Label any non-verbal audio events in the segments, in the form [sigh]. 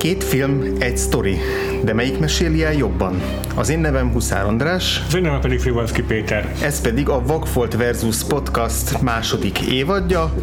Két film, egy sztori, de melyik meséli el jobban? Az én nevem Huszár András. Az én nevem pedig Frivalszki Péter. Ez pedig a Vagfolt versus Podcast második évadja,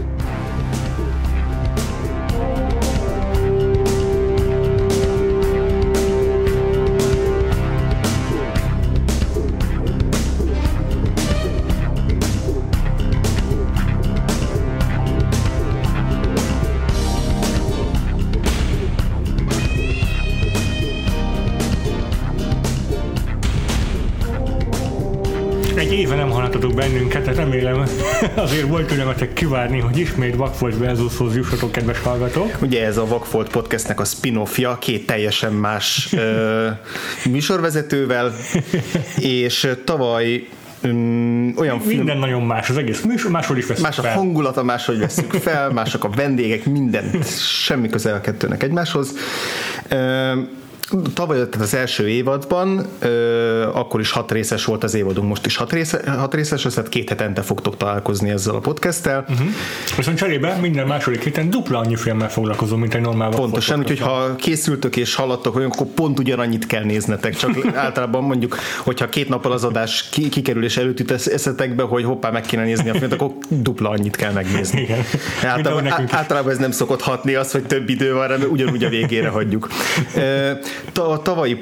bennünket, remélem [laughs] azért volt türelmetek kivárni, hogy ismét Vakfolt versushoz jussatok, kedves hallgatók. Ugye ez a Vakfolt podcastnek a spin-offja, két teljesen más ö, [laughs] műsorvezetővel, és tavaly Um, olyan film... Minden nagyon más, az egész műsor, máshol is veszünk Más a fel. hangulata, máshogy veszünk fel, [laughs] mások a vendégek, minden, semmi közel a kettőnek egymáshoz. Uh, Tavaly, tehát az első évadban, ö, akkor is hat részes volt az évadunk, most is hat, része, hat részes, tehát két hetente fogtok találkozni ezzel a podcasttel. Uh-huh. Viszont cserébe minden második héten dupla annyi filmmel foglalkozom, mint egy normál Pontosan, úgyhogy ha készültök és hallattok olyan, akkor pont ugyanannyit kell néznetek, csak [laughs] általában mondjuk, hogyha két nappal az adás kikerül és előtt eszetek be, hogy hoppá, meg kéne nézni a filmet, akkor dupla annyit kell megnézni. Igen. Általában, általában ez nem szokott hatni az, hogy több idő van, mert ugyanúgy a végére hagyjuk. A tavalyi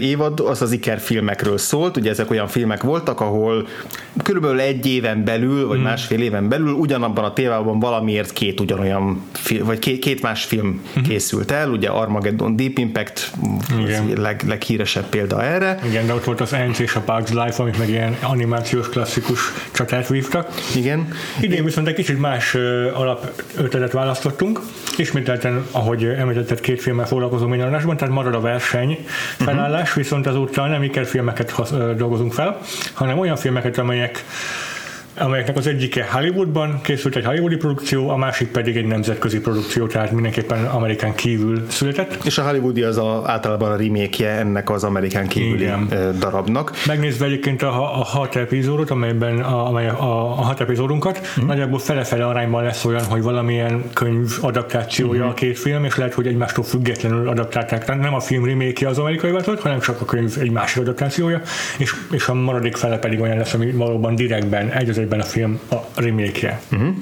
évad az az Iker filmekről szólt, ugye ezek olyan filmek voltak, ahol körülbelül egy éven belül, vagy mm. másfél éven belül ugyanabban a tévában valamiért két ugyanolyan, vagy két, két más film mm. készült el, ugye Armageddon Deep Impact Igen. leg, leghíresebb példa erre. Igen, de ott volt az Ants és a Bugs Life, amik meg ilyen animációs klasszikus csatát vívtak. Igen. Idén viszont egy kicsit más alapötletet választottunk. Ismételten, ahogy említetted, két filmmel foglalkozom minden adásban, tehát marad a verseny felállás, uh-huh. viszont azóta nem ikerfilmeket dolgozunk fel, hanem olyan filmeket, amelyek amelyeknek az egyike Hollywoodban készült egy hollywoodi produkció, a másik pedig egy nemzetközi produkció, tehát mindenképpen Amerikán kívül született. És a hollywoodi az a, általában a remake ennek az Amerikán kívüli Igen. darabnak. Megnézve egyébként a, a hat epizódot, amelyben a, amely a, a hat epizódunkat, mm. nagyjából fele-fele arányban lesz olyan, hogy valamilyen könyv adaptációja mm. a két film, és lehet, hogy egymástól függetlenül adaptálták. Tehát nem a film remake az amerikai változat, hanem csak a könyv egy másik adaptációja, és, és a maradék fele pedig olyan lesz, ami valóban direktben egy az ebben a film a remake-je. Uh-huh.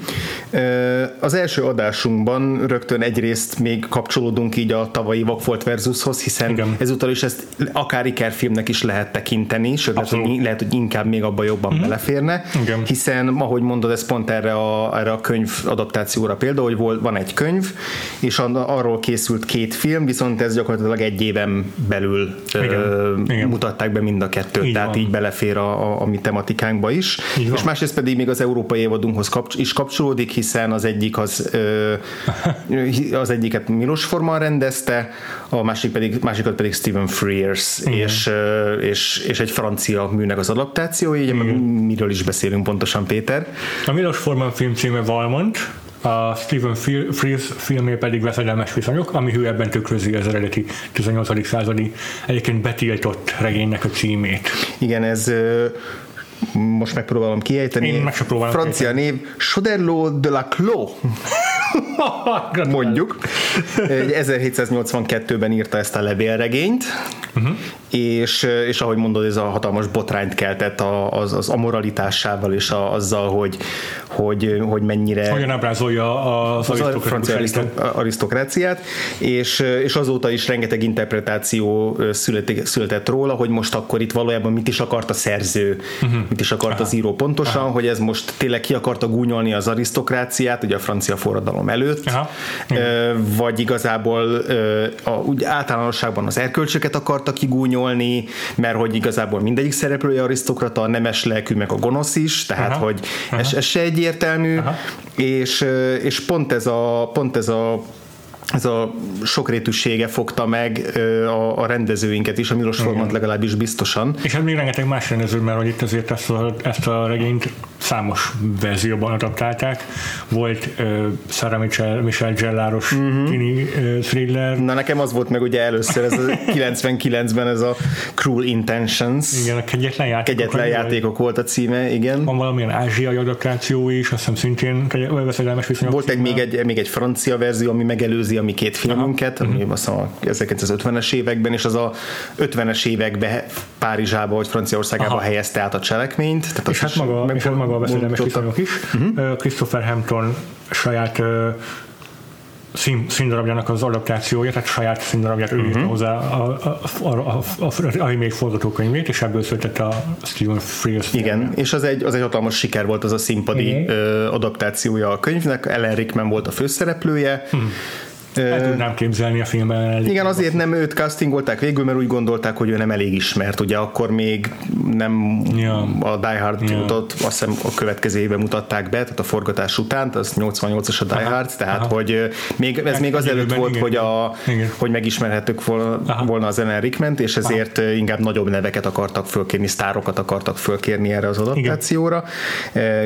Az első adásunkban rögtön egyrészt még kapcsolódunk így a tavalyi Vagfolt versushoz, hiszen Igen. ezúttal is ezt akár Iker filmnek is lehet tekinteni, sőt lehet hogy, lehet, hogy inkább még abba jobban uh-huh. beleférne, Igen. hiszen ahogy mondod, ez pont erre a, erre a könyv adaptációra példa, hogy volt, van egy könyv, és arról készült két film, viszont ez gyakorlatilag egy éven belül Igen. Ö, Igen. mutatták be mind a kettőt, így tehát van. így belefér a, a, a mi tematikánkba is. Így és másrészt pedig még az európai évadunkhoz kapcs- is kapcsolódik, hiszen az egyik az, ö, [laughs] az egyiket Milos Forman rendezte, a másik pedig, másikat pedig Stephen Frears, és, és, és egy francia műnek az adaptációja, így miről is beszélünk pontosan, Péter? A Milos Forman film címe Valmont, a Stephen Frears filmé pedig veszedelmes viszonyok, ami ő ebben tükrözi az eredeti 18. századi egyébként betiltott regénynek a címét. Igen, ez most megpróbálom kiejteni. Én meg Francia név Choderlo de la Clos. [laughs] Mondjuk. 1782-ben [laughs] írta ezt a levélregényt, uh-huh. És, és ahogy mondod, ez a hatalmas botrányt keltett az, az amoralitásával és a, azzal, hogy, hogy, hogy mennyire... Hogyan ábrázolja az, az francia arisztokráciát, és, és azóta is rengeteg interpretáció született, született róla, hogy most akkor itt valójában mit is akart a szerző, uh-huh. mit is akart Aha. az író pontosan, Aha. hogy ez most tényleg ki akarta gúnyolni az arisztokráciát, ugye a francia forradalom előtt, Aha. vagy igazából a, úgy általánosságban az erkölcsöket akarta kigúnyolni, mert hogy igazából mindegyik szereplője arisztokrata, a nemes lelkű, meg a gonosz is, tehát Aha. hogy Aha. Ez, ez se egyértelmű, Aha. és, és pont ez a, pont ez a ez a sokrétűsége fogta meg a, a rendezőinket is, a Milos Formant legalábbis biztosan. És hát még rengeteg más rendező, mert hogy itt azért ezt a, ezt a regényt számos verzióban adaptálták. Volt uh, Sarah Michelle, Michelle Gelláros uh-huh. tini uh, thriller. Na nekem az volt meg ugye először, ez a [laughs] 99-ben ez a Cruel Intentions. Igen, a kegyetlen játékok. Kegyetlen játékok volt a címe, igen. Van valamilyen ázsiai adaptáció is, azt hiszem szintén veszedelmes viszonyok. Volt egy, még, egy, még egy francia verzió, ami megelőzi a mi két filmünket, Aha. ami uh-huh. azt a 1950-es években, és az a 50-es években Párizsába vagy Franciaországába Aha. helyezte át a cselekményt. Tehát és, hát maga, meg, és hát maga a veszedelmes viszonyok is. Uh-huh. Christopher Hampton saját szín, színdarabjának az adaptációja, tehát saját színdarabját uh-huh. ő írta mhm. hozzá a, a, a, a, a, a remake forgatókönyvét, és ebből született a Stephen Frears Igen, és az egy, az egy hatalmas siker volt az a színpadi uh-huh. adaptációja a könyvnek, Ellen Rickman volt a főszereplője, uh-huh el tudnám képzelni a filmben. Elég igen, azért nem őt castingolták végül, mert úgy gondolták, hogy ő nem elég ismert. Ugye akkor még nem ja. a Die Hard ja. azt hiszem a következő évben mutatták be, tehát a forgatás után, az 88-as a Die Aha. Hard, tehát Aha. hogy még, ez hát még azelőtt volt, igen, hogy, a, igen. hogy megismerhettük volna, volna az Ellen Rickment, és ezért Aha. inkább nagyobb neveket akartak fölkérni, sztárokat akartak fölkérni erre az adaptációra.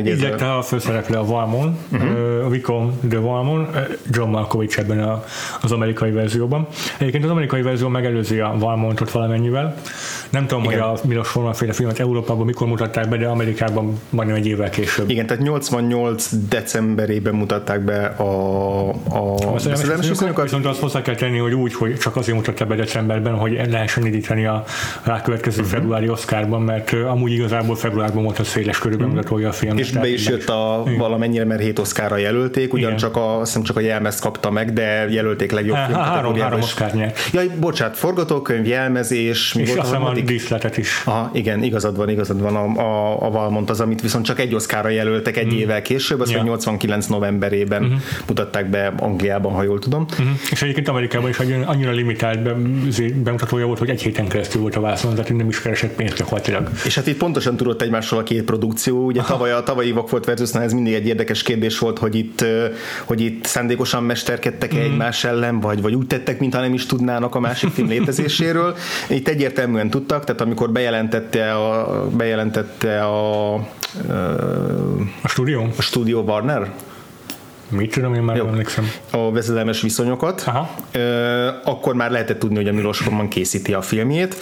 Így a főszereplő a Valmon, uh-huh. a Vicom de Valmon, John Malkovich ebben a az amerikai verzióban. Egyébként az amerikai verzió megelőzi a Valmontot valamennyivel. Nem tudom, Igen. hogy a Milos Forman féle filmet Európában mikor mutatták be, de Amerikában majdnem egy évvel később. Igen, tehát 88 decemberében mutatták be a, a, a szerelmes viszonyokat. Viszont azt hozzá kell tenni, hogy úgy, hogy csak azért mutatták be decemberben, hogy lehessen indítani a rákövetkező uh-huh. februári Oscarban, mert amúgy igazából februárban volt a széles körülben uh-huh. mutatója a film. És be is jött a Igen. valamennyire, mert hét Oscarra jelölték, ugyancsak a, azt csak a jelmezt kapta meg, de jelölték legjobb film Három, három Oscar nyert. Jaj, bocsánat, forgatókönyv, jelmezés, mi és volt a, a díszletet is. Aha, igen, igazad van, igazad van, a, a, a Valmont az, amit viszont csak egy Oscarra jelöltek egy mm. évvel később, azt ja. 89 novemberében mm-hmm. mutatták be Angliában, ha jól tudom. Mm-hmm. És egyébként Amerikában is annyira limitált be, bemutatója volt, hogy egy héten keresztül volt a vászon, tehát nem is keresett pénzt gyakorlatilag. És hát itt pontosan tudott egymással a két produkció, ugye tavaly a tavalyi volt versus ez mindig egy érdekes kérdés volt, hogy itt, hogy itt szándékosan mesterkedtek mm. Egymás ellen, vagy, vagy úgy tettek, mintha nem is tudnának a másik film létezéséről. [laughs] Itt egyértelműen tudtak, tehát amikor bejelentette a, bejelentette a, a stúdió? A stúdió Warner? Mit tudom, én már Jó. emlékszem. A vezedelmes viszonyokat. Aha. Akkor már lehetett tudni, hogy a Milos Forman készíti a filmjét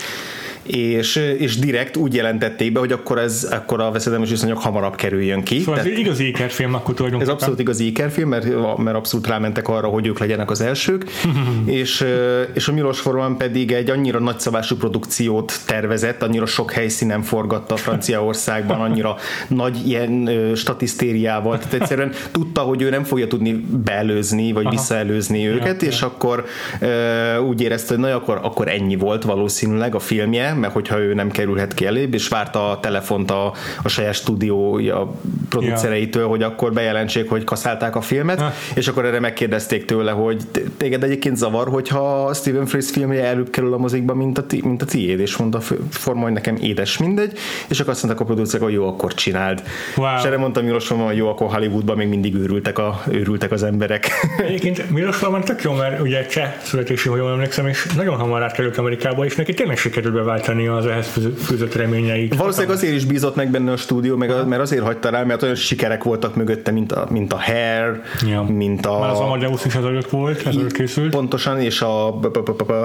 és, és direkt úgy jelentették be, hogy akkor, ez, akkor a veszedelmes viszonyok hamarabb kerüljön ki. Szóval Tehát, ez igazi ikerfilm akkor tulajdonképpen. Ez abszolút igazi ikerfilm, mert, mert abszolút rámentek arra, hogy ők legyenek az elsők, [laughs] és, és a Milos Forman pedig egy annyira nagyszabású produkciót tervezett, annyira sok helyszínen forgatta Franciaországban, [laughs] annyira nagy ilyen statisztériával, tehát egyszerűen tudta, hogy ő nem fogja tudni beelőzni, vagy Aha. visszaelőzni őket, ja, és ja. akkor úgy érezte, hogy na, akkor, akkor ennyi volt valószínűleg a filmje, mert hogyha ő nem kerülhet ki elébb, és várta a telefont a, a saját stúdiója producereitől, hogy akkor bejelentsék, hogy kaszálták a filmet, és akkor erre megkérdezték tőle, hogy téged egyébként zavar, hogyha Stephen Frears filmje előbb kerül a mozikba, mint a, ti, mint a tiéd, és mondta forma, hogy nekem édes mindegy, és akkor azt mondták a producerek, hogy jó, akkor csináld. Wow. És erre mondtam Milos Forman, hogy jó, akkor Hollywoodban még mindig őrültek, a, őrültek az emberek. Egyébként Milos Forman tök jó, mert ugye cseh születési, hogy jól emlékszem, és nagyon hamar átkerült Amerikába, és neki tényleg sikerült beváltani az ehhez fűzött reményeit. Valószínűleg azért is bízott meg benne a stúdió, meg a, mert azért hagyta rá, mert olyan sikerek voltak mögötte, mint a, mint a Hair, ja. mint a... Már az Amadeus is ezelőtt volt, ezelőtt készült. Pontosan, és a,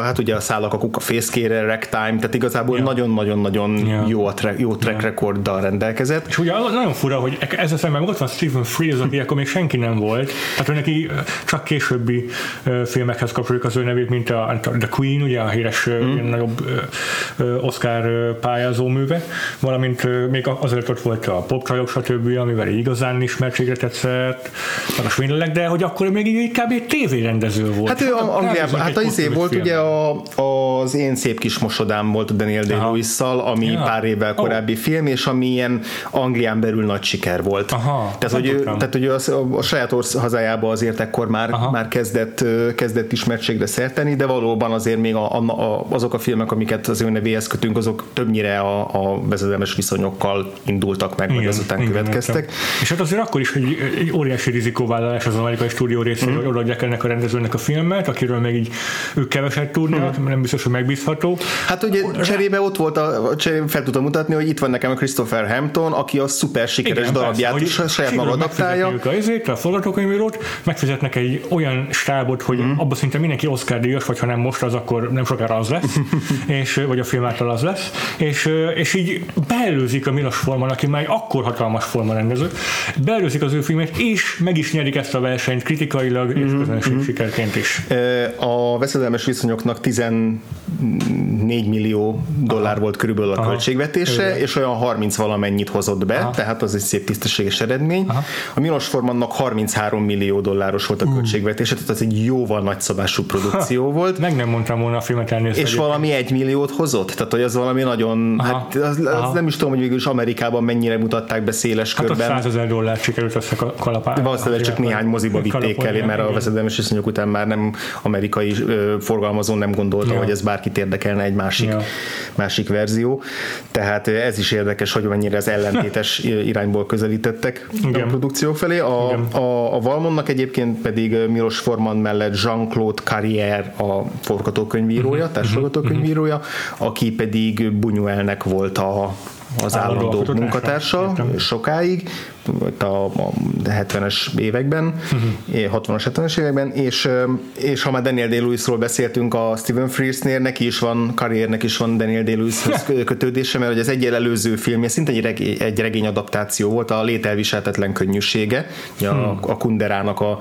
hát ugye a szállak a kuka fészkére, Ragtime, tehát igazából nagyon-nagyon-nagyon ja. jó, a track, jó track ja. recorddal rendelkezett. És ugye nagyon fura, hogy ez a szemben ott van Stephen Frears, aki akkor még senki nem volt, tehát neki csak későbbi filmekhez kapcsoljuk az ő nevét, mint a, a The Queen, ugye a híres mm. nagyobb Oscar pályázó műve, valamint még azért ott volt a popcsajok, stb., amivel igazán ismertségre tetszett, a svindlek, de hogy akkor még így kb. tévérendező volt. Hát ő hát, Angliában, hát az izé volt film. ugye a, az Én szép kis mosodám volt Daniel day lewis ami ja. pár évvel korábbi oh. film, és ami ilyen Anglián belül nagy siker volt. Aha, tehát, hogy, ő, tehát, hogy az, a, saját orsz hazájában azért ekkor már, már kezdett, kezdett ismertségre szerteni, de valóban azért még a, a, a, azok a filmek, amiket az ő nevé személyhez kötünk, azok többnyire a, a vezedelmes viszonyokkal indultak meg, igen, vagy azután igen, következtek. Értem. És hát azért akkor is egy, egy óriási rizikóvállalás az amerikai stúdió részéről, mm. hogy odaadják ennek a rendezőnek a filmet, akiről még így ők keveset tudnak, mm. nem biztos, hogy megbízható. Hát ugye cserébe ott volt, a, cserébe fel tudom mutatni, hogy itt van nekem a Christopher Hampton, aki a szuper sikeres igen, darabját persze, is saját maga adaptálja. A, ezért, a forgatókönyvírót, megfizetnek egy olyan stábot, hogy mm. abban szinte mindenki Oscar díjas, vagy ha nem most, az akkor nem sokára az lesz, [laughs] és, vagy a film által az lesz, és, és így beelőzik a Milos Forman, aki már akkor hatalmas forma rendező, beelőzik az ő filmet, és meg is nyerik ezt a versenyt kritikailag mm-hmm. és mhm, közönség mm-hmm. sikerként is. A veszedelmes viszonyoknak 14 millió dollár Aha. volt körülbelül a Aha. költségvetése, Aha. és olyan 30 valamennyit hozott be, Aha. tehát az egy szép tisztességes eredmény. Aha. A Milos Formannak 33 millió dolláros volt a költségvetése, tehát ez egy jóval nagyszabású produkció ha. volt. Meg nem mondtam volna a filmet elnézni. És valami egy milliót hozott, tehát hogy az valami nagyon, Aha. hát az, az nem is tudom, hogy végül is Amerikában mennyire mutatták be széles hát körben. Hát 100 ezer dollárt sikerült össze kalapálni. Valószínűleg csak néhány moziba vitték elé, mert a veszedelmes viszonyok után már nem amerikai forgalmazó nem gondolta, ja. hogy ez bárkit érdekelne egy másik, ja. másik verzió. Tehát ez is érdekes, hogy mennyire az ellentétes [laughs] irányból közelítettek Igen. a produkció felé. A, a, a Valmonnak egyébként pedig Milos Forman mellett Jean-Claude Carrière a forgatókönyvírója, uh-huh. társforgatókönyvírója, uh-huh. aki pedig Buñuelnek volt a az állandó munkatársa sokáig, a, a 70-es években, uh-huh. 60-as, 70-es években, és, és ha már Daniel Day-Lewisról beszéltünk a Stephen Frears-nél, neki is van, karriernek is van Daniel Day-Lewishoz [laughs] kötődése, mert hogy az egy előző filmje szinte egy, regény, egy regény adaptáció volt, a Lételviselhetetlen könnyűsége, a, hmm. a Kunderának a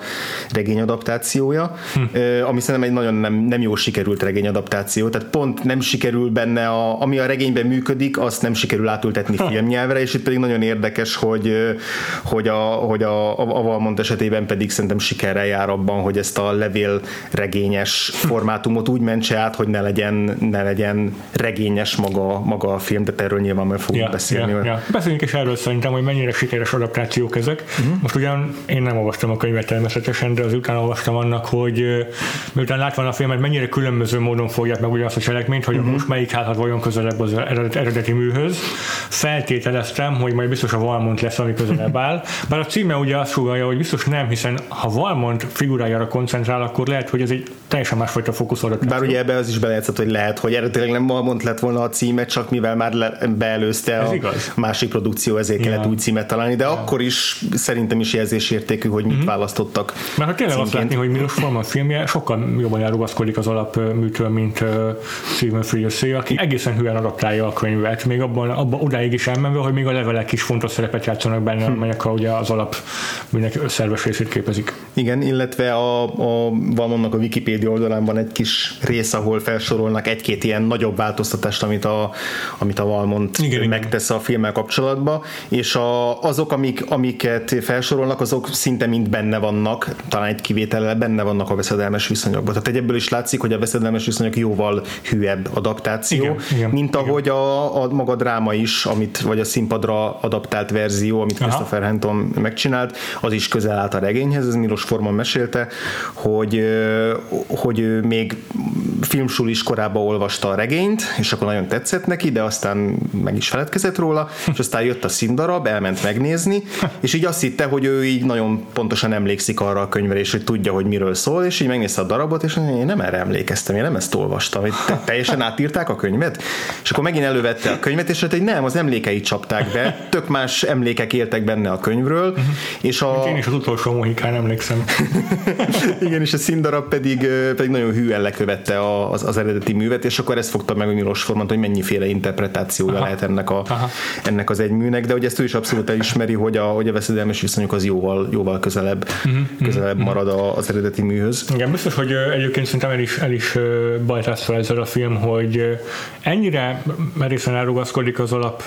regény adaptációja, hmm. ami szerintem egy nagyon nem, nem jó sikerült regény adaptáció, tehát pont nem sikerül benne, a, ami a regényben működik, azt nem sikerül átültetni filmnyelvre, és itt pedig nagyon érdekes, hogy hogy a, hogy a, a Valmont esetében pedig szerintem sikerrel jár abban, hogy ezt a levél regényes formátumot úgy mentse át, hogy ne legyen, ne legyen regényes maga, maga a film, de erről nyilván meg fogunk ja, beszélni. Ja, ja. Beszéljünk is erről szerintem, hogy mennyire sikeres adaptációk ezek. Uh-huh. Most ugyan én nem olvastam a könyvet természetesen, de az után olvastam annak, hogy miután látva a filmet, mennyire különböző módon fogják meg ugyanazt a cselekményt, hogy uh-huh. most melyik háthat vajon közelebb az eredeti műhöz. Feltételeztem, hogy majd biztos a Valmont lesz, ami közelebb áll. Bár a címe ugye azt sugalja, hogy biztos nem, hiszen ha Valmont figurájára koncentrál, akkor lehet, hogy ez egy teljesen másfajta fókuszolott. Bár ugye ebbe az is belejátszott, hogy lehet, hogy eredetileg nem Valmont lett volna a címe, csak mivel már le, beelőzte ez a igaz. másik produkció, ezért ja. kellett új címet találni, de ja. akkor is szerintem is jelzésértékű, hogy mit mm-hmm. választottak. Mert ha tényleg azt látni, hogy Milos Forman filmje sokkal jobban elrugaszkodik az alapműtől, mint uh, Stephen Frears, aki egészen hülyen adaptálja a könyvet, még abban, abban odáig is elmenve, hogy még a levelek is fontos szerepet játszanak benne, amelyek a, ugye az alap mindenki szerves részét képezik. Igen, illetve a, a Valmonnak a Wikipedia oldalán van egy kis rész, ahol felsorolnak egy-két ilyen nagyobb változtatást, amit a, amit a Valmont igen, megtesz igen. a filmmel kapcsolatba, és a, azok, amik, amiket felsorolnak, azok szinte mind benne vannak, talán egy kivétellel benne vannak a veszedelmes viszonyokban. Tehát ebből is látszik, hogy a veszedelmes viszonyok jóval hűebb adaptáció, igen, igen, mint ahogy igen. A, a maga dráma is, amit, vagy a színpadra adaptált verzió, amit Aha. Hampton megcsinált, az is közel állt a regényhez, ez Milos Forman mesélte, hogy, hogy ő még filmsulis korában olvasta a regényt, és akkor nagyon tetszett neki, de aztán meg is feledkezett róla, és aztán jött a színdarab, elment megnézni, és így azt hitte, hogy ő így nagyon pontosan emlékszik arra a könyvre, és hogy tudja, hogy miről szól, és így megnézte a darabot, és én nem erre emlékeztem, én nem ezt olvastam, hogy te, teljesen átírták a könyvet, és akkor megint elővette a könyvet, és hogy nem, az emlékeit csapták be, tök más emlékek éltek benne a könyvről. Uh-huh. És a... Én is az utolsó Mohikán emlékszem. [laughs] Igen, és a színdarab pedig, pedig nagyon hűen lekövette a, az, az eredeti művet, és akkor ezt fogta meg a Milos Forman, hogy mennyiféle interpretációja Aha. lehet ennek, a, ennek az egy műnek, de hogy ezt ő is abszolút elismeri, hogy a, hogy a veszedelmes viszonyok az jóval, jóval közelebb, uh-huh. közelebb uh-huh. marad az eredeti műhöz. Igen, biztos, hogy egyébként szerintem el is, el is bajtász fel ezzel a film, hogy ennyire merészen elrugaszkodik az alap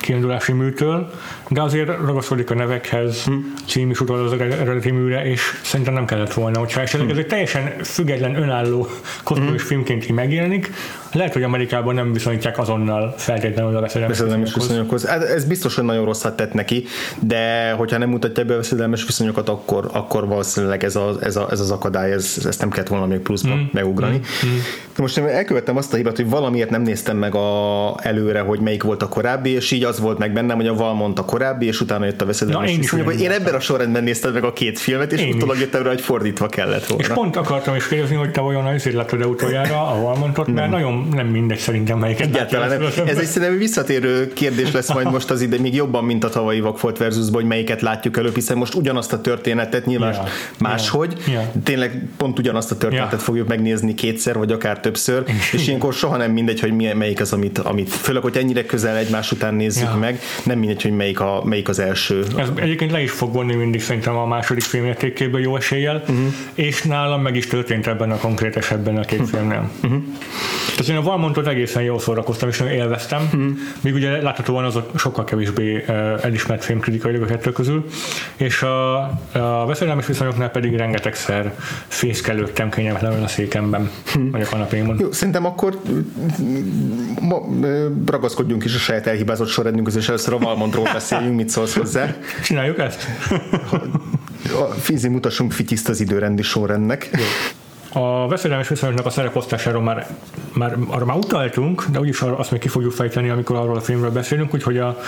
kiindulási műtől, de azért ragaszkodik a nevekhez, hmm. cím is utal az eredeti műre, és szerintem nem kellett volna, hogyha esetleg hmm. ez egy teljesen független, önálló kosmos hmm. filmként így megjelenik, Lehet, hogy Amerikában nem viszonyítják azonnal feltétlenül a veszedelmes viszonyokhoz. Hát ez biztos, hogy nagyon rosszat tett neki, de hogyha nem mutatja be a veszedelmes viszonyokat, akkor, akkor valószínűleg ez, a, ez, a, ez az akadály, ez, ezt nem kellett volna még pluszba mm. megugrani. Mm. De most én elkövettem azt a hibát, hogy valamiért nem néztem meg a, előre, hogy melyik volt a korábbi, és így az volt meg bennem, hogy a Valmont a korábbi, és utána jött a veszedelmes én, viszonyok. Én ebben a sorrendben néztem meg a két filmet, és utólag jöttem rá, hogy fordítva kellett volna. És pont akartam is kérdezni, hogy te vajon azért láttad utoljára a Valmontot, mert nagyon nem mindegy szerintem melyiket. Egyáltalán nem. Ez egy szerintem visszatérő kérdés lesz majd most az ide, még jobban, mint a tavalyi Vakfolt versus hogy melyiket látjuk előbb, hiszen most ugyanazt a történetet nyilván yeah. máshogy, yeah. tényleg pont ugyanazt a történetet yeah. fogjuk megnézni kétszer, vagy akár többször, és ilyenkor soha nem mindegy, hogy melyik az, amit, amit főleg, hogy ennyire közel egymás után nézzük yeah. meg, nem mindegy, hogy melyik, a, melyik az első. Ez egyébként le is fog vonni mindig szerintem a második filmértékéből jó eséllyel, uh-huh. és nálam meg is történt ebben a konkrét esetben a két uh-huh. filmnél. Uh-huh. Én a Valmontot egészen jól szórakoztam, és élveztem, uh-huh. míg ugye láthatóan azok sokkal kevésbé elismert filmkritikai a kettő közül, és a, a veszedelmes viszonyoknál pedig rengetegszer fészkelődtem kényelmetlenül a székemben, uh-huh. vagy a kanapémon. Jó, szerintem akkor ma, ragaszkodjunk is a saját elhibázott sorrendünk, és először a Valmontról [laughs] beszéljünk, mit szólsz hozzá. Csináljuk ezt? Fizi, mutassunk fityiszt az időrendi sorrendnek. Jó. A veszedelmes viszonyoknak a szereposztásáról már, már, arra már utaltunk, de úgyis azt még ki fogjuk fejteni, amikor arról a filmről beszélünk, úgyhogy a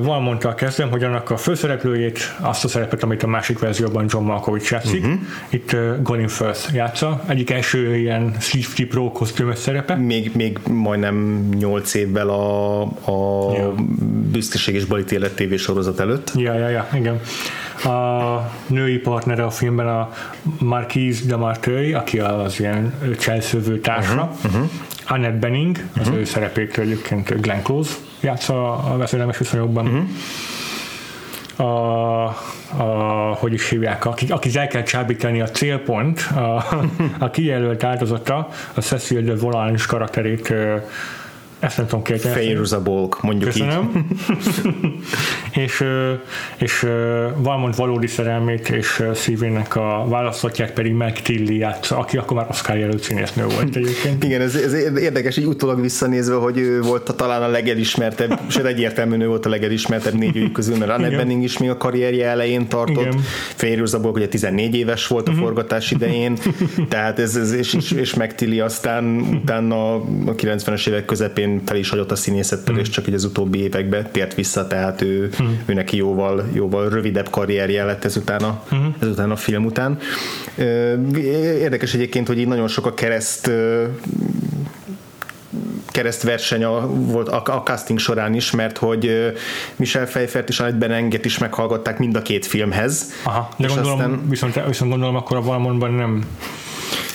Valmonttal kezdem, hogy annak a főszereplőjét, azt a szerepet, amit a másik verzióban John Malkovich játszik, uh-huh. itt uh, Colin Firth játsza, egyik első ilyen Safety Pro kosztümös szerepe. Még, még majdnem 8 évvel a, a ja. Büszkeség és Balítélet TV sorozat előtt. Ja, ja, ja, igen a női partnere a filmben a Marquise de Marteuil, aki az ilyen cselszövő társa, uh-huh, uh-huh. Annette Benning, az uh-huh. ő szerepét egyébként Glenn Close játsza a veszedelmes viszonyokban. Uh-huh a, a, hogy is hívják, akik, akik el kell csábítani a célpont, a, a kijelölt áldozata, a Cecil de Volange karakterét ezt nem tudom kiejteni. Favorable, mondjuk Köszönöm. így. [laughs] és, és Valmont valódi szerelmét és szívének a választhatják pedig meg Tilly játsza, aki akkor már Oscar jelölt színésznő volt egyébként. Igen, ez, ez érdekes, így utólag visszanézve, hogy ő volt a, talán a legelismertebb, sőt egyértelműen ő volt a legelismertebb négy közül, mert Annette Bening is még a karrierje elején tartott. Favorable ugye 14 éves volt a uh-huh. forgatás idején, tehát ez, ez és, és, és Tilly aztán utána a 90-es évek közepén fel is hagyott a színészettel, mm. és csak így az utóbbi években tért vissza, tehát ő, mm. ő neki jóval, jóval rövidebb karrierje lett ezután a, mm. ezután a film után. Érdekes egyébként, hogy így nagyon sok a kereszt keresztverseny a, volt a, a casting során is, mert hogy Michel Pfeiffert és Annette Benenget is meghallgatták mind a két filmhez. Aha, de gondolom, aztán... viszont, viszont gondolom akkor a Valmonban nem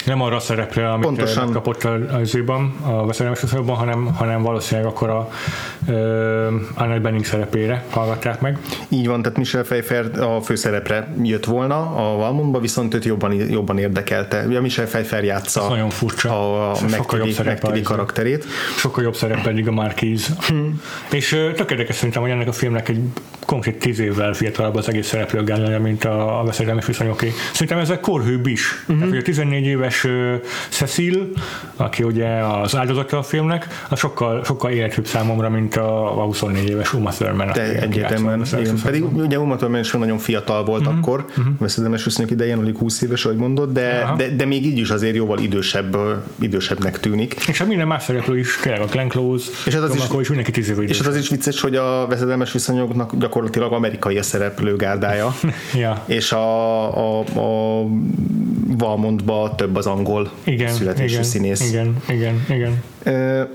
nem arra a szerepre, amit Pontosan. kapott az őban, a viszonyokban, hanem, hanem valószínűleg akkor a uh, Annette Benning szerepére hallgatták meg. Így van, tehát Michel Pfeiffer a főszerepre jött volna a Valmondba, viszont őt jobban, jobban érdekelte. Ugye Michel Pfeiffer játsza Ez nagyon furcsa. a, a megtili karakterét. Sokkal jobb szerep pedig a Marquise. Hmm. És uh, tök érdekes szerintem, hogy ennek a filmnek egy konkrét tíz évvel fiatalabb az egész szereplőgálája, mint a, a veszedelmes viszonyoké. Szerintem ezek korhőbb is. Uh-huh. Tehát, hogy a 14 éves uh, Cecil, aki ugye az áldozata a filmnek, az sokkal, sokkal élethűbb számomra, mint a, a 24 éves Uma Thurman. De egyértelműen, igen. Pedig ugye Uma Thurman is nagyon fiatal volt uh-huh. akkor, uh-huh. veszedelmes viszonyok idején, alig 20 éves, ahogy mondod, de, de, de, még így is azért jóval idősebb, idősebbnek tűnik. És a minden más szereplő is, tényleg a Glenn Close, és az, az is, is mindenki 10 év És az, az is vicces, hogy a veszedelmes viszonyoknak gyakorlatilag amerikai a szereplőgárdája, [laughs] ja. és a, a, a Valmontba több az angol igen, születésű igen, színész. Igen, igen, igen. Uh,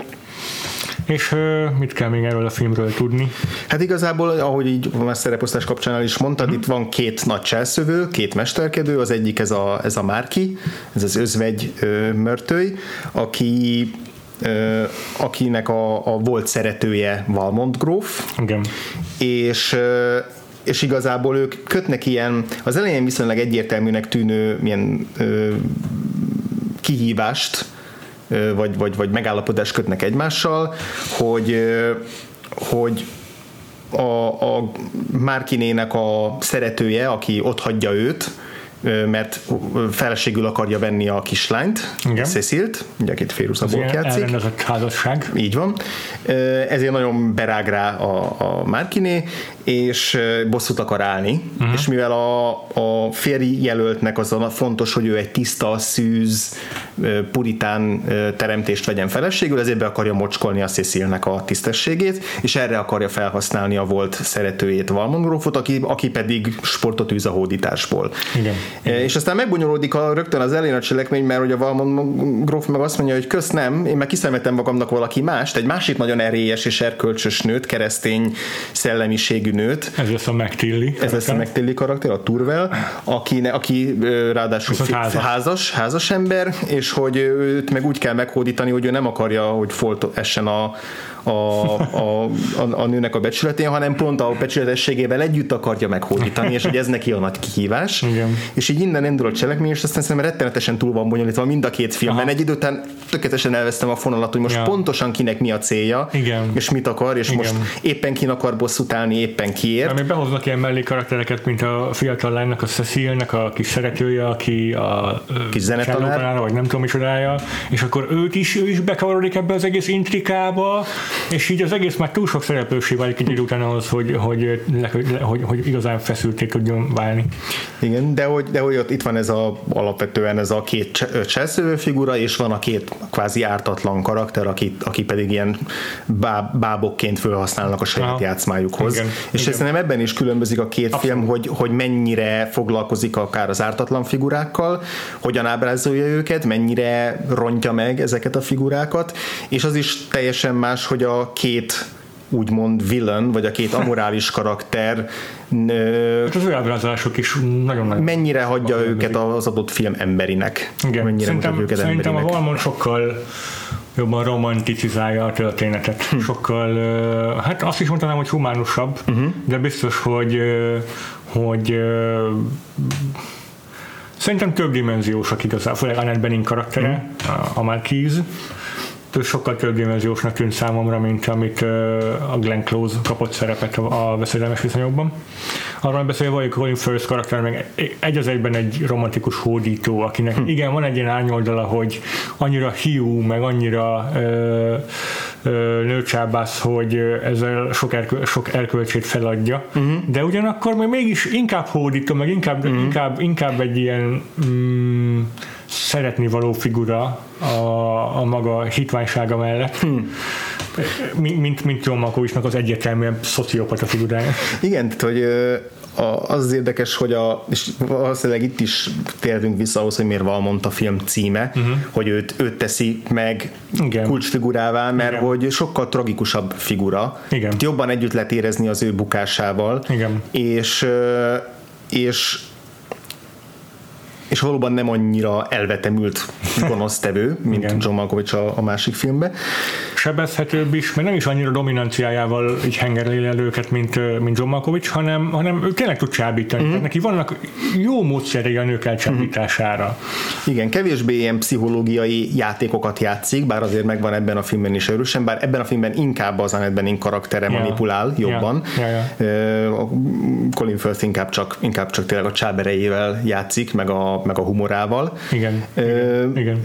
és mit kell még erről a filmről tudni? Hát igazából, ahogy így a szereposztás kapcsán is mondtad, hmm. itt van két nagy cselszövő, két mesterkedő, az egyik ez a, ez a Márki, ez az özvegy uh, mörtőj, aki akinek a, a volt szeretője Valmont gróf. Igen. És és igazából ők kötnek ilyen, az elején viszonylag egyértelműnek tűnő ilyen ö, kihívást, ö, vagy, vagy, vagy megállapodást kötnek egymással, hogy, ö, hogy a, a Márkinének a szeretője, aki ott hagyja őt, mert feleségül akarja venni a kislányt, Igen. Cecilt, ugye akit Féruszaból játszik. Elrendezett házasság. Így van. Ezért nagyon berág rá a, a Márkiné, és bosszút akar állni, uh-huh. és mivel a, a férj jelöltnek az a fontos, hogy ő egy tiszta, szűz, puritán teremtést vegyen feleségül, ezért be akarja mocskolni a Cecilnek a tisztességét, és erre akarja felhasználni a volt szeretőjét Valmondrófot, aki, aki pedig sportot űz a hódításból. Igen. És aztán megbonyolódik a, rögtön az elén a cselekmény, mert ugye Valmond gróf meg azt mondja, hogy kösz nem, én meg kiszemetem magamnak valaki mást, egy másik nagyon erélyes és erkölcsös nőt, keresztény szellemiségű nőt. Ez lesz a McTilly. Ez lesz a McTilly karakter, a Turvel, aki, aki ráadásul házas. házas, házas ember, és hogy őt meg úgy kell meghódítani, hogy ő nem akarja, hogy folt essen a, a, a, a, a nőnek a becsületén, hanem pont a becsületességével együtt akarja meghódítani, és hogy ez neki a nagy kihívás. Igen. És így innen indul a cselekmény, és aztán szerintem rettenetesen túl van bonyolítva mind a két filmben. Aha. Egy idő után tökéletesen elvesztem a fonalat, hogy most ja. pontosan kinek mi a célja, Igen. és mit akar, és Igen. most éppen kin akar bosszút állni, éppen kiért. Még behoznak ilyen mellé karaktereket, mint a fiatal lánynak, a Cecilnek, a kis szeretője, aki a kis zenetanár, vagy nem tudom micsodája, és akkor őt is, ő is bekavarodik ebbe az egész intrikába, és így az egész már túl sok szereplőség válik egy idő után ahhoz, hogy, hogy, hogy, hogy, hogy igazán feszülté tudjon válni. Igen, de hogy, de hogy ott itt van ez a, alapvetően ez a két cselszövő figura, és van a két kvázi ártatlan karakter, aki, aki pedig ilyen báb, bábokként felhasználnak a saját Aha. játszmájukhoz. Igen, és igen. szerintem ebben is különbözik a két Abszolút. film, hogy, hogy mennyire foglalkozik akár az ártatlan figurákkal, hogyan ábrázolja őket, mennyire rontja meg ezeket a figurákat, és az is teljesen más, hogy a két úgymond villain, vagy a két [laughs] amorális karakter hát az ábrázolások is nagyon-nagyon mennyire hagyja őket az adott film emberinek. Igen, mennyire szerintem, őket szerintem emberinek. a Valmon sokkal jobban romanticizálja a történetet. Hm. Sokkal, hát azt is mondanám, hogy humánusabb, uh-huh. de biztos, hogy hogy szerintem több dimenziósak igazából, főleg Annette Bening karaktere, uh-huh. a Marquise, sokkal több dimenziósnak tűnt számomra, mint amit a Glenn Close kapott szerepet a veszedelmes viszonyokban. Arról beszélve, hogy Colin First karakter meg egy az egyben egy romantikus hódító, akinek hm. igen, van egy ilyen árnyoldala, hogy annyira hiú, meg annyira ö, nőcsábász, hogy ezzel sok, erkö, sok erkölcsét feladja, uh-huh. de ugyanakkor még mégis inkább hódító, meg inkább, uh-huh. inkább, inkább egy ilyen mm, szeretni való figura a, a maga hitványsága mellett. Hmm. Mint, mint John Malkovichnak az egyértelműen szociopata figurája. Igen, tehát hogy az az érdekes, hogy a, és valószínűleg itt is térünk vissza ahhoz, hogy miért Valmont a film címe, uh-huh. hogy őt, őt teszi meg Igen. kulcsfigurává, mert Igen. hogy sokkal tragikusabb figura. Igen. Jobban együtt lehet érezni az ő bukásával. Igen. És és és valóban nem annyira elvetemült gonosztevő, mint Igen. John Malkovich a, a másik filmben sebezhetőbb is, mert nem is annyira dominanciájával így hengerlél el őket, mint, mint John Malkovich, hanem, hanem ő tényleg tud csábítani. Uh-huh. neki vannak jó módszerei a nők elcsábítására. Uh-huh. Igen, kevésbé ilyen pszichológiai játékokat játszik, bár azért megvan ebben a filmben is erősen, bár ebben a filmben inkább az Annette Bening karaktere yeah. manipulál jobban. Yeah. Yeah, yeah. Colin Firth inkább csak, inkább csak tényleg a csáberejével játszik, meg a, meg a humorával. Igen. Uh, igen. igen.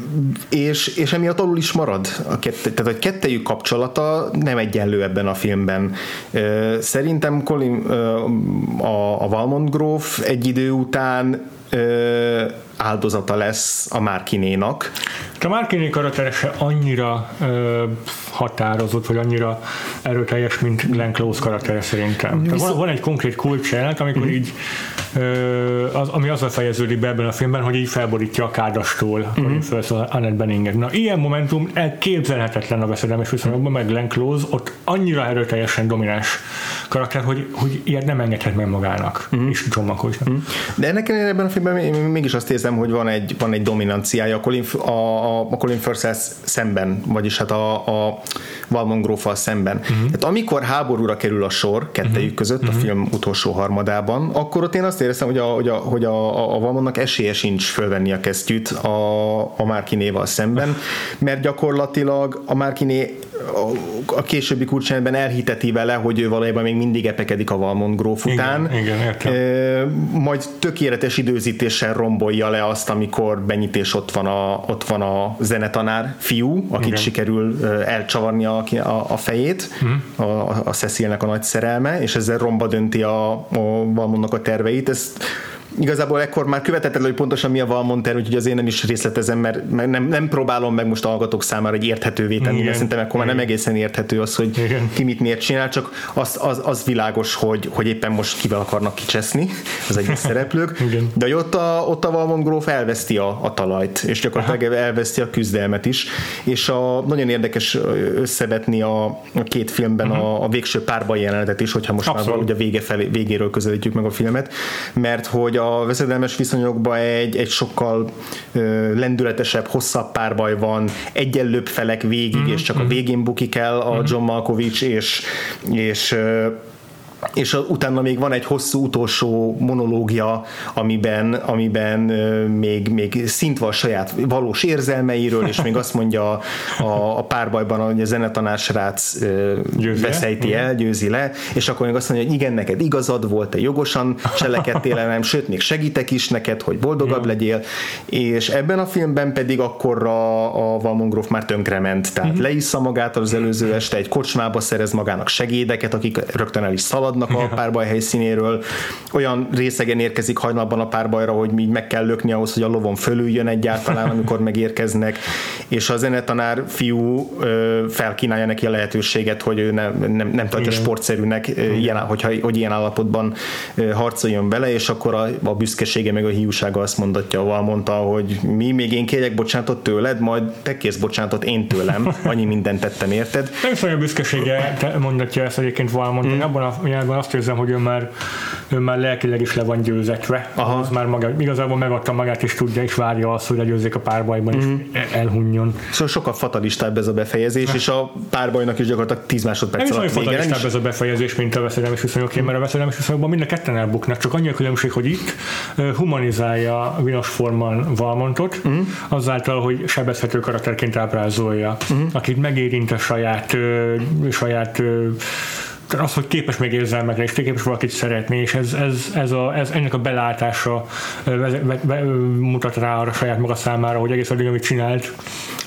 És, és emiatt alul is marad. A kette, tehát a kette kettejük kapcsolata nem egyenlő ebben a filmben. Szerintem Colin, a, a Valmont gróf egy idő után áldozata lesz a Márkinénak. A Márkiné karaktere se annyira ö, határozott, vagy annyira erőteljes, mint Glenn Close karaktere szerintem. Viszont... Van, van egy konkrét kulcsjelenet, amikor mm-hmm. így ö, az, ami azzal fejeződik be ebben a filmben, hogy így felborítja a kádastól mm-hmm. föl az Annette Beninget. Na, ilyen momentum elképzelhetetlen a veszedelmes viszonyokban, meg Glenn Close ott annyira erőteljesen domináns karakter, hogy, hogy ilyet nem engedhet meg magának, mm-hmm. és John mm-hmm. De ennek ebben a filmben mégis azt érzem, hogy van egy, van egy dominanciája a Colin, a, a, a Colin firth szemben, vagyis hát a, a Valmon Gróffal szemben. Uh-huh. Tehát amikor háborúra kerül a sor kettejük uh-huh. között uh-huh. a mhm. film utolsó harmadában, akkor ott én azt éreztem, hogy a, hogy a, hogy a, a Valmonnak esélye sincs fölvenni a kesztyűt a, a Márkinéval szemben, mert gyakorlatilag a Márkiné a későbbi kulcsányban elhiteti vele, hogy ő valójában még mindig epekedik a Valmont gróf után. Igen, igen, értem. Majd tökéletes időzítéssel rombolja le azt, amikor benyités ott van a, ott van a zenetanár fiú, akit igen. sikerül elcsavarni a, a, a fejét, uh-huh. a, a Cecilnek a nagy szerelme, és ezzel romba dönti a, a Valmontnak a terveit. Ezt igazából ekkor már követetetlen, hogy pontosan mi a Valmonter, úgyhogy azért nem is részletezem, mert, nem, nem próbálom meg most a hallgatók számára egy érthetővé tenni, mert szerintem akkor már nem egészen érthető az, hogy Igen. ki mit miért csinál, csak az, az, az világos, hogy, hogy éppen most kivel akarnak kicseszni az egyes [laughs] szereplők. Igen. De ott a, ott a Valmont gróf elveszti a, a talajt, és gyakorlatilag Aha. elveszti a küzdelmet is, és a, nagyon érdekes összevetni a, a két filmben uh-huh. a, a végső párban jelenetet is, hogyha most Abszolút. már ugye vége felé, végéről közelítjük meg a filmet, mert hogy a veszedelmes viszonyokban egy, egy sokkal ö, lendületesebb, hosszabb párbaj van, egyenlőbb felek végig, mm-hmm. és csak a mhm. végén bukik el a mhm. John Malkovich, és, és ö, és utána még van egy hosszú utolsó monológia, amiben, amiben még, még szint van a saját valós érzelmeiről, és még azt mondja a, a párbajban, hogy a zenetanásrác veszejti el, győzi le, és akkor még azt mondja, hogy igen, neked igazad volt, te jogosan cselekedtél el, nem, sőt, még segítek is neked, hogy boldogabb legyél, és ebben a filmben pedig akkor a, Gróf már tönkrement, tehát uh-huh. leissza magát az előző este, egy kocsmába szerez magának segédeket, akik rögtön el is szalad, szaladnak a párbaj helyszínéről, olyan részegen érkezik hajnalban a párbajra, hogy így meg kell lökni ahhoz, hogy a lovon fölüljön egyáltalán, [laughs] amikor megérkeznek, és a zenetanár fiú felkínálja neki a lehetőséget, hogy ő nem, nem, nem tartja Igen. sportszerűnek, ilyen, hogyha, hogy ilyen állapotban harcoljon bele, és akkor a, a büszkesége meg a hiúsága azt mondatja, mondta, hogy mi, még én kérjek bocsánatot tőled, majd te kérsz bocsánatot én tőlem, annyi mindent tettem, érted? Nem szóval a büszkesége mondatja ezt egyébként valamondani, mm. abban a pillanatban azt érzem, hogy ő már, ő már lelkileg is le van győzetve. Aha. Az már maga, igazából megadta magát, és tudja, és várja azt, hogy legyőzzék a párbajban, mm. és mhm. elhunjon. Szóval sokkal fatalistább ez a befejezés, és a párbajnak is gyakorlatilag 10 másodperc alatt vége. Is ez a befejezés, mint a veszedelmes viszonyok, mm. mert a veszedelmes viszonyokban mind a ketten elbuknak, csak annyi a különbség, hogy itt humanizálja Vinos Forman Valmontot, mm. azáltal, hogy sebezhető karakterként ábrázolja, mm. akit megérint a saját, saját az, hogy képes még érzelmekre, és képes valakit szeretni, és ez, ez, ez, a, ez ennek a belátása mutat rá arra saját maga számára, hogy egész addig, amit csinált,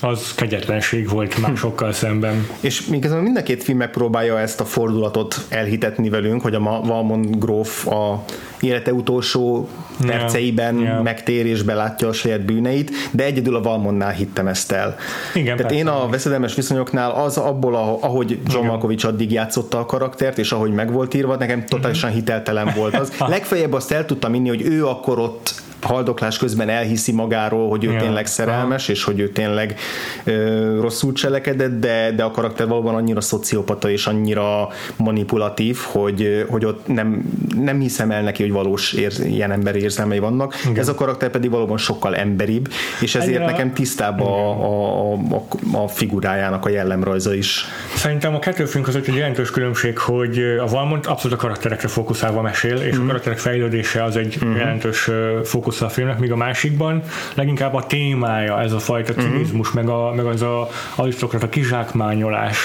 az kegyetlenség volt másokkal szemben. És miközben mind a két film megpróbálja ezt a fordulatot elhitetni velünk, hogy a Valmont gróf a élete utolsó perceiben yeah, megtér és belátja a saját bűneit, de egyedül a Valmonnál hittem ezt el. Igen, Tehát én a veszedelmes viszonyoknál az abból, ahogy John Malkovich addig játszotta a karaktert, és ahogy meg volt írva, nekem totálisan mhm. hiteltelen volt az. [laughs] Legfeljebb azt el tudtam inni, hogy ő akkor ott haldoklás közben elhiszi magáról, hogy ő ja. tényleg szerelmes, és hogy ő tényleg ö, rosszul cselekedett, de, de a karakter valóban annyira szociopata és annyira manipulatív, hogy, hogy ott nem, nem hiszem el neki, hogy valós érz, ilyen emberi érzelmei vannak. Igen. Ez a karakter pedig valóban sokkal emberibb, és ezért Egyre... nekem tisztább a, a, a, a figurájának a jellemrajza is. Szerintem a kettő film között egy jelentős különbség, hogy a Valmont abszolút a karakterekre fókuszálva mesél, és mm. a mhm. karakterek fejlődése az egy mm. jelentős fókusz fókusz a filmnek, míg a másikban leginkább a témája, ez a fajta mhm. cinizmus, uh-huh. meg, a, meg az a arisztokrata kizsákmányolás,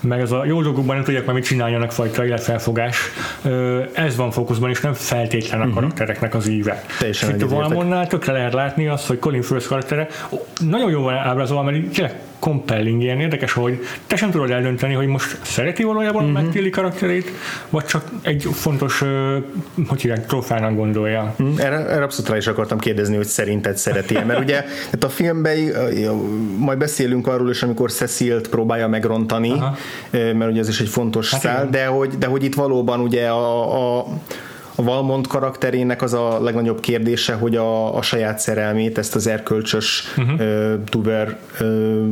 meg ez a jó dolgokban nem tudják már mit csináljanak fajta életfelfogás. Ez van fókuszban, és nem feltétlen a uh-huh. karaktereknek az íve. Teljesen Itt a Valmonnál tökre lehet látni azt, hogy Colin Firth karaktere nagyon jól ábrázolva, mert tényleg compelling, ilyen érdekes, hogy te sem tudod eldönteni, hogy most szereti valójában uh-huh. mhm. karakterét, vagy csak egy fontos, hogy hívják, trófának gondolja. Uh-huh. Erre, erre abszolút rá is akartam kérdezni, hogy szerinted szereti mert ugye hát a filmben majd beszélünk arról is, amikor Cecilt próbálja megrontani, Aha. mert ugye ez is egy fontos hát szál, de hogy, de hogy itt valóban ugye a, a a Valmont karakterének az a legnagyobb kérdése, hogy a, a saját szerelmét, ezt az erkölcsös uh-huh. uh, tuber uh,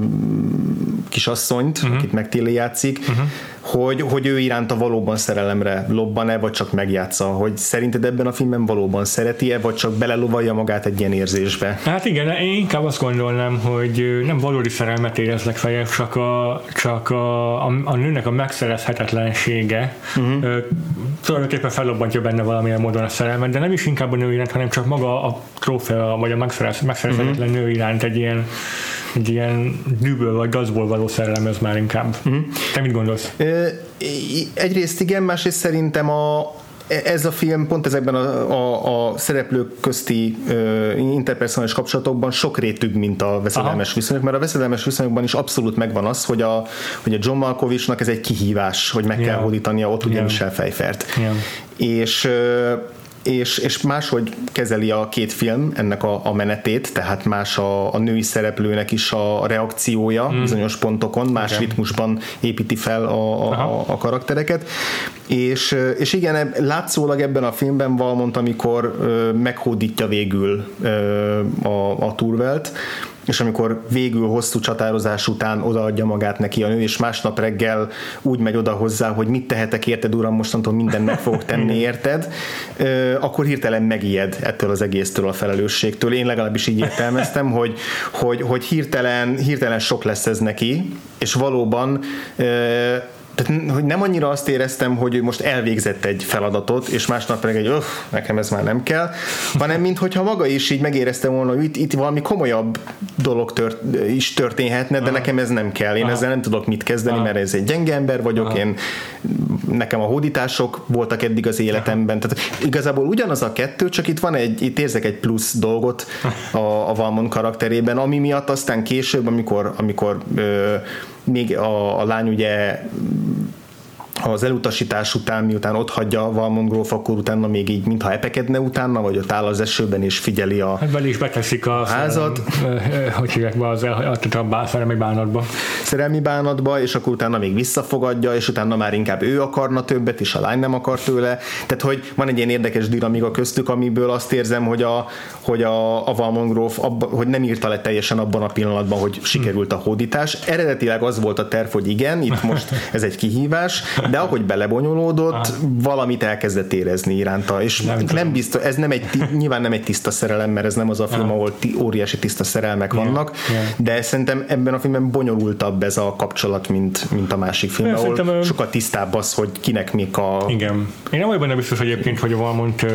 kisasszonyt, uh-huh. akit megtéli játszik, uh-huh hogy, hogy ő iránta valóban szerelemre lobban-e, vagy csak megjátsza, hogy szerinted ebben a filmben valóban szereti-e, vagy csak belelovalja magát egy ilyen érzésbe? Hát igen, én inkább azt gondolnám, hogy nem valódi szerelmet éreznek feljebb, csak a, csak a, a, a nőnek a megszerezhetetlensége uh-huh. tulajdonképpen fellobbantja benne valamilyen módon a szerelmet, de nem is inkább a nő iránt, hanem csak maga a trófea, vagy a megszerez, megszerezhetetlen uh-huh. nő iránt egy ilyen egy ilyen dűből vagy gazból való szerelem ez már inkább. Uh-huh. Te mit gondolsz? Egyrészt igen, másrészt szerintem a, ez a film pont ezekben a, a, a szereplők közti interpersonális kapcsolatokban sok rétűbb, mint a veszedelmes Aha. viszonyok, mert a veszedelmes viszonyokban is abszolút megvan az, hogy a, hogy a John Malkovichnak ez egy kihívás, hogy meg yeah. kell hódítania ott ugyanis yeah. elfejfert. Yeah. És uh, és, és máshogy kezeli a két film ennek a, a menetét, tehát más a, a női szereplőnek is a reakciója mm. bizonyos pontokon, más okay. ritmusban építi fel a, a, a karaktereket, és, és igen, látszólag ebben a filmben Valmont, amikor meghódítja végül a, a Turvelt, és amikor végül hosszú csatározás után odaadja magát neki a nő, és másnap reggel úgy megy oda hozzá, hogy mit tehetek érted, uram, mostantól mindent meg fogok tenni [laughs] érted, akkor hirtelen megijed ettől az egésztől a felelősségtől. Én legalábbis így értelmeztem, hogy, hogy, hogy hirtelen, hirtelen sok lesz ez neki, és valóban tehát hogy nem annyira azt éreztem, hogy most elvégzett egy feladatot, és másnap pedig egy, öh, nekem ez már nem kell, hanem mintha maga is így megérezte volna, hogy itt, itt valami komolyabb dolog tört, is történhetne, de Aha. nekem ez nem kell. Én Aha. ezzel nem tudok mit kezdeni, Aha. mert ez egy gyenge ember vagyok, Aha. én nekem a hódítások voltak eddig az életemben. Tehát igazából ugyanaz a kettő, csak itt van egy, itt érzek egy plusz dolgot a, a Valmon karakterében, ami miatt aztán később, amikor, amikor ö, még a, a lány ugye az elutasítás után, miután ott hagyja Valmont gróf, akkor utána még így mintha epekedne utána, vagy ott áll az esőben és figyeli a hát is beteszik a házat. Hogy hívják be az el, a szerelmi bánatba. Szerelmi bánatba, és akkor utána még visszafogadja, és utána már inkább ő akarna többet, és a lány nem akar tőle. Tehát, hogy van egy ilyen érdekes dinamika köztük, amiből azt érzem, hogy a, hogy a, a Valmont gróf, abba, hogy nem írta le teljesen abban a pillanatban, hogy sikerült a hódítás. Eredetileg az volt a terv, hogy igen, itt most ez egy kihívás, de ahogy belebonyolódott, Aha. valamit elkezdett érezni iránta, és nem, nem biztos, ez nem egy, [laughs] nyilván nem egy tiszta szerelem, mert ez nem az a film, Aha. ahol ti, óriási tiszta szerelmek yeah. vannak, yeah. de szerintem ebben a filmben bonyolultabb ez a kapcsolat, mint, mint a másik film, ahol szerintem, sokkal tisztább az, hogy kinek mik a... Igen. Én nem vagyok benne biztos egyébként, hogy Valmont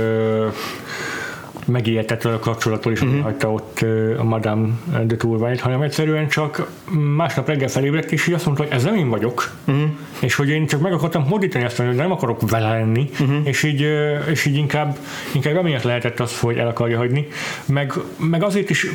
megijedtett a kapcsolattól is, uh-huh. hagyta ott a Madame de Tourville, hanem egyszerűen csak másnap reggel felébredt, és így azt mondta, hogy ez nem én vagyok, uh-huh. és hogy én csak meg akartam modítani azt, hogy nem akarok vele lenni, uh-huh. és így, és így inkább, inkább amiatt lehetett az, hogy el akarja hagyni, meg, meg azért is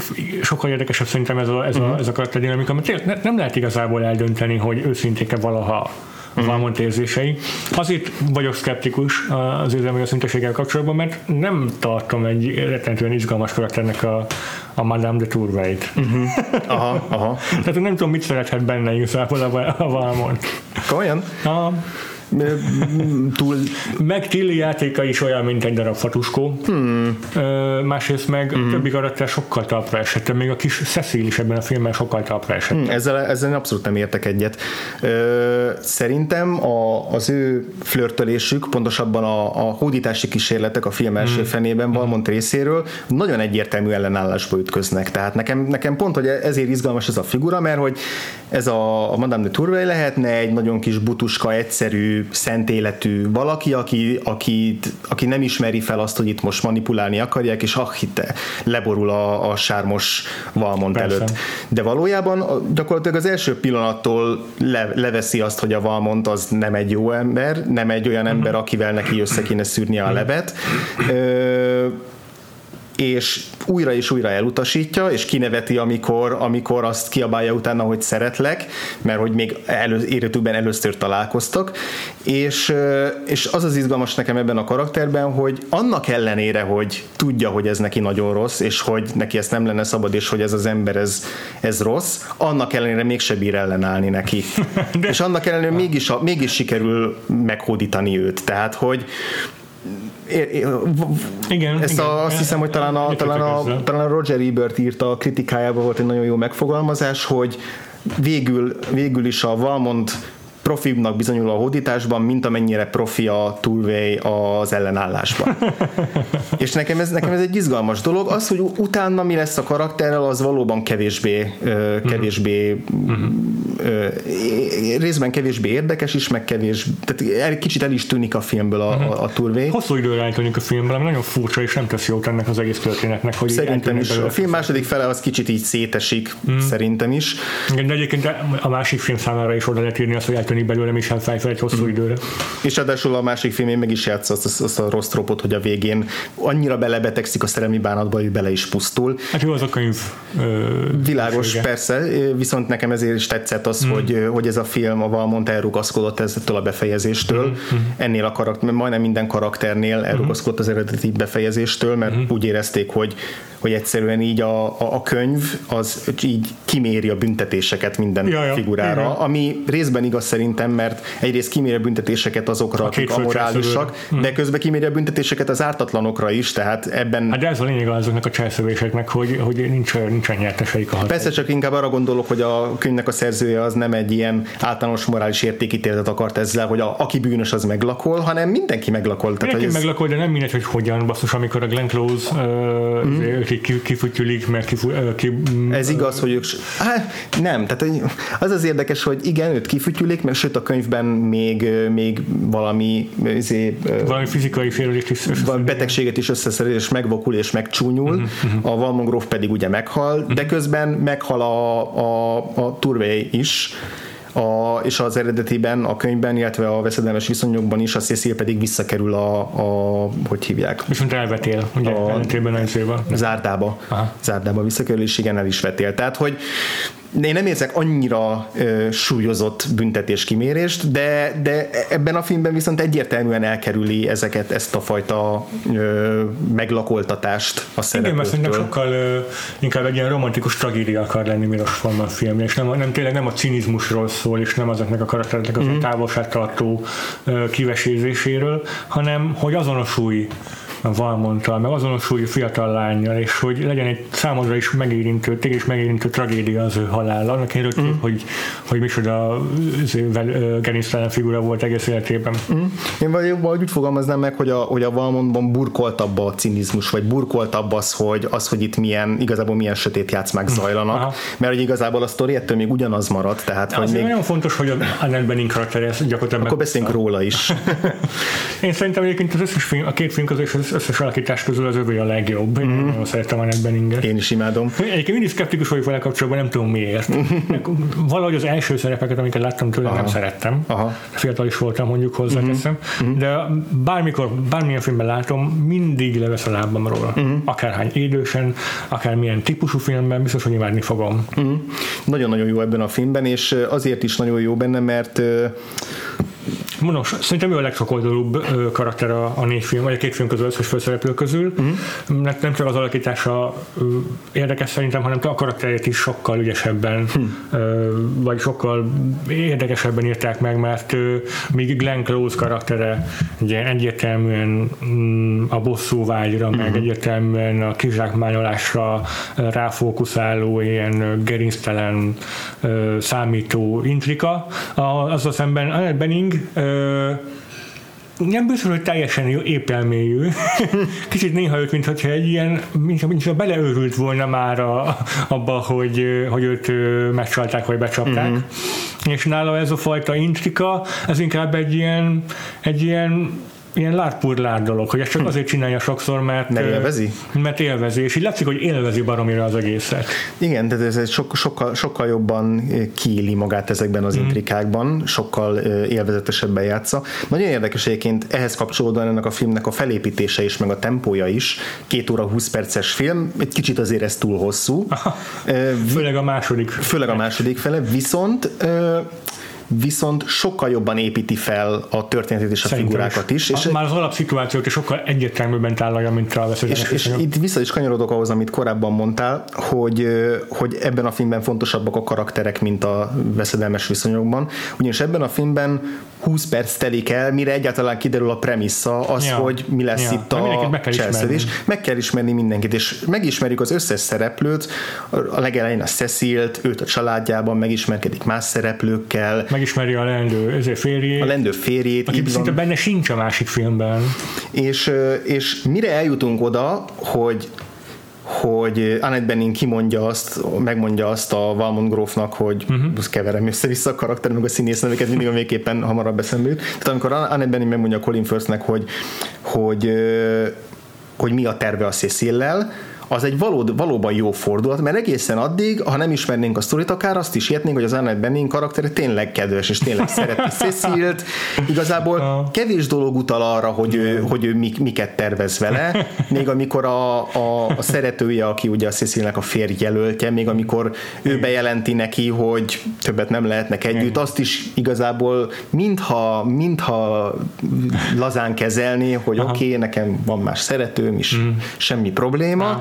sokkal érdekesebb szerintem ez a, ez a, uh-huh. ez a karakterdinamika, mert nem lehet igazából eldönteni, hogy őszinték-e valaha a Valmont érzései. Azért vagyok szkeptikus az érzelmi őszinteséggel kapcsolatban, mert nem tartom egy rettentően izgalmas karakternek a, a Madame de Tourveit. Uh-huh. Aha, aha. Tehát nem tudom, mit szerethet benne igazából a, a Valmont. Komolyan? Aha túl... Meg Tilly játéka is olyan, mint egy darab fatuskó. Hmm. Másrészt meg hmm. többi karakter sokkal talpra esett, még a kis Cecil is ebben a filmben sokkal talpra esett. Hmm. Ezzel, ezzel abszolút nem értek egyet. Szerintem a, az ő flörtölésük, pontosabban a, a hódítási kísérletek a film első hmm. fenében Valmont hmm. részéről nagyon egyértelmű ellenállásba ütköznek. Tehát nekem, nekem pont, hogy ezért izgalmas ez a figura, mert hogy ez a, a Madame de Tourville lehetne egy nagyon kis butuska, egyszerű, szent életű valaki, aki, aki, aki nem ismeri fel azt, hogy itt most manipulálni akarják, és ah, hitte, leborul a, a sármos Valmont Persze. előtt. De valójában gyakorlatilag az első pillanattól le, leveszi azt, hogy a Valmont az nem egy jó ember, nem egy olyan ember, mhm. akivel neki össze kéne szűrnie a mhm. levet. Ö, és újra és újra elutasítja, és kineveti, amikor, amikor azt kiabálja utána, hogy szeretlek, mert hogy még elő, életükben először találkoztak, és, és az az izgalmas nekem ebben a karakterben, hogy annak ellenére, hogy tudja, hogy ez neki nagyon rossz, és hogy neki ezt nem lenne szabad, és hogy ez az ember ez, ez rossz, annak ellenére mégse bír ellenállni neki. De... [laughs] És annak ellenére mégis, mégis sikerül meghódítani őt. Tehát, hogy igen, ezt igen. A, azt hiszem, hogy talán a, talán, a, talán a Roger Ebert írta a kritikájában volt egy nagyon jó megfogalmazás, hogy végül, végül is a Valmont profibbnak bizonyul a hódításban, mint amennyire profi a Turvey az ellenállásban. [laughs] és nekem ez, nekem ez egy izgalmas dolog. Az, hogy utána mi lesz a karakterrel, az valóban kevésbé, kevésbé uh-huh. részben kevésbé érdekes is, meg kevés, tehát kicsit el is tűnik a filmből a, uh-huh. a, a Turvey. Hosszú időre eltűnik a filmből, ami nagyon furcsa, és nem tesz jót ennek az egész történetnek. Hogy Szerintem is. A film második fele az kicsit így szétesik, uh-huh. szerintem is. Igen, de egyébként a másik film számára is oda lehet írni azt, hogy eltűnik belőle Michel Pfeiffer egy hosszú uh-huh. időre. És ráadásul a másik filmén meg is játsz azt, azt, azt a rossz tropot, hogy a végén annyira belebetegszik a szerelmi bánatba, hogy bele is pusztul. Hát jó az a könyv. Ö, Világos, sége. persze, viszont nekem ezért is tetszett az, mm. hogy, hogy ez a film a Valmont elrugaszkodott ettől a befejezéstől. Mm. Ennél a karakter, majdnem minden karakternél elrugaszkodott az eredeti befejezéstől, mert mm. úgy érezték, hogy hogy egyszerűen így a, a, a könyv az így kiméri a büntetéseket minden ja, ja, figurára, igen. ami részben igaz szerintem, mert egyrészt kiméri a büntetéseket azokra, a akik amorálisak, hm. de közben kiméri a büntetéseket az ártatlanokra is, tehát ebben... Hát de ez a lényeg azoknak a cselszövéseknek, hogy, hogy nincs, nincsen nyerteseik a hatály. Persze csak inkább arra gondolok, hogy a könyvnek a szerzője az nem egy ilyen általános morális értékítéletet akart ezzel, hogy a, aki bűnös az meglakol, hanem mindenki meglakol. Tehát, mindenki ez... meglakol, de nem mindegy, hogy hogyan, basszus, amikor a Glenn Close uh, mm kifütyülik, mert kifu, ki, Ez igaz, hogy ők... Hát, nem, tehát az az érdekes, hogy igen, őt kifütyülik, mert sőt a könyvben még, még valami izé, valami fizikai félelést is betegséget is összeszerül, és megvakul és megcsúnyul, uh-huh, a Valmon pedig ugye meghal, uh-huh. de közben meghal a, a, a Turvey is, a, és az eredetiben, a könyvben, illetve a veszedelmes viszonyokban is, a Cecil pedig visszakerül a, a hogy hívják? Viszont elvetél, ugye, a, zárdába, Aha. zárdába visszakerül, és igen, el is vetél. Tehát, hogy én nem érzek annyira ö, súlyozott büntetéskimérést, de, de ebben a filmben viszont egyértelműen elkerüli ezeket, ezt a fajta ö, meglakoltatást a szereplőtől. Igen, mert szerintem sokkal ö, inkább egy ilyen romantikus tragédia akar lenni Milos Forman film, és nem, nem tényleg nem a cinizmusról szól, és nem azoknak a karaktereknek az mm-hmm. távolságtartó ö, kivesézéséről, hanem hogy azonosulj a Valmonttal, meg azonosulj fiatal lányjal, és hogy legyen egy számodra is megérintő, téged is megérintő tragédia az ő halál. Annak én mm. hogy, hogy micsoda gerinctelen figura volt egész életében. Mm. Én vagy úgy fogalmaznám meg, hogy a, hogy a Valmontban burkoltabb a cinizmus, vagy burkoltabb az, hogy, az, hogy itt milyen, igazából milyen sötét játszmák mm. zajlanak, Aha. mert hogy igazából a sztori ettől még ugyanaz marad. Tehát, hogy még... nagyon fontos, hogy a Annette Bening karakter gyakorlatilag Akkor beszéljünk róla is. [laughs] én szerintem egyébként az összes film, a két film közös az összes alakítás közül az övé a legjobb. Én mm-hmm. nagyon szeretem a Beninget. Én is imádom. Egyébként mindig szkeptikus vagyok vele kapcsolatban, nem tudom miért. Valahogy az első szerepeket, amiket láttam tőle, Aha. nem szerettem. Aha. Fiatal is voltam, mondjuk hozzáteszem. Mm-hmm. De bármikor, bármilyen filmben látom, mindig levesz a lábam róla. Mm-hmm. Akárhány idősen, akármilyen típusú filmben, biztos, hogy imádni fogom. Mm-hmm. Nagyon-nagyon jó ebben a filmben, és azért is nagyon jó benne, mert Mondom, szerintem ő a legsokoldalúbb karakter a, a négy film, vagy a két film közül, összes főszereplő közül. Uh-huh. Nem csak az alakítása érdekes szerintem, hanem a karakterét is sokkal ügyesebben, uh-huh. vagy sokkal érdekesebben írták meg, mert míg Glenn Close karaktere ugye egyértelműen mm, a bosszú vágyra, uh-huh. meg egyértelműen a kizsákmányolásra ráfókuszáló ilyen gerinctelen számító intrika, azzal szemben Annette Bening nem biztos, hogy teljesen épelmélyű. [laughs] Kicsit néha őt, mintha egy ilyen, mintha, mintha beleőrült volna már a, abba, hogy, hogy őt megcsalták, vagy becsapták. Mm-hmm. És nála ez a fajta intrika, ez inkább egy ilyen, egy ilyen ilyen lárpurlár dolog, hogy ezt csak hm. azért csinálja sokszor, mert, mert élvezi? Mert élvezi, és így látszik, hogy élvezi baromira az egészet. Igen, de ez sok, sokkal, sokkal jobban kiéli magát ezekben az mm. intrikákban, sokkal élvezetesebben játsza. Nagyon érdekes egyébként ehhez kapcsolódóan ennek a filmnek a felépítése is, meg a tempója is. Két óra 20 perces film, egy kicsit azért ez túl hosszú. Aha. Főleg a második. Főleg a második fele, viszont viszont sokkal jobban építi fel a történetét és a Szerintem figurákat is. is. És már az alapszituációt is sokkal egyértelműbben tállalja, mint a és, és itt vissza is kanyarodok ahhoz, amit korábban mondtál, hogy, hogy ebben a filmben fontosabbak a karakterek, mint a veszedelmes viszonyokban. Ugyanis ebben a filmben 20 perc telik el, mire egyáltalán kiderül a premissza, az, ja. hogy mi lesz ja. itt a meg cselszedés. Meg kell ismerni mindenkit, és megismerjük az összes szereplőt, a legelején a Cecilt, őt a családjában, megismerkedik más szereplőkkel, megismeri a leendő ezért férjét. A leendő férjét. Aki szinte benne sincs a másik filmben. És, és mire eljutunk oda, hogy hogy Annette Bening kimondja azt, megmondja azt a Valmont Grófnak, hogy uh-huh. keverem össze-vissza a karakter, meg a színész neveket mindig végképpen hamarabb eszembe Tehát amikor Annette Bening megmondja Colin Firthnek, hogy, hogy, hogy mi a terve a Cecil-lel, az egy valód, valóban jó fordulat, mert egészen addig, ha nem ismernénk a sztorit, akár azt is értnénk, hogy az Annette Bening karaktere tényleg kedves, és tényleg szereti [laughs] Cecilt. Igazából kevés dolog utal arra, hogy ő, hogy ő mik, miket tervez vele, még amikor a, a, a szeretője, aki ugye a Cecilnek a férj jelöltje, még amikor ő bejelenti neki, hogy többet nem lehetnek együtt, azt is igazából mintha, mintha lazán kezelni, hogy oké, okay, nekem van más szeretőm is, mm. semmi probléma.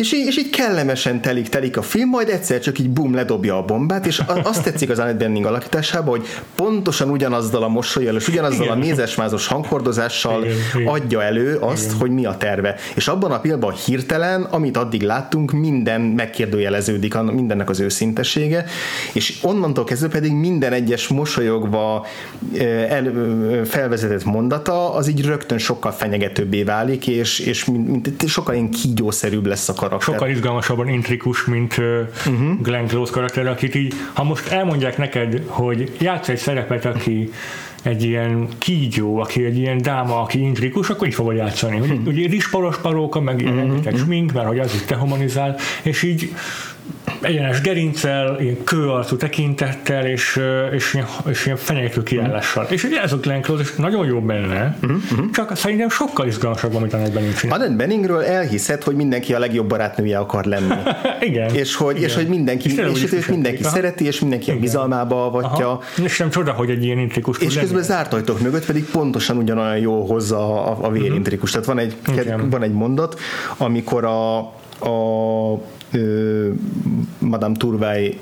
és így, és így kellemesen telik, telik a film, majd egyszer csak így bum, ledobja a bombát, és azt tetszik az Annette Bening alakításában, hogy pontosan ugyanazzal a mosolyjal, és ugyanazzal Igen. a mézesmázos hangkordozással Igen. adja elő azt, Igen. hogy mi a terve. És abban a pillanatban hirtelen, amit addig láttunk, minden megkérdőjeleződik, mindennek az őszintessége, és onnantól kezdve pedig minden egyes mosolyogva el, felvezetett mondata, az így rögtön sokkal fenyegetőbbé válik, és, és mint, sokkal ilyen kígyószerűbb lesz a karakter. Sokkal izgalmasabban intrikus, mint uh-huh. Glenn Close karakter, akit így, ha most elmondják neked, hogy játsz egy szerepet, aki egy ilyen kígyó, aki egy ilyen dáma, aki intrikus, akkor így fogod játszani. Hmm. Ugye rizsporos paróka, meg ilyen uh-huh. smink, mert hogy az itt te humanizál, és így egyenes gerincel, ilyen kőarcú tekintettel, és, és, ilyen, és ilyen fenyegető kiállással. Mm. És ugye ez a Glenn Close, nagyon jó benne, mm-hmm. csak szerintem sokkal izgalmasabb, amit Annette Bening csinál. Annette Benningről elhiszed, hogy mindenki a legjobb barátnője akar lenni. [laughs] Igen. És hogy, Igen. És hogy mindenki, és, és, és mindenki Aha. szereti, és mindenki Igen. a bizalmába avatja. Aha. És nem csoda, hogy egy ilyen intrikus És közben zárt ajtók mögött pedig pontosan ugyanolyan jó hozza a, a vérintrikus. Mm-hmm. Tehát van egy, van egy mondat, amikor a, a Madame Turvey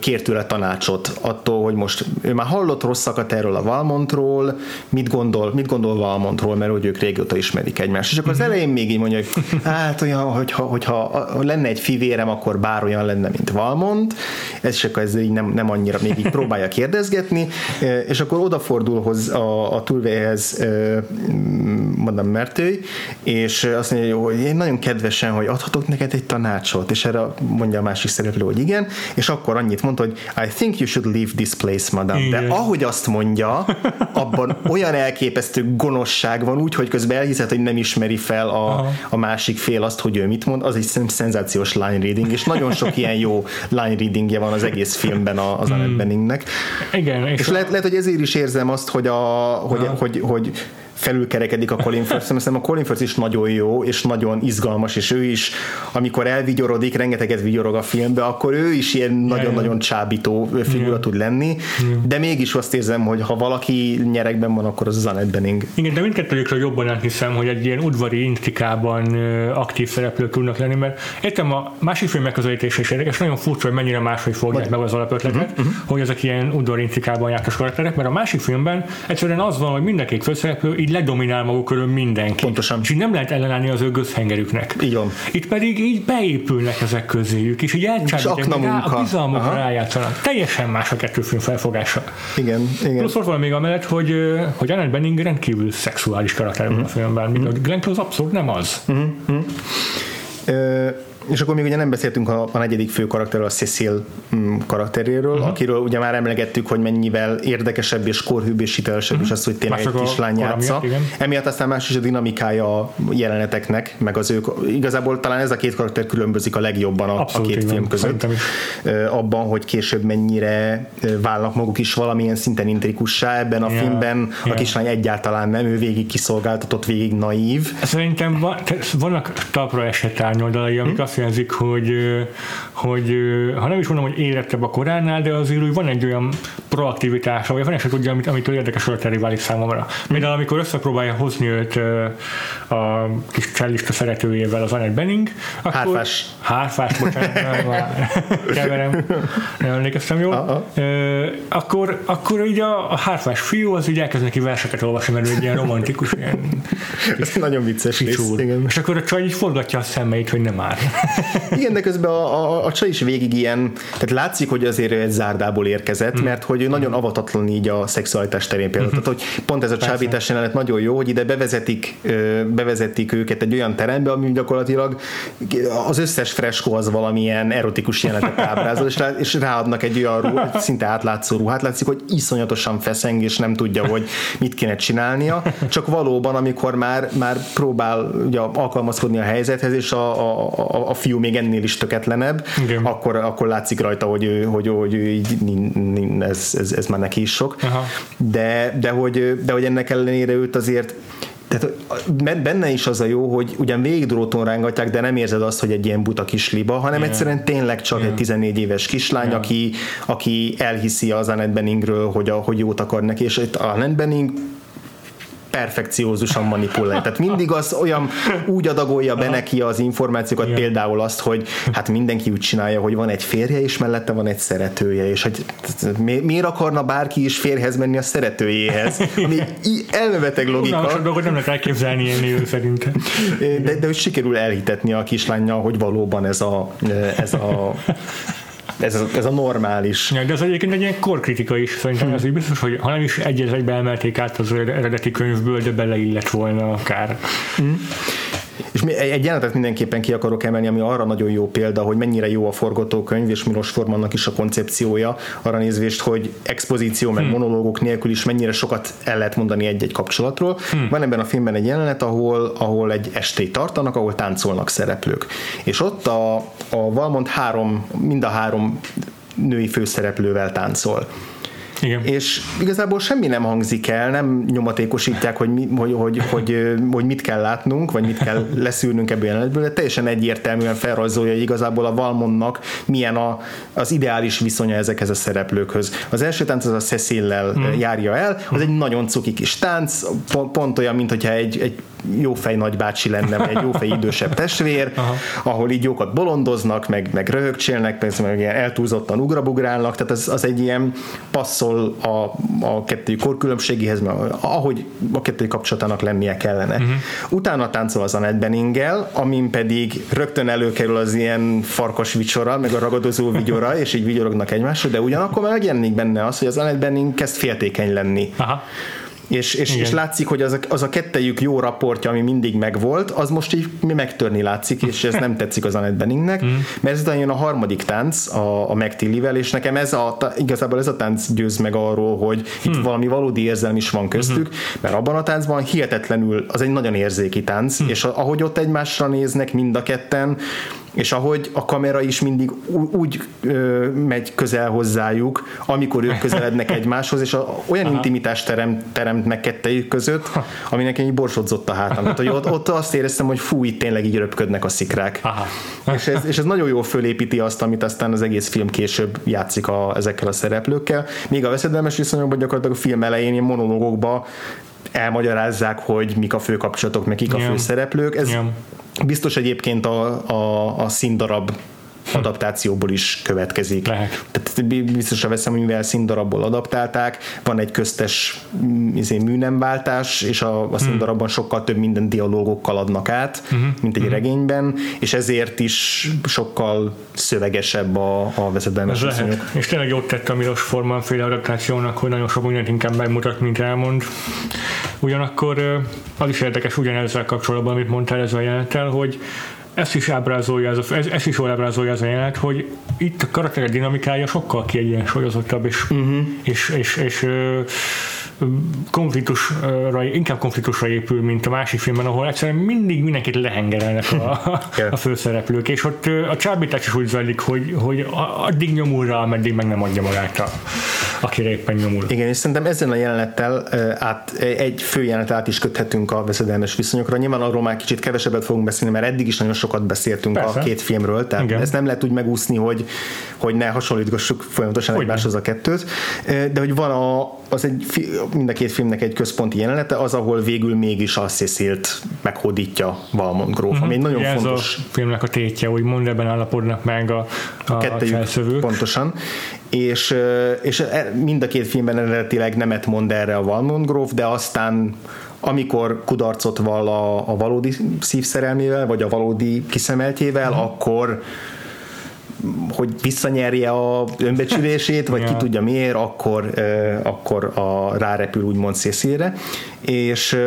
kért tőle tanácsot attól, hogy most ő már hallott rosszakat erről a Valmontról, mit gondol, mit gondol Valmontról, mert hogy ők régóta ismerik egymást. És akkor az mhm. elején még így mondja, hogy hát olyan, hogyha, hogyha lenne egy fivérem, akkor bár olyan lenne, mint Valmont, ez akkor ez így nem, nem annyira még így próbálja kérdezgetni, és akkor odafordul hoz a, a Turveyhez Madame Mertőj, és azt mondja, hogy én nagyon kedvesen, hogy adhatok neked egy tanácsot, és és erre mondja a másik szereplő, hogy igen, és akkor annyit mondta, hogy I think you should leave this place, madam. Igen. De ahogy azt mondja, abban olyan elképesztő gonoszság van, úgy, hogy közben elhiszed, hogy nem ismeri fel a, a másik fél azt, hogy ő mit mond, az egy szenzációs line reading, és nagyon sok ilyen jó line readingje van az egész filmben az hmm. Annette Beningnek. Igen. És, és lehet, lehet, hogy ezért is érzem azt, hogy, a, hogy, hogy, hogy, hogy felülkerekedik a Colin Firth, szerintem a Colin Firth is nagyon jó, és nagyon izgalmas, és ő is, amikor elvigyorodik, rengeteget vigyorog a filmbe, akkor ő is ilyen nagyon-nagyon csábító figura tud lenni, de mégis azt érzem, hogy ha valaki nyerekben van, akkor az az Annette Bening. Igen, de mindkettőjükről jobban elhiszem, hogy egy ilyen udvari intrikában aktív szereplők tudnak lenni, mert értem a másik film megközelítés is érdekes, nagyon furcsa, hogy mennyire máshogy fogják meg az alapötletet, uh-huh, uh-huh. hogy ezek ilyen udvari intrikában jártas karakterek, mert a másik filmben egyszerűen az van, hogy mindenki főszereplő így ledominál maguk körül mindenki. Pontosan. És így nem lehet ellenállni az ő gőzhengerüknek. Így van. Itt pedig így beépülnek ezek közéjük, és így elcsábítják, rá, a bizalmukra rájátszanak. Teljesen más a kettő film felfogása. Igen, igen. Plusz ott van még amellett, hogy, hogy Annette Bening rendkívül szexuális karakter mm. a filmben, míg mm. Glenn Close abszolút nem az. Mm-hmm. Ö, és akkor még ugye nem beszéltünk a, a negyedik fő karakterről, a Cecil mm, karakteréről, uh-huh. akiről ugye már emlegettük, hogy mennyivel érdekesebb és korhűbb és hitelesebb uh-huh. is az, hogy tényleg egy kislány játsza. Emiatt aztán más is a dinamikája a jeleneteknek, meg az ők, igazából talán ez a két karakter különbözik a legjobban a, Abszolút, a két igen, film között. Abban, hogy később mennyire válnak maguk is valamilyen szinten intrikussá. Ebben a yeah, filmben yeah. a kislány egyáltalán nem, ő végig kiszolgáltatott, végig naív. Szerintem van, vannak talpra esett árnyoldalai, amik hmm? azt jelzik, hogy, hogy ha nem is mondom, hogy érettebb a koránál, de azért úgy van egy olyan proaktivitása, vagy van eset tudja, amit, amitől érdekes karakteré válik számomra. Például amikor összepróbálja hozni őt a kis csellista szeretőjével az Annette Benning, akkor... Hárfás. Hárfás, bocsánat, [laughs] keverem, nem emlékeztem jól. Uh-huh. Akkor, akkor így a, a hárfás fiú az így elkezd neki verseket olvasni, mert egy ilyen romantikus, ilyen [laughs] Ez nagyon vicces rész, És akkor a csaj így forgatja a szemeit, hogy nem már. [laughs] Igen, de közben a, a, a csaj is végig ilyen, tehát látszik, hogy azért egy zárdából érkezett, mm. mert hogy nagyon avatatlan így a szexualitás terén például. Mm-hmm. Tehát, hogy pont ez a csábítás jelenet nagyon jó, hogy ide bevezetik, bevezetik őket egy olyan terembe, ami gyakorlatilag az összes freskó az valamilyen erotikus jelenetet ábrázol, és, rá, és ráadnak egy olyan ruhát, szinte átlátszó ruhát, látszik, hogy iszonyatosan feszeng, és nem tudja, hogy mit kéne csinálnia, csak valóban, amikor már, már próbál ugye, alkalmazkodni a helyzethez, és a, a, a, a fiú még ennél is töketlenebb, akkor, akkor látszik rajta, hogy, ő, hogy, hogy ő így, ez, ez, ez már neki is sok. Aha. De, de, hogy, de hogy ennek ellenére őt azért tehát benne is az a jó, hogy ugyan végig dróton rángatják, de nem érzed azt, hogy egy ilyen buta kis liba, hanem yeah. egyszerűen tényleg csak yeah. egy 14 éves kislány, yeah. aki, aki elhiszi az Annette Benningről, hogy, a, hogy jót akar neki, és itt Annette Benning perfekciózusan manipulálja. Tehát mindig az olyan úgy adagolja be neki az információkat, Igen. például azt, hogy hát mindenki úgy csinálja, hogy van egy férje, és mellette van egy szeretője, és hogy mi, miért akarna bárki is férhez menni a szeretőjéhez? Ami elmebeteg logika. Unalmas dolgot nem lehet elképzelni élni szerintem. De, de hogy sikerül elhitetni a kislányjal, hogy valóban ez a, ez a ez a, ez a normális. Ja, de ez egyébként egy ilyen korkritika is, szerintem hmm. az így biztos, hogy ha nem is egy egybe emelték át az eredeti könyvből, de beleillett volna akár. Hmm. És egy jelenetet mindenképpen ki akarok emelni, ami arra nagyon jó példa, hogy mennyire jó a forgatókönyv, és Milos Formannak is a koncepciója, arra nézvést, hogy expozíció meg hmm. monológok nélkül is mennyire sokat el lehet mondani egy-egy kapcsolatról. Hmm. Van ebben a filmben egy jelenet, ahol, ahol egy estét tartanak, ahol táncolnak szereplők. És ott a, a Valmont három, mind a három női főszereplővel táncol. Igen. És igazából semmi nem hangzik el, nem nyomatékosítják, hogy, mi, hogy, hogy, hogy, hogy mit kell látnunk, vagy mit kell leszűrnünk ebből a jelenetből, de teljesen egyértelműen felrajzolja, hogy igazából a Valmonnak milyen a, az ideális viszonya ezekhez a szereplőkhöz. Az első tánc az a Cecillel hmm. járja el, az egy nagyon cuki kis tánc, pont, pont olyan, mint hogyha egy, egy jófej nagybácsi lenne, vagy egy jófej idősebb testvér, Aha. ahol így jókat bolondoznak, meg, meg röhögcsélnek, meg, meg ilyen eltúlzottan ugrabugrálnak, tehát az, az egy ilyen passzol a, a kettőjük korkülönbségéhez, mert ahogy a kettőjük kapcsolatának lennie kellene. Uh-huh. Utána táncol az Annette Benninggel, amin pedig rögtön előkerül az ilyen farkas vicsora, meg a ragadozó vigyora, [laughs] és így vigyorognak egymásra, de ugyanakkor megjelenik benne az, hogy az Annette Benning kezd féltékeny lenni. Aha és, és, és látszik, hogy az a, az a kettejük jó raportja, ami mindig megvolt, az most így megtörni látszik, és ez nem tetszik az Annette Benningnek, mm. mert ezután jön a harmadik tánc a, a McTillivel, és nekem ez a, igazából ez a tánc győz meg arról, hogy mm. itt hmm. valami valódi érzelem is van köztük, mm. mert abban a táncban hihetetlenül, az egy nagyon érzéki tánc, mm. és ahogy ott egymásra néznek mind a ketten, és ahogy a kamera is mindig úgy ö, megy közel hozzájuk, amikor ők közelednek [laughs] egymáshoz, és a, olyan Aha. intimitást terem, teremt meg kettejük között, aminek egy borsodzott a hátam. Tehát, hogy ott, ott azt éreztem, hogy fú, itt tényleg így röpködnek a szikrák. Aha. És, ez, és ez nagyon jól fölépíti azt, amit aztán az egész film később játszik a, ezekkel a szereplőkkel. Még a veszedelmes viszonyokban gyakorlatilag a film elején ilyen monológokba elmagyarázzák, hogy mik a fő kapcsolatok, meg kik a fő szereplők. Ez yeah. Biztos egyébként a, a, a színdarab adaptációból is következik. Lehet. Tehát biztosra veszem, hogy mivel színdarabból adaptálták, van egy köztes mm, izé, műnemváltás, és a, a hmm. színdarabban sokkal több minden dialógokkal adnak át, uh-huh. mint egy uh-huh. regényben, és ezért is sokkal szövegesebb a, a vezetben. És tényleg jót tett a Milos Forman féle adaptációnak, hogy nagyon sok mindent inkább megmutat, mint elmond. Ugyanakkor az is érdekes ugyanezzel kapcsolatban, amit mondtál ez a jelenettel, hogy ezt is ábrázolja, ez, a, ez, ez is jól ábrázolja az a jelenet, hogy itt a karakterek dinamikája sokkal kiegyensúlyozottabb, és, uh-huh. és, és, és, és konfliktusra, inkább konfliktusra épül, mint a másik filmben, ahol egyszerűen mindig mindenkit lehengerelnek a, a főszereplők, és ott a csábítás is úgy zajlik, hogy, hogy addig nyomul rá, ameddig meg nem adja magát a, akire éppen nyomul. Igen, és szerintem ezen a jelenettel át, egy fő jelenet át is köthetünk a veszedelmes viszonyokra. Nyilván arról már kicsit kevesebbet fogunk beszélni, mert eddig is nagyon sokat beszéltünk Persze. a két filmről, tehát Igen. ezt nem lehet úgy megúszni, hogy, hogy ne hasonlítgassuk folyamatosan hogy egymáshoz a kettőt, de hogy van a, az egy, mind a két filmnek egy központi jelenete, az, ahol végül mégis a Cecilt meghódítja Valmont gróf, uh-huh. ami egy nagyon Ugye fontos... Ez a filmnek a tétje, hogy mond ebben állapodnak meg a, a, a kettőjük, Pontosan. És, és e, mind a két filmben eredetileg nemet mond erre a Valmont gróf, de aztán amikor kudarcot vall a, a valódi szívszerelmével, vagy a valódi kiszemeltjével, uh-huh. akkor hogy visszanyerje a önbecsülését, vagy ja. ki tudja miért, akkor, akkor a, rárepül úgymond Cecilre. És,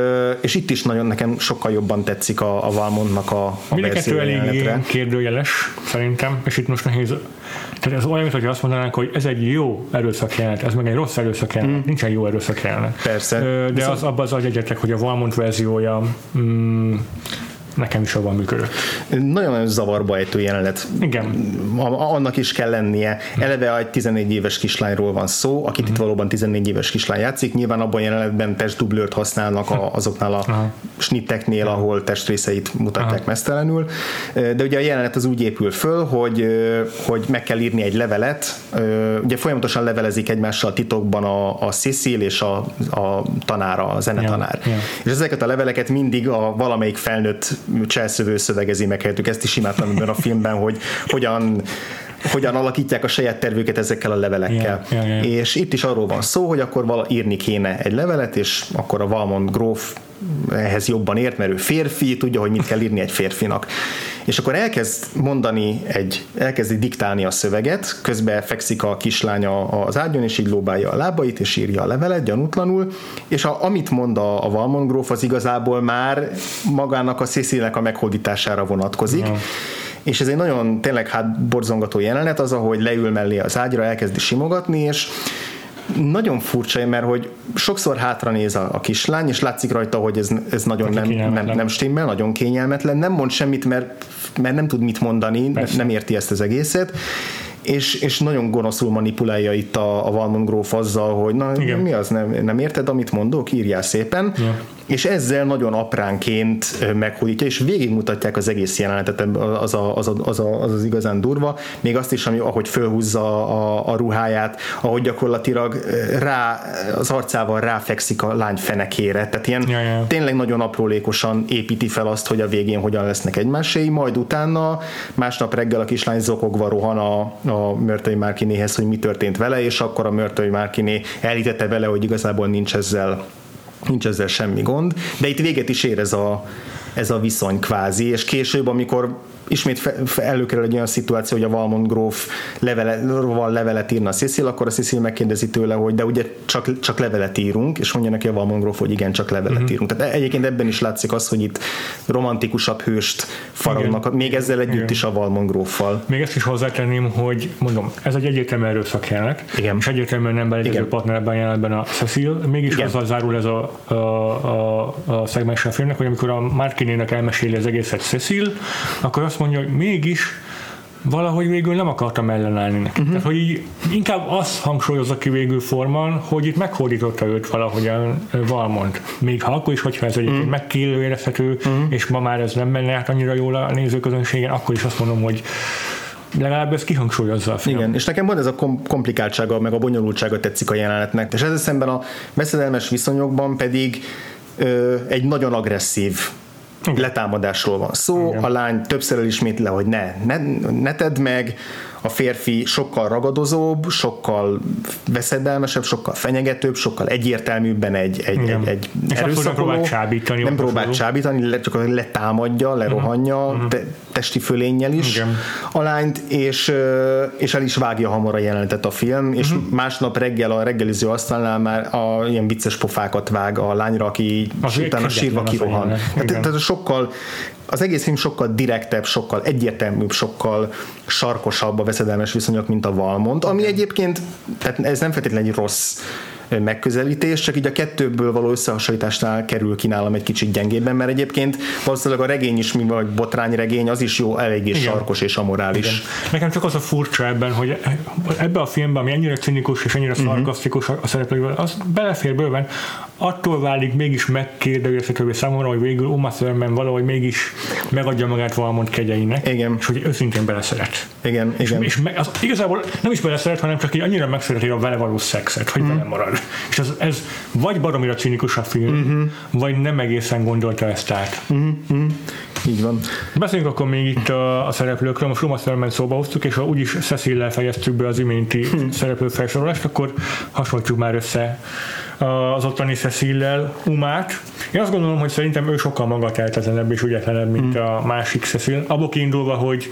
és itt is nagyon nekem sokkal jobban tetszik a, a Valmontnak a, a Mind elég kérdőjeles, szerintem, és itt most nehéz tehát ez olyan, mintha azt mondanánk, hogy ez egy jó erőszakjelenet, ez meg egy rossz erőszakjelenet, mm. nincsen jó erőszakjelenet. Persze. De Viszont... az abban az egyetek, hogy a Valmont verziója mm, nekem is jobban működött. Nagyon-nagyon zavarba ejtő jelenet. Igen. Annak is kell lennie. Eleve egy 14 éves kislányról van szó, akit mm. itt valóban 14 éves kislány játszik. Nyilván abban a jelenetben testdublőrt használnak a, azoknál a Aha. snitteknél, ahol testrészeit mutatják Aha. mesztelenül. De ugye a jelenet az úgy épül föl, hogy, hogy meg kell írni egy levelet. Ugye folyamatosan levelezik egymással titokban a, a Cecil és a, a tanára, a zenetanár. Ja, ja. És ezeket a leveleket mindig a valamelyik felnőtt cselszövő szövegezi meg helyettük. Ezt is imádtam ebben a filmben, hogy hogyan hogyan alakítják a saját tervüket ezekkel a levelekkel. Yeah, yeah, yeah. És itt is arról van szó, hogy akkor vala írni kéne egy levelet, és akkor a Valmont gróf ehhez jobban ért, mert ő férfi, tudja, hogy mit kell írni egy férfinak. És akkor elkezd mondani egy, elkezdi diktálni a szöveget, közben fekszik a kislánya az ágyon, és így lóbálja a lábait, és írja a levelet gyanútlanul, és a, amit mond a, a Valmont gróf, az igazából már magának a Cecilnek a meghódítására vonatkozik. Uh-huh és ez egy nagyon tényleg hát borzongató jelenet az, ahogy leül mellé az ágyra, elkezdi simogatni, és nagyon furcsa, mert hogy sokszor hátra néz a, a kislány, és látszik rajta, hogy ez, ez nagyon nem, nem, nem stimmel, nagyon kényelmetlen, nem mond semmit, mert, mert nem tud mit mondani, Persze. nem érti ezt az egészet, és, és nagyon gonoszul manipulálja itt a, a Valmont gróf azzal, hogy na Igen. mi az, nem, nem érted, amit mondok, írjál szépen, ja és ezzel nagyon apránként meghódítja, és végigmutatják az egész jelenetet, az, a, az, a, az, a, az, az igazán durva, még azt is, ami, ahogy fölhúzza a, a ruháját, ahogy gyakorlatilag rá, az arcával ráfekszik a lány fenekére, tehát ilyen ja, ja. tényleg nagyon aprólékosan építi fel azt, hogy a végén hogyan lesznek egymáséi, majd utána másnap reggel a kislány zokogva rohan a, a Mörtői Márkinéhez, hogy mi történt vele, és akkor a Mörtői Márkiné elhitette vele, hogy igazából nincs ezzel nincs ezzel semmi gond, de itt véget is ér ez a, ez a viszony kvázi, és később, amikor ismét fe, fe, előkerül egy olyan szituáció, hogy a Valmont gróf levele, levelet írna a Cecil, akkor a Cecil megkérdezi tőle, hogy de ugye csak, csak levelet írunk, és mondja neki a Valmont gróf, hogy igen, csak levelet uh-huh. írunk. Tehát egyébként ebben is látszik az, hogy itt romantikusabb hőst faragnak, igen. még ezzel együtt igen. is a Valmont gróffal. Még ezt is hozzátenném, hogy mondom, ez egy egyértelmű erőszak igen. és egyértelműen nem beleegyező partner ebben a Cecil, mégis igen. azzal zárul ez a, a, a, a szegmens a filmnek, hogy amikor a Markinének elmeséli az egészet Cecil, akkor azt mondja, hogy mégis valahogy végül nem akartam ellenállni neki. Uh-huh. Tehát, hogy így inkább azt hangsúlyozza ki végül forman, hogy itt meghódította őt valahogyan Valmont. Még ha akkor is, hogyha ez egyébként uh-huh. megkérdőjelezhető, uh-huh. és ma már ez nem menne át annyira jól a nézőközönségen, akkor is azt mondom, hogy legalább ez kihangsúlyozza a film. Igen, és nekem van ez a kom- komplikáltsága, meg a bonyolultsága tetszik a jelenetnek, és ezzel szemben a veszedelmes viszonyokban pedig ö, egy nagyon agresszív igen. letámadásról van szó, Igen. a lány többször elismét le, hogy ne, ne, ne tedd meg, a férfi sokkal ragadozóbb, sokkal veszedelmesebb, sokkal fenyegetőbb, sokkal egyértelműbben egy, egy, egy, egy erőszakoló. Nem próbál csábítani. Nem próbál csábítani, le, csak letámadja, lerohanja, uh-huh. te, testi fölénnyel is Igen. a lányt, és, és el is vágja hamar a jelenetet a film, és uh-huh. másnap reggel a reggeliző asztalnál már a, ilyen vicces pofákat vág a lányra, aki az utána sírva kirohan. Tehát, tehát sokkal az egész film sokkal direktebb, sokkal egyértelműbb, sokkal sarkosabb a veszedelmes viszonyok, mint a Valmont, ami egyébként, tehát ez nem feltétlenül egy rossz megközelítés, csak így a kettőből való összehasonlításnál kerül ki nálam egy kicsit gyengébben, mert egyébként valószínűleg a regény is, mint vagy botrányregény, az is jó, eléggé Igen. sarkos és amorális. Igen. Nekem csak az a furcsa ebben, hogy ebben a filmben, ami ennyire cinikus és ennyire uh-huh. szarkasztikus a szereplővel, az belefér bőven, attól válik mégis megkérdőjelezhetővé számomra, hogy végül Uma Thurman valahogy mégis megadja magát valamond kegyeinek, igen. és hogy őszintén beleszeret. Igen, és, igen. És me, az, igazából nem is beleszeret, hanem csak így annyira megszereti a vele való szexet, hogy vele marad. És ez, ez vagy baromira cinikus a film, uh-huh. vagy nem egészen gondolta ezt át. Uh-huh. Így van. Beszéljünk akkor még itt a, a szereplőkről, most Uma Thurman szóba hoztuk, és ha úgyis Cecil-lel fejeztük be az iménti hm. szereplő felsorolást, akkor hasonlítjuk már össze az ottani Cecil-lel Umát. Én azt gondolom, hogy szerintem ő sokkal magateltetlenebb és ügyetlenebb, mint hm. a másik Cecil. Abból kiindulva, hogy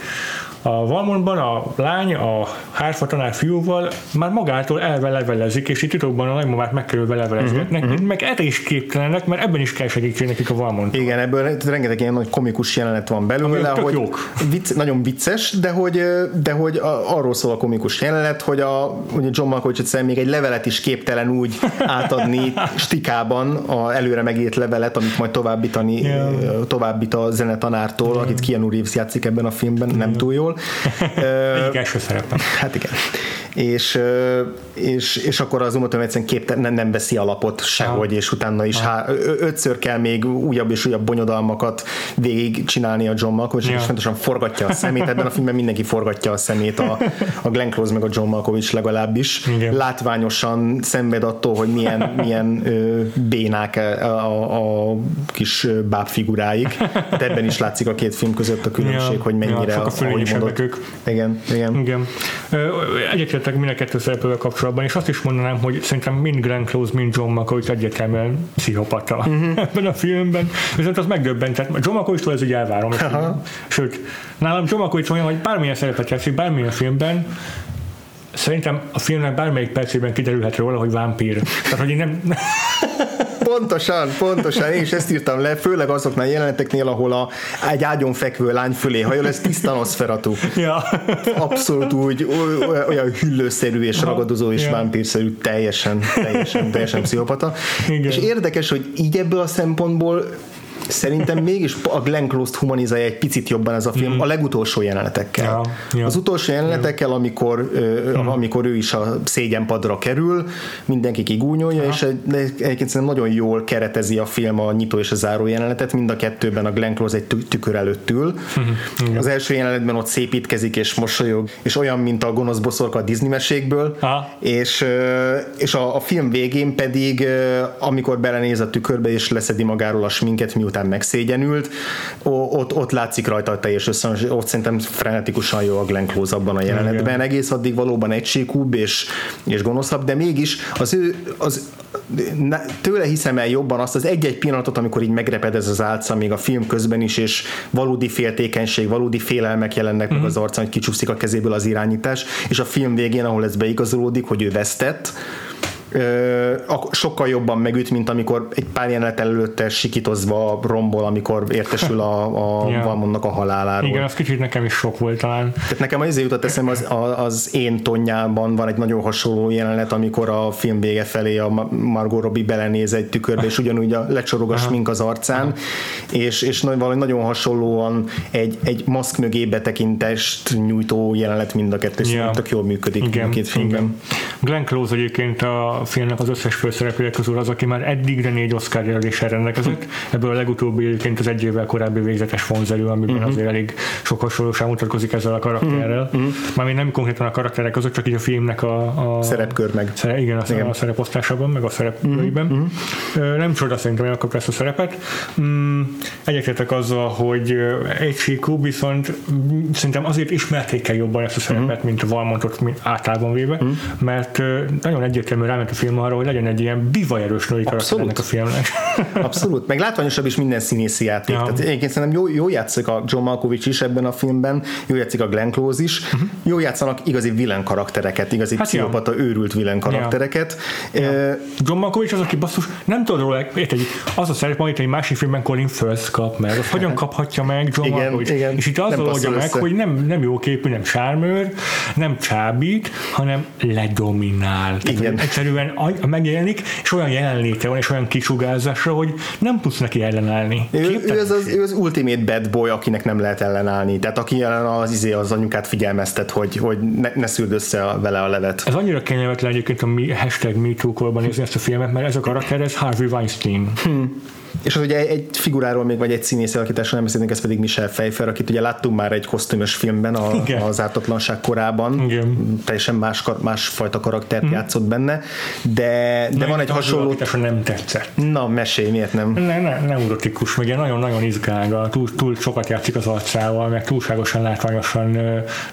a Valmondban a lány a hárfa tanár fiúval már magától elve levelezik, és itt titokban a nagymamát megkerülve belevelezgetnek, uh-huh. meg erre is képtelenek, mert ebben is kell segítség nekik a Valmond. Igen, ebből rengeteg ilyen nagy komikus jelenet van belőle, hogy. Vicc, nagyon vicces, de hogy, de hogy a, arról szól a komikus jelenet, hogy a, ugye John Malkovich egyszerűen még egy levelet is képtelen úgy átadni [laughs] stikában a előre megírt levelet, amit majd továbbítani, yeah. továbbít a zenetanártól, yeah. akit Keanu Reeves játszik ebben a filmben, yeah. nem túl jól [laughs] egyik első szerepem. Hát igen. És, és, és akkor az Uma egyszerűen kép nem, nem veszi alapot sehogy, és utána is há, ötször kell még újabb és újabb bonyodalmakat végig csinálni a John Malkovich, ja. és fontosan forgatja a szemét. Ebben a filmben mindenki forgatja a szemét, a, a Glenn Close meg a John Malkovich legalábbis. Igen. Látványosan szenved attól, hogy milyen, milyen ö, bénák a, a, a kis bábfiguráik. Hát ebben is látszik a két film között a különbség, ja. hogy mennyire ja, ahogy mondod. Ők. Igen, igen. igen. Egyetértek mind a kettő szereplővel kapcsolatban, és azt is mondanám, hogy szerintem mind Glenn Close, mind John McCoy egyértelműen pszichopata uh-huh. [laughs] ebben a filmben. Viszont az megdöbbentett. John McCoy-tól ez ugye elvárom. Sőt, nálam John McCoy olyan, hogy bármilyen szerepet játszik, bármilyen filmben, Szerintem a filmnek bármelyik percében kiderülhet róla, hogy vámpír. Tehát, hogy én nem... [laughs] Pontosan, pontosan, én is ezt írtam le, főleg azoknál jeleneteknél, ahol a, egy ágyon fekvő lány fölé hajol, ez tiszta Nosferatu. Ja. Abszolút úgy, olyan hüllőszerű és ragadozó és ja. vámpírszerű, teljesen, teljesen, teljesen pszichopata. Igen. És érdekes, hogy így ebből a szempontból Szerintem mégis a Glenn Close-t humanizálja egy picit jobban ez a film mm. a legutolsó jelenetekkel. Ja, ja. Az utolsó jelenetekkel, amikor, mm. amikor ő is a szégyenpadra kerül, mindenki kigúnyolja, ja. és egy, egyébként szerintem nagyon jól keretezi a film a nyitó és a záró jelenetet, mind a kettőben a Glenn Close egy tükör előtt ül. Mm. Az első jelenetben ott szépítkezik és mosolyog, és olyan, mint a gonosz boszorka a Disney mesékből, és, és a, a film végén pedig, amikor belenéz a tükörbe és leszedi magáról a sminket, miután miután megszégyenült, ott, ott látszik rajta a teljes össze, ott szerintem frenetikusan jó a Glenn Close abban a jelenetben, Igen. egész addig valóban egységúbb és, és gonoszabb, de mégis az ő, az, tőle hiszem el jobban azt az egy-egy pillanatot, amikor így megreped ez az álca még a film közben is, és valódi féltékenység, valódi félelmek jelennek mm-hmm. meg mhm. az arcán, hogy kicsúszik a kezéből az irányítás, és a film végén, ahol ez beigazolódik, hogy ő vesztett, sokkal jobban megüt, mint amikor egy pár jelenet előtte sikítozva rombol, amikor értesül a, a [laughs] yeah. Valmonnak a haláláról. Igen, az kicsit nekem is sok volt talán. Tehát nekem az jutott eszem, az, az én tonnyában van egy nagyon hasonló jelenet, amikor a film vége felé a Margot Robbie belenéz egy tükörbe, és ugyanúgy a lecsorog a smink az arcán, Aha. és, és valami nagyon hasonlóan egy, egy maszk mögé betekintést nyújtó jelenet mind a kettő, yeah. tök jól működik igen, a két filmben. Igen. Glenn Close egyébként a filmnek az összes főszereplője közül az, aki már eddigre négy Oscar jelöléssel rendelkezett. Ebből a legutóbbi egyébként az egy évvel korábbi végzetes fonzerű, amiben uh-huh. azért elég sok hasonlóság mutatkozik ezzel a karakterrel. Uh-huh. Mármint nem konkrétan a karakterek között, csak így a filmnek a, a szerepkör meg. Szere, igen, a, igen, a szereposztásában, meg a szereplőiben. Uh-huh. Nem csoda szerintem, hogy kapta ezt a szerepet. Mm, egyetértek azzal, hogy egy síkú, viszont szerintem azért ismerték el jobban ezt a szerepet, uh-huh. mint a Valmontot általában véve, uh-huh. mert nagyon egyértelműen ráment a film arra, hogy legyen egy ilyen bivajerős női karakter ennek a filmnek. [laughs] Abszolút, meg látványosabb is minden színészi játék. Ja. Tehát egyébként szerintem jó, jó játszik a John Malkovich is ebben a filmben, jó játszik a Glenn Close is, uh-huh. jó játszanak igazi villain karaktereket, igazi hát pszichopata, ja. őrült villain karaktereket. Ja. Ja. John Malkovich az, aki basszus, nem tudod róla, érted, az a szerep, amit egy másik filmben Colin Firth kap meg, az hogyan kaphatja meg John igen, Malkovich? Igen. És itt az oldja meg, hogy nem, nem jó képű, nem sármőr, nem csábít, hanem ledominál. Igen. Egyszerűen megjelenik, és olyan jelenléte van, és olyan kisugázásra, hogy nem tudsz neki ellenállni. Ő, ő, az, az, ő az ultimate bad boy, akinek nem lehet ellenállni. Tehát aki az izé az anyukát figyelmeztet, hogy, hogy ne, ne szűrd össze a, vele a levet. Ez annyira kényelmetlen egyébként a mi, hashtag MeToo-korban nézni ezt a filmet, mert ez a karakter, ez Harvey Weinstein. Hmm És az ugye egy figuráról még, vagy egy színész alakításról nem beszélünk, ez pedig Michel Pfeiffer, akit ugye láttunk már egy kosztümös filmben a, az ártatlanság korában, Igen. teljesen más, másfajta karaktert mm. játszott benne, de, de van egy hasonló... nem tetszett. Na, mesélj, miért nem? Ne, ne, neurotikus, meg nagyon-nagyon izgálga, túl, túl sokat játszik az arcával, meg túlságosan látványosan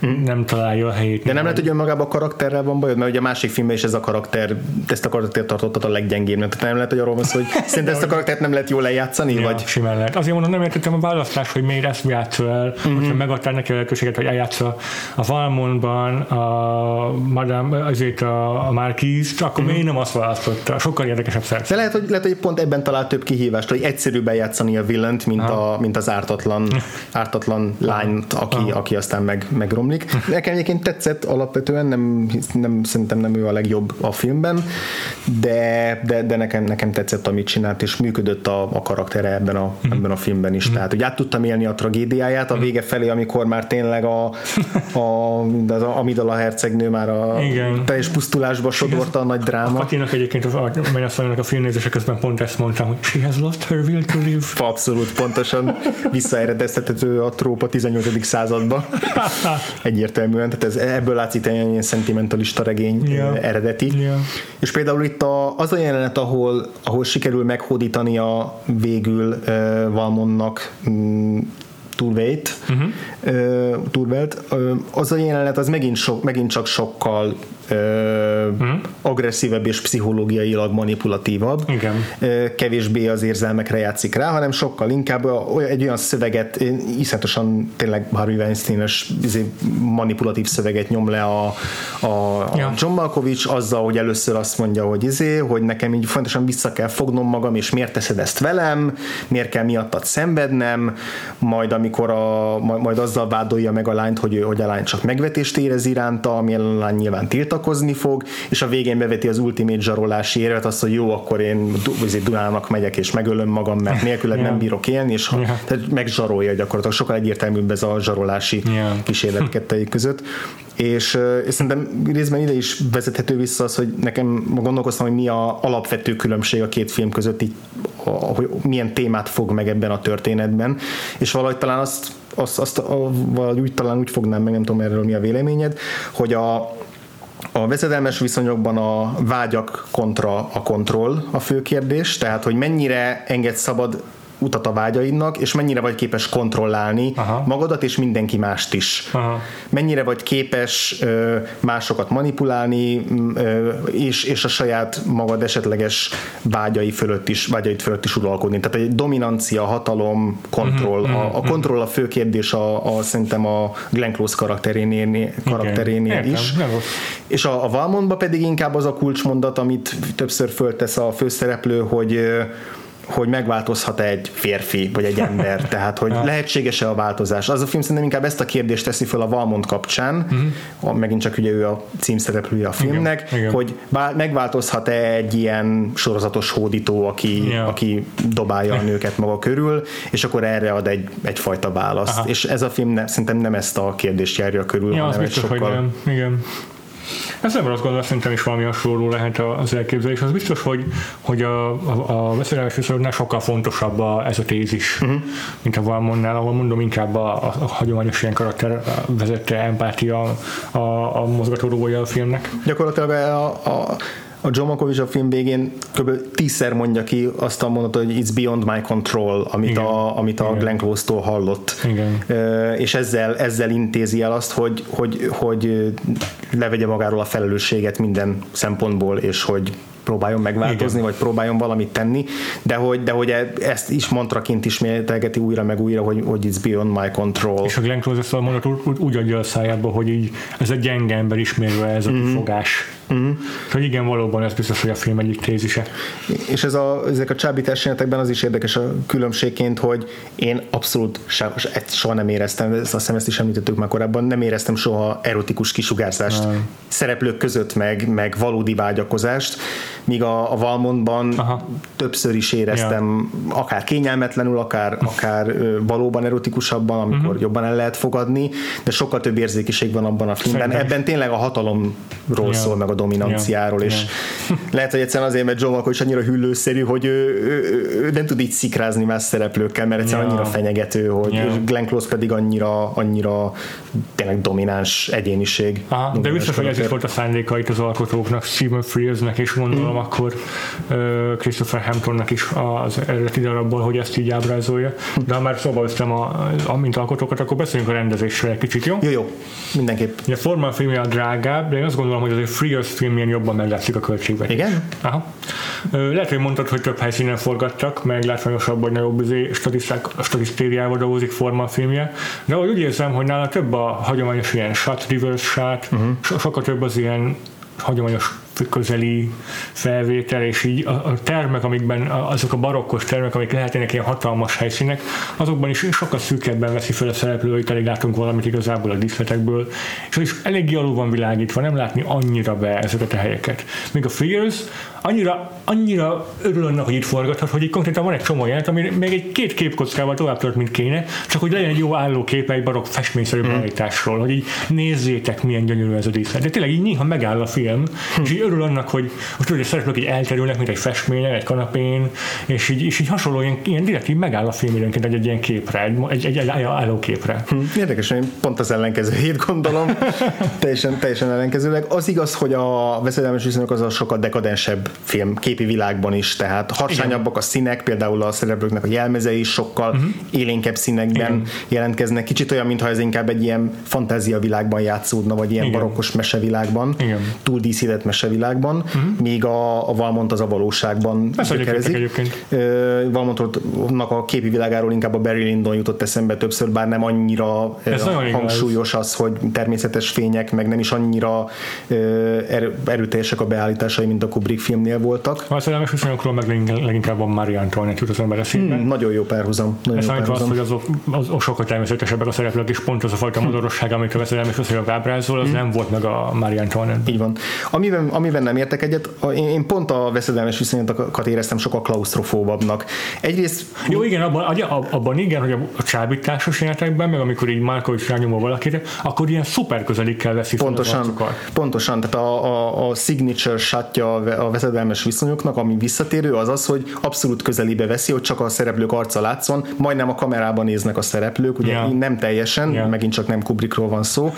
mm. nem találja a helyét. De nem lehet, hogy önmagában a karakterrel van bajod, mert ugye a másik filmben is ez a karakter, ezt a karaktert tartottad a leggyengébbnek. Tehát nem lehet, hogy arról van szó, hogy [laughs] szerintem ezt a karaktert nem lehet jól lejátszani, ja, vagy? Simán lehet. Azért mondom, nem értettem a választás, hogy miért ezt játszol el, mm-hmm. hogyha megadtál neki a lehetőséget, hogy eljátsza a Valmonban, a Madame, azért a, a Marquis, akkor mm-hmm. miért nem azt választotta? Sokkal érdekesebb szerző. De lehet hogy, lehet, hogy pont ebben talál több kihívást, hogy egyszerűbb eljátszani a villant, mint, a, mint az ártatlan, [laughs] ártatlan lányt, aki, aki aztán meg, megromlik. [laughs] Nekem egyébként tetszett alapvetően, nem, nem, szerintem nem ő a legjobb a filmben, de, de, de nekem, nekem tetszett, amit csinált, és működött a, a karaktere ebben a, mm. ebben a filmben is. Mm. Tehát, hogy át tudtam élni a tragédiáját a mhm. vége felé, amikor már tényleg a, a, az Amidala hercegnő már a Igen. teljes pusztulásba sodorta a nagy dráma. A Katinak egyébként a, a, a, a filmnézése közben pont ezt mondtam, hogy she has lost her will to live. Abszolút, pontosan visszaeredeztethető a trópa 18. századba. [laughs] Egyértelműen, tehát ez, ebből látszik egy ilyen szentimentalista regény yeah. eredeti. Yeah. És például itt a, az a jelenet, ahol, ahol sikerül meghódítani a végül Valmonnak um, Turvét, uh-huh. uh, Turvelt, az a jelenet az megint, so, megint csak sokkal uh-huh. agresszívebb és pszichológiailag manipulatívabb. Igen. Kevésbé az érzelmekre játszik rá, hanem sokkal inkább egy olyan szöveget, iszonyatosan tényleg Harvey Weinstein-es izé, manipulatív szöveget nyom le a, a, ja. a John Malkovich azzal, hogy először azt mondja, hogy izé, hogy nekem így fontosan vissza kell fognom magam, és miért teszed ezt velem, miért kell miattad szenvednem, majd amikor a, majd azzal vádolja meg a lányt, hogy, hogy a lány csak megvetést érez iránta, ami a lány nyilván tiltak, tiltakozni fog, és a végén beveti az ultimate zsarolási érvet, azt, hogy jó, akkor én Dunának megyek és megölöm magam, mert nélküled yeah. nem bírok élni, és yeah. tehát megzsarolja gyakorlatilag. Sokkal egyértelműbb ez a zsarolási yeah. kísérlet [laughs] kettejük között. És, és szerintem részben ide is vezethető vissza az, hogy nekem gondolkoztam, hogy mi a alapvető különbség a két film között, így, hogy milyen témát fog meg ebben a történetben, és valahogy talán azt, azt, azt valahogy úgy, talán úgy fognám meg, nem tudom erről mi a véleményed, hogy a, a veszedelmes viszonyokban a vágyak kontra a kontroll a fő kérdés, tehát hogy mennyire enged szabad utat a vágyaidnak, és mennyire vagy képes kontrollálni Aha. magadat és mindenki mást is. Aha. Mennyire vagy képes ö, másokat manipulálni, ö, és, és a saját magad esetleges vágyai fölött is, vágyait fölött is uralkodni. Tehát egy dominancia, hatalom, kontroll. Uh-huh, a, a kontroll a fő kérdés a, a szerintem a Glenn Close karakterénél, karakterénél Igen, is. Értem, és a, a Valmondban pedig inkább az a kulcsmondat, amit többször föltesz a főszereplő, hogy hogy megváltozhat egy férfi vagy egy ember, [laughs] tehát hogy lehetséges-e a változás. Az a film szerintem inkább ezt a kérdést teszi fel a Valmont kapcsán, uh-huh. megint csak ugye ő a címszereplője a filmnek, igen, igen. hogy megváltozhat-e egy ilyen sorozatos hódító, aki, yeah. aki dobálja a [laughs] nőket maga körül, és akkor erre ad egy, egyfajta választ. Aha. És ez a film ne, szerintem nem ezt a kérdést járja körül, ja, hanem egy sokkal... Hogy nem. Igen. Ez nem azt gondolom, szerintem is valami hasonló lehet az elképzelés. Az biztos, hogy, hogy a, a, a beszélgetés viszonyoknál sokkal fontosabb a, ez a tézis, uh-huh. mint a Valmonnál, ahol mondom inkább a, a, a hagyományos ilyen karakter vezette empátia a, a mozgatórugója a filmnek. Gyakorlatilag a, a a John Malkovich a film végén kb. tízszer mondja ki azt a mondatot, hogy it's beyond my control, amit Igen. a, amit a Glenn Close-tól hallott. Igen. És ezzel, ezzel intézi el azt, hogy, hogy, hogy levegye magáról a felelősséget minden szempontból, és hogy próbáljon megváltozni, Igen. vagy próbáljon valamit tenni, de hogy, de hogy e- ezt is mantraként ismételgeti újra meg újra, hogy, hogy it's beyond my control. És a Glenn Close ezt a mondat úgy, úgy adja a szájába, hogy így ez egy gyenge ember ismérve ez a mm-hmm. fogás. Mm-hmm. Hogy igen, valóban ez biztos, hogy a film egyik tézise. És ez a, ezek a csábítás jelentekben az is érdekes a különbségként, hogy én abszolút se, soha nem éreztem, ezt, azt hiszem ezt is említettük már korábban, nem éreztem soha erotikus kisugárzást nem. szereplők között, meg, meg valódi vágyakozást, míg a, a Valmontban Aha. többször is éreztem ja. akár kényelmetlenül, akár, akár valóban erotikusabban, amikor uh-huh. jobban el lehet fogadni, de sokkal több érzékiség van abban a filmben. Szerintem Ebben tényleg a hatalomról ja. szól, meg a dominanciáról, és [laughs] lehet, hogy egyszerűen azért, mert John Malkovich annyira hüllőszerű, hogy ő, ő, ő, nem tud így szikrázni más szereplőkkel, mert egyszerűen annyira fenyegető, hogy yeah. Glenn Close pedig annyira, annyira tényleg domináns egyéniség. Aha, de biztos, hogy ez is volt a szándéka itt az alkotóknak, Stephen Frearsnek, és gondolom mm. akkor uh, Christopher Hamptonnak is az eredeti darabból, hogy ezt így ábrázolja. De ha már szóba hoztam a, a mint alkotókat, akkor beszéljünk a rendezésről egy kicsit, jó? Jó, jó, mindenképp. A Forman filmje a drágább, de én azt gondolom, hogy azért Frears filmjén jobban meglátszik a költségvetés. Igen? Aha. Lehet, hogy mondtad, hogy több helyszínen forgattak, meg látványosabb, vagy nagyobb izé, statisztériával dolgozik Forman filmje, de úgy érzem, hogy nála több a hagyományos ilyen shot, reverse shot, uh-huh. sokkal több az ilyen hagyományos közeli felvétel, és így a, termek, amikben azok a barokkos termek, amik lehetnének ilyen hatalmas helyszínek, azokban is sokkal szűkebben veszi fel a szereplő, hogy elég látunk valamit igazából a díszletekből, és az is eléggé alul van világítva, nem látni annyira be ezeket a helyeket. Még a Fears annyira, annyira örül annak, hogy itt forgathat, hogy itt konkrétan van egy csomó jelent, ami még egy két képkockával tovább tört, mint kéne, csak hogy legyen egy jó állókép egy barokk festményszerű mm. hogy így nézzétek, milyen gyönyörű ez a díszlet. De tényleg így néha megáll a film, mm. és így örül annak, hogy most hogy szereplők így elterülnek, mint egy festményen, egy kanapén, és így, és így hasonló, ilyen, ilyen direkt így megáll a film időnként egy, egy ilyen képre, egy, egy, egy, egy állóképre. Hm. Érdekes, én pont az ellenkezőjét gondolom, [laughs] teljesen, teljesen ellenkezőleg. Az igaz, hogy a veszedelmes viszonyok az a sokkal dekadensebb film képi világban is, tehát harsányabbak a színek, például a szereplőknek a jelmezei is sokkal uh-huh. élénkebb színekben Igen. jelentkeznek. Kicsit olyan, mintha ez inkább egy ilyen fantázia világban játszódna, vagy ilyen Igen. barokkos mesevilágban, túl díszített mesevilágban, uh-huh. míg a, a Valmont az a valóságban gyökerezik. Valmontnak a képi világáról inkább a Barry Lyndon jutott eszembe többször, bár nem annyira ez hangsúlyos az, hogy természetes fények, meg nem is annyira erőteljesek a beállításai, mint a Kubrick filmnél voltak. A szerelmes viszonyokról meg leginkább van Marie Antoinette jut az ember eszébe. Hmm, nagyon jó párhuzam. Nagyon jó párhuzam. azt, hogy azok, az, az sokkal természetesebbek a szereplők, és pont az a fajta modorosság, amit a szerelmes viszonyok ábrázol, az hmm. nem volt meg a Marie Antoinette. Így van. Amiben, amiben nem értek egyet, én pont a veszedelmes viszonyokat éreztem sokkal klaustrofóbabbnak. Egyrészt... Jó, igen, abban, abban igen, hogy a csábításos jelentekben, meg amikor így Márkovics rányomó valakire, akkor ilyen szuper közelikkel veszi pontosan, Pontosan, tehát a, a, a signature shotja a veszedelmes viszonyoknak, ami visszatérő, az az, hogy abszolút közelibe veszi, hogy csak a szereplők arca látszon, majdnem a kamerában néznek a szereplők, ugye yeah. nem teljesen, yeah. megint csak nem Kubrickról van szó,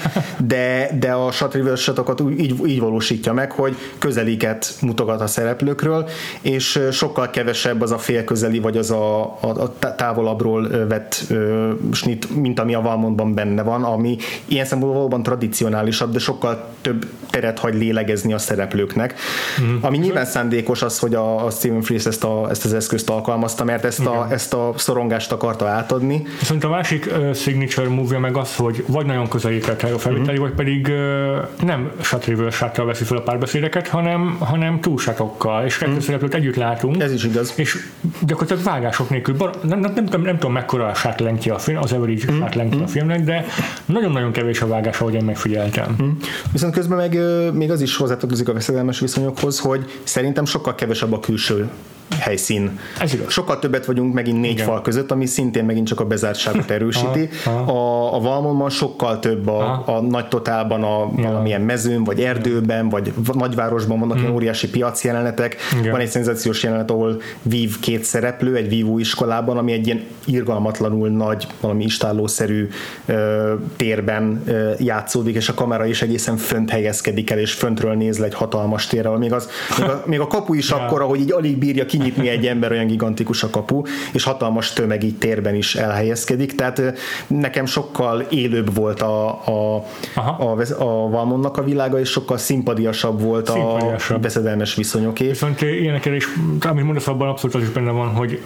de, de a shot reverse shotokat így, így valósítja meg, hogy közeliket mutogat a szereplőkről, és sokkal kevesebb az a félközeli, vagy az a, a, a távolabbról vett ö, snit, mint ami a Valmontban benne van, ami ilyen szempontból valóban tradicionálisabb, de sokkal több teret hagy lélegezni a szereplőknek, mm. ami nyilván szándékos az, hogy a, a Stephen Frears ezt, a, ezt az eszközt alkalmazta, mert ezt a, ezt a szorongást akarta átadni. Viszont a másik uh, signature movie meg az, hogy vagy nagyon közelített a felvételi, mm. vagy pedig uh, nem Shatrivel sáttal veszi fel a párbeszédeket, hanem, hanem túlsátokkal, és kettő mm. szereplőt együtt látunk. Ez is igaz. És gyakorlatilag vágások nélkül, bar, nem, nem, nem, nem, nem tudom mekkora a sátlentje a film, az average mm. sátlentje a filmnek, de nagyon-nagyon kevés a vágás, ahogy én megfigyeltem. Mm. Viszont közben meg még az is hozzátartozik a veszedelmes viszonyokhoz, hogy szerintem sokkal kevesebb a külső helyszín. Ez igaz. Sokkal többet vagyunk megint négy Igen. fal között, ami szintén megint csak a bezártságot [laughs] erősíti. a, a Valmonban sokkal több a, a nagy totálban a ja. valamilyen mezőn, vagy erdőben, vagy nagyvárosban vannak hmm. ilyen óriási piaci jelenetek. Igen. Van egy szenzációs jelenet, ahol vív két szereplő egy vívó iskolában, ami egy ilyen irgalmatlanul nagy, valami istállószerű ö, térben ö, játszódik, és a kamera is egészen fönt helyezkedik el, és föntről néz le egy hatalmas térre. Még, az, még, a, még a kapu is ja. akkora, hogy így alig bírja ki kinyitni egy ember, olyan gigantikus a kapu, és hatalmas tömeg így térben is elhelyezkedik, tehát nekem sokkal élőbb volt a, a, a, a Valmonnak a világa, és sokkal szimpadiasabb volt szimpadiasabb. a beszedelmes viszonyoké. Viszont ilyenekkel is, amit mondasz, abban abszolút az is benne van, hogy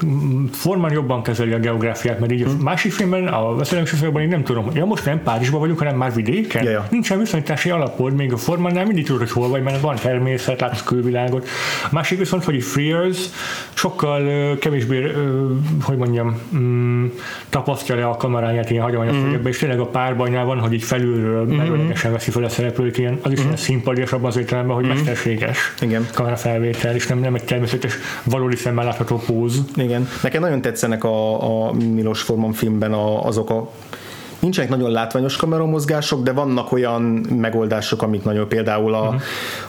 formán jobban kezeli a geográfiát, mert így hmm. a másik filmben, a beszedelmes viszonyokban én nem tudom, ja, most nem Párizsban vagyunk, hanem már vidéken. Ja, ja. Nincsen viszonyítási alapod, még a formánál mindig tudod, hogy hol vagy, mert van természet, látsz külvilágot. A másik viszont, hogy Freers sokkal kevésbé, hogy mondjam, mm, tapasztja le a kameráját ilyen hagyományos mm. És tényleg a párbajnál van, hogy így felülről mm. merőlegesen veszi fel a szereplőt, ilyen, az is mm. ilyen szimpadiasabb az értelemben, hogy mm. mesterséges Igen. kamerafelvétel, és nem, nem egy természetes, valódi szemmel látható póz. Igen. Nekem nagyon tetszenek a, a Milos Forman filmben a, azok a nincsenek nagyon látványos kameramozgások, de vannak olyan megoldások, amik nagyon például a, uh-huh.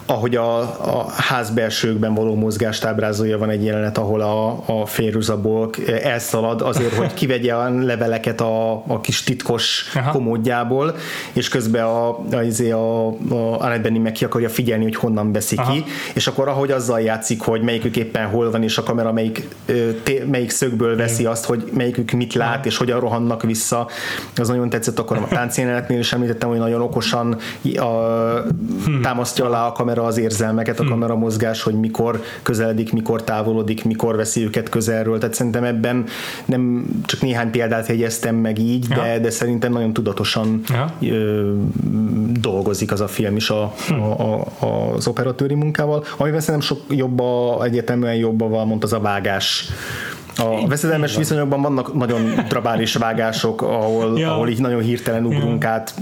ahogy a, a házbelsőkben való mozgást ábrázolja, van egy jelenet, ahol a, a férőzabok elszalad azért, hogy [laughs] kivegye a leveleket a, a kis titkos Aha. komódjából, és közben a, a, izé a, a Annette Benny meg ki akarja figyelni, hogy honnan veszi Aha. ki, és akkor ahogy azzal játszik, hogy melyikük éppen hol van, és a kamera melyik, melyik szögből veszi azt, hogy melyikük mit lát, Aha. és hogyan rohannak vissza, az nagyon tetszett, akkor a táncjelenetnél is említettem, hogy nagyon okosan a, hmm. támasztja alá a kamera az érzelmeket, a hmm. kamera mozgás, hogy mikor közeledik, mikor távolodik, mikor veszi őket közelről, tehát szerintem ebben nem csak néhány példát jegyeztem meg így, ja. de, de szerintem nagyon tudatosan ja. ö, dolgozik az a film is a, hmm. a, a, az operatőri munkával, amiben szerintem sok jobb a, egyértelműen jobb a, mondta az a vágás a veszedelmes viszonyokban vannak nagyon drabális vágások, ahol, ja. ahol így nagyon hirtelen ugrunk ja. át,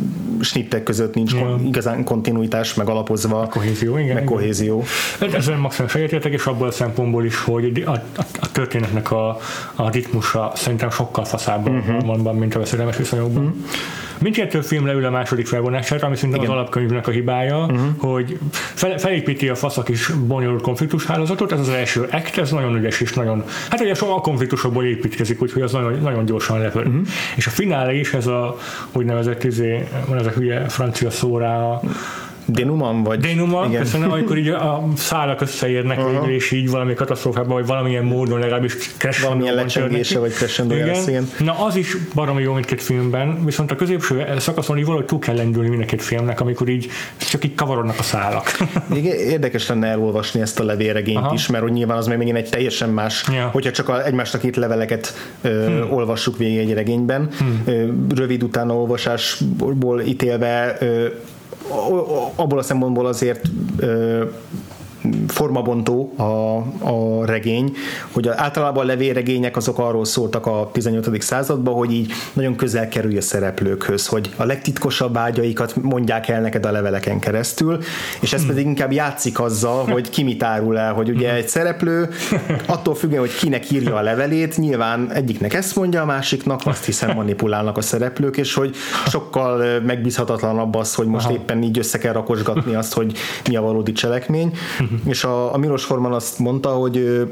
snittek között nincs ja. kon, igazán kontinuitás, meg alapozva. A kohézió, igen. Meg kohézió. Hát ezzel maximálisan egyetértek, és abból a szempontból is, hogy a, a, a történetnek a, a ritmusa szerintem sokkal faszábban uh-huh. van, mint a veszedelmes viszonyokban. Uh-huh. Mindkettő film leül a második felvonására, ami szinte az alapkönyvnek a hibája, uh-huh. hogy fel, felépíti a faszak is bonyolult konfliktushálózatot, ez az első act, ez nagyon ügyes és nagyon, hát ugye a konfliktusokból építkezik, úgyhogy az nagyon, nagyon gyorsan lepör. Uh-huh. És a finálé is ez a úgynevezett izé, van ez a hülye francia szó Denuman vagy? Denuman, Igen. köszönöm, amikor így a szálak összeérnek uh-huh. végül, és így valami katasztrófában, vagy valamilyen módon legalábbis crash Valamilyen lecsengése, vagy crescendo igen. igen. Na az is baromi jó mindkét filmben, viszont a középső szakaszon így valahogy túl kell lendülni mindkét filmnek, amikor így csak így kavarodnak a szálak. [laughs] Igen, érdekes lenne elolvasni ezt a levélregényt Aha. is, mert hogy nyilván az még megint egy teljesen más, ja. hogyha csak a, egymásnak itt leveleket ö, hmm. olvassuk végig egy regényben. Hmm. Ö, rövid utána olvasásból ítélve ö, abból a szempontból azért formabontó a, a regény, hogy általában a levélregények azok arról szóltak a 18. században, hogy így nagyon közel kerülj a szereplőkhöz, hogy a legtitkosabb vágyaikat mondják el neked a leveleken keresztül, és ez pedig inkább játszik azzal, hogy ki mit árul el, hogy ugye egy szereplő attól függően, hogy kinek írja a levelét, nyilván egyiknek ezt mondja, a másiknak azt hiszem manipulálnak a szereplők, és hogy sokkal megbízhatatlanabb az, hogy most Aha. éppen így össze kell rakosgatni azt, hogy mi a valódi cselekmény és a, a Milos Forman azt mondta, hogy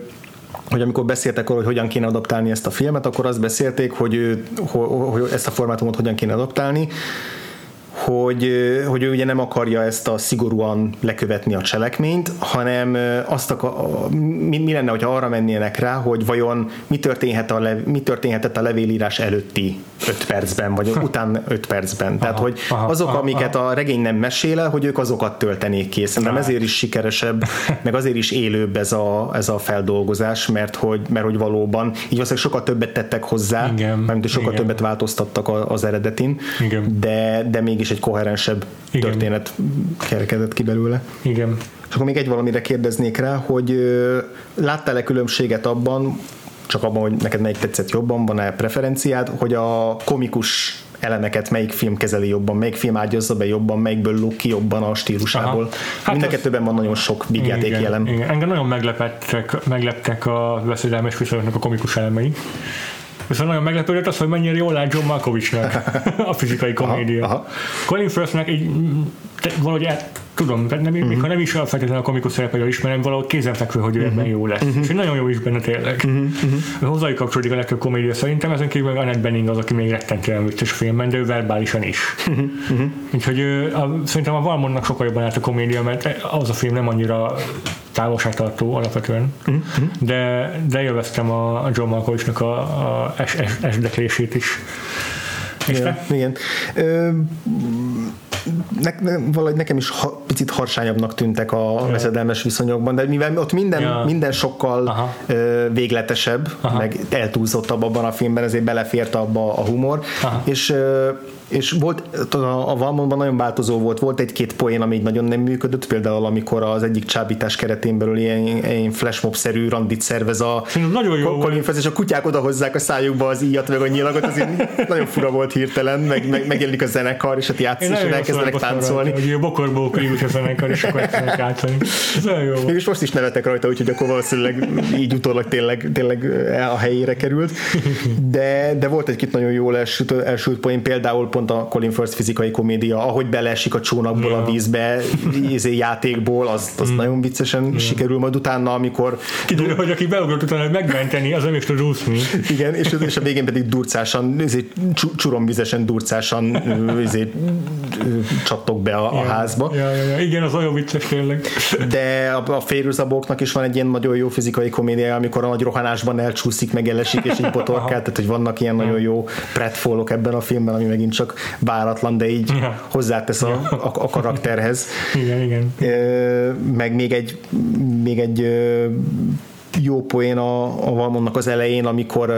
hogy amikor beszéltek arról, hogy hogyan kéne adaptálni ezt a filmet, akkor azt beszélték, hogy, hogy, hogy ezt a formátumot hogyan kéne adaptálni, hogy, hogy ő ugye nem akarja ezt a szigorúan lekövetni a cselekményt, hanem azt akar, mi, mi lenne, hogyha arra mennének rá, hogy vajon mi, történhet a lev, mi történhetett a levélírás előtti 5 percben, vagy után 5 percben. Tehát, hogy azok, aha, amiket aha. a regény nem mesél el, hogy ők azokat töltenék ki. Szerintem ezért is sikeresebb, [laughs] meg azért is élőbb ez a, ez a feldolgozás, mert hogy, mert hogy valóban így valószínűleg sokkal többet tettek hozzá, igen, mert sokkal igen. többet változtattak az eredetin, igen. de, de mégis egy koherensebb Igen. történet kerekedett ki belőle. Igen. És akkor még egy valamire kérdeznék rá, hogy láttál-e különbséget abban, csak abban, hogy neked melyik tetszett jobban, van-e preferenciád, hogy a komikus elemeket melyik film kezeli jobban, melyik film ágyazza be jobban, melyikből luk ki jobban a stílusából. Hát Mind a kettőben van nagyon sok játék jelen. Igen. Engem nagyon meglepettek, megleptek a veszedelmes viszonyoknak a komikus elemei. Viszont nagyon meglepődött az, hogy mennyire jól lát John Malkovichnak [laughs] a fizikai komédia. Aha, aha. Colin Firthnek így valahogy el, tudom, nem, uh-huh. még ha nem is feltétlenül a komikus szerepelő ismerem, valahogy kézenfekvő, hogy ő uh-huh. ebben jó lesz. Uh-huh. És nagyon jó is benne tényleg. Uh-huh. Uh-huh. Hozzájuk kapcsolódik a legtöbb komédia szerintem, ezen kívül Annette Bening az, aki még rettentően vicces a filmben, de ő verbálisan is. Uh-huh. Uh-huh. Úgyhogy a, szerintem a Valmonnak sokkal jobban állt a komédia, mert az a film nem annyira távolságtartó alapvetően, uh-huh. de, de élveztem a John Malkovichnak a, a es, es, esdeklését is. És igen, igen. Ö, ne, ne, valahogy nekem is ha, picit harsányabbnak tűntek a ja. veszedelmes viszonyokban, de mivel ott minden, ja. minden sokkal Aha. ö, végletesebb, Aha. meg eltúlzottabb abban a filmben, ezért belefért abba a humor, Aha. és ö, és volt, a, a Valmonban nagyon változó volt, volt egy-két poén, ami nagyon nem működött, például amikor az egyik csábítás keretén belül ilyen, ilyen flashmob-szerű randit szervez a nagyon jó Colin és a kutyák odahozzák a szájukba az íjat meg a nyilagot, az nagyon fura volt hirtelen, meg, meg megjelenik a zenekar, és ott játszik, és elkezdenek táncolni. Hogy a bokorból került a zenekar, és akkor játszani. Ez olyan jó. Mégis most is nevetek rajta, úgyhogy akkor valószínűleg így utólag tényleg, tényleg a helyére került. De, de volt egy-két nagyon jól elsült, elsült poén, például pont a Colin First fizikai komédia, ahogy beleesik a csónakból ja. a vízbe, izé, játékból, az, az mm. nagyon viccesen ja. sikerül, majd utána, amikor... Kiderül, hogy aki beugrott utána megmenteni, az nem is tud úszni. Igen, és, és a végén pedig durcásan, izé, csuromvizesen durcásan izé, csattok be a, a házba. Ja, ja, ja. Igen, az olyan vicces tényleg. De a, a férőzabóknak is van egy ilyen nagyon jó fizikai komédia, amikor a nagy rohanásban elcsúszik, meg elesik, és így [laughs] botorkál, tehát hogy vannak ilyen nagyon jó pretfólok ebben a filmben, ami megint csak váratlan, de így ja. hozzátesz a, a, a karakterhez. Igen, igen. Meg még egy, még egy jó poén a, a Valmonnak az elején, amikor,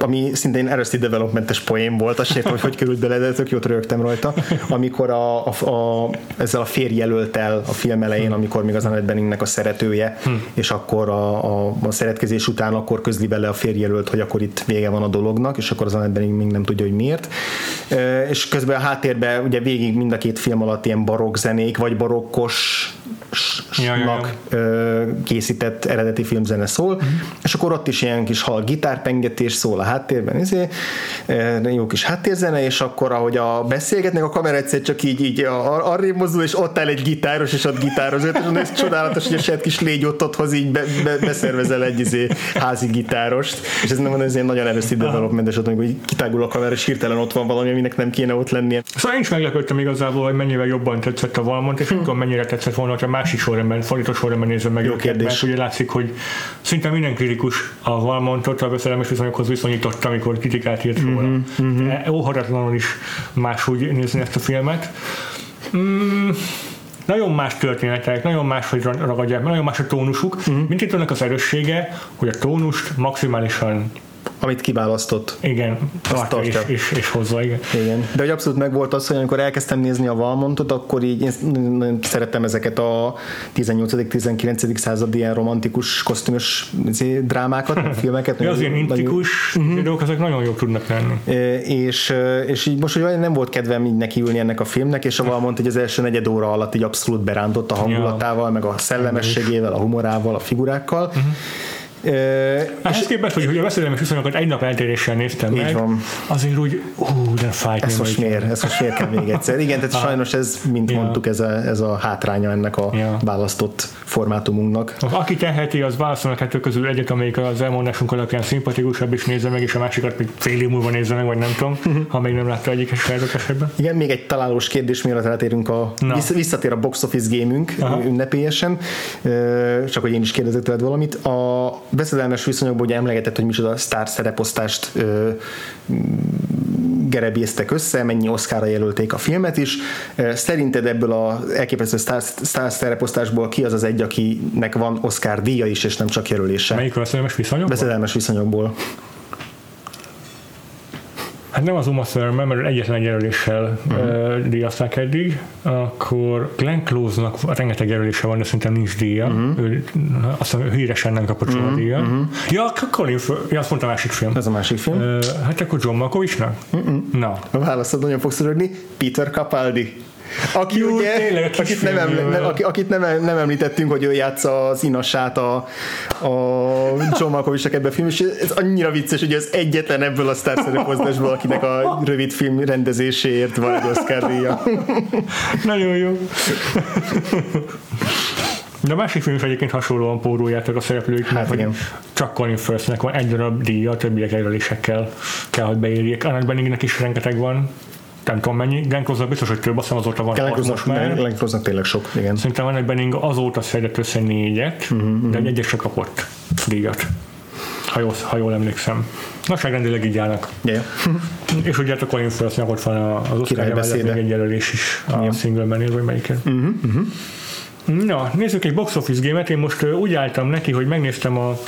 ami szintén Arrested Developmentes poén volt, azt értem, hogy hogy került bele, de tök jót rögtem rajta, amikor a, a, a, ezzel a férjelölt el a film elején, amikor még az Annette Benningnek a szeretője, hmm. és akkor a, a, a szeretkezés után akkor közli bele a férjelölt, hogy akkor itt vége van a dolognak, és akkor az Annette Benning még nem tudja, hogy miért. És közben a háttérben ugye végig mind a két film alatt ilyen barokk zenék, vagy barokkos ja, ja, ja. készített eredeti filmzene szól, uh-huh. és akkor ott is ilyen kis hal gitárpengetés szól a háttérben, izé, jó kis háttérzene, és akkor ahogy a beszélgetnek, a kamera egyszer csak így, így arrébb mozdul, és ott áll egy gitáros, és ott gitároz, és ez csodálatos, hogy a saját kis légy ott otthoz így be, be, beszervezel egy izé, házi gitárost, és ez nem van ez ilyen nagyon erős developmentes, amikor kitágul a kamera, és hirtelen ott van valami, aminek nem kéne ott lennie. Szóval én is meglepődtem igazából, hogy mennyivel jobban tetszett a Valmont, és hm. tudom, mennyire tetszett volna, hogy a másik sorrendben, fordított sorrendben nézem meg Jó őket, kérdés. mert ugye látszik, hogy szinte minden kritikus a Valmontot a veszellemes viszonyokhoz viszonyította, amikor kritikát írt róla. Mm-hmm. Mhm. Óhatatlanul is máshogy nézni ezt a filmet. Mm, nagyon más történetek, nagyon más, hogy ragadják, nagyon más a tónusuk. Uh-huh. Mint itt az erőssége, hogy a tónust maximálisan amit kiválasztott. Igen, azt tartja. És, és, és hozza, igen. igen. De hogy abszolút megvolt az, hogy amikor elkezdtem nézni a Valmontot, akkor így én szerettem ezeket a 18.-19. századi ilyen romantikus kosztümös izé, drámákat, [laughs] filmeket. ja, az ilyen intikus uh-huh. videók, ezek nagyon jók tudnak lenni. És, és így most, hogy nem volt kedvem így nekiülni ennek a filmnek, és a Valmont hogy az első negyed óra alatt így abszolút berántott a hangulatával, meg a szellemességével, a humorával, a figurákkal. Uh-huh Ehhez képest, hogy, hogy a veszedelmes viszonyokat egy nap eltéréssel néztem Így meg, van. azért úgy, hú, de fájt. Ez most miért? Ez most miért kell még egyszer? Igen, tehát [laughs] ah. sajnos ez, mint ja. mondtuk, ez a, ez a hátránya ennek a ja. választott formátumunknak. Aki teheti, az válaszolnak kettő közül egyet, amelyik az elmondásunk alapján szimpatikusabb, és nézze meg, és a másikat még fél év múlva nézze meg, vagy nem tudom, uh-huh. [laughs] ha még nem látta egyik esetben. Igen, még egy találós kérdés, mielőtt rátérünk a, Na. visszatér a box office gamünk Aha. ünnepélyesen, csak hogy én is kérdezek tőled valamit. A veszedelmes viszonyokból ugye emlegetett, hogy micsoda sztár szereposztást ö, gerebéztek össze, mennyi Oscarra jelölték a filmet is. Szerinted ebből az elképesztő sztár, sztár szereposztásból ki az az egy, akinek van Oscar díja is, és nem csak jelölése? Melyik veszedelmes viszonyokból? Veszedelmes viszonyokból. Hát nem az Uma Thurman, mert egyetlen egy jelöléssel uh-huh. díjazták eddig, akkor Glenn Close-nak rengeteg jelölése van, de szerintem nincs díja. Uh-huh. Ő, azt hiszem, híresen nem kapott soha uh-huh. díja. Uh-huh. Ja, Colin, ja, azt mondta a másik film. Ez a másik film. Uh, hát akkor John Malkovichnak? Uh-uh. Na. A válaszod nagyon fogsz rögni. Peter Capaldi. Aki Jó, ugye, tényleg, akit, nem, eml- nem, akit nem, nem említettünk, hogy ő játsza az inasát a, a John Malkovich ebben a film, és ez annyira vicces, hogy az egyetlen ebből a sztár szerepozdásból, akinek a rövid film rendezéséért van egy Oscar díja. Nagyon jó. De a másik film is egyébként hasonlóan póroljátok a szereplők, hát igen. csak Colin Firthnek van egy darab díja, a többiek jelölésekkel kell, hogy beírjék. Annak Benningnek is rengeteg van, nem tudom mennyi, Glenn biztos, hogy több, azt hiszem azóta van Glenn most már. Glenn tényleg sok, igen. Szerintem egy Benning azóta szedett össze négyet, uh-huh, de egy egyes se kapott díjat. Ha jól, ha jól emlékszem. Nagyságrendileg így állnak. Yeah. [laughs] És ugye a Colin Firthnek ott van az Oscar még egy jelölés is a yeah. single man vagy melyiket. Uh-huh, uh-huh. Na, nézzük egy box office gémet. Én most úgy álltam neki, hogy megnéztem a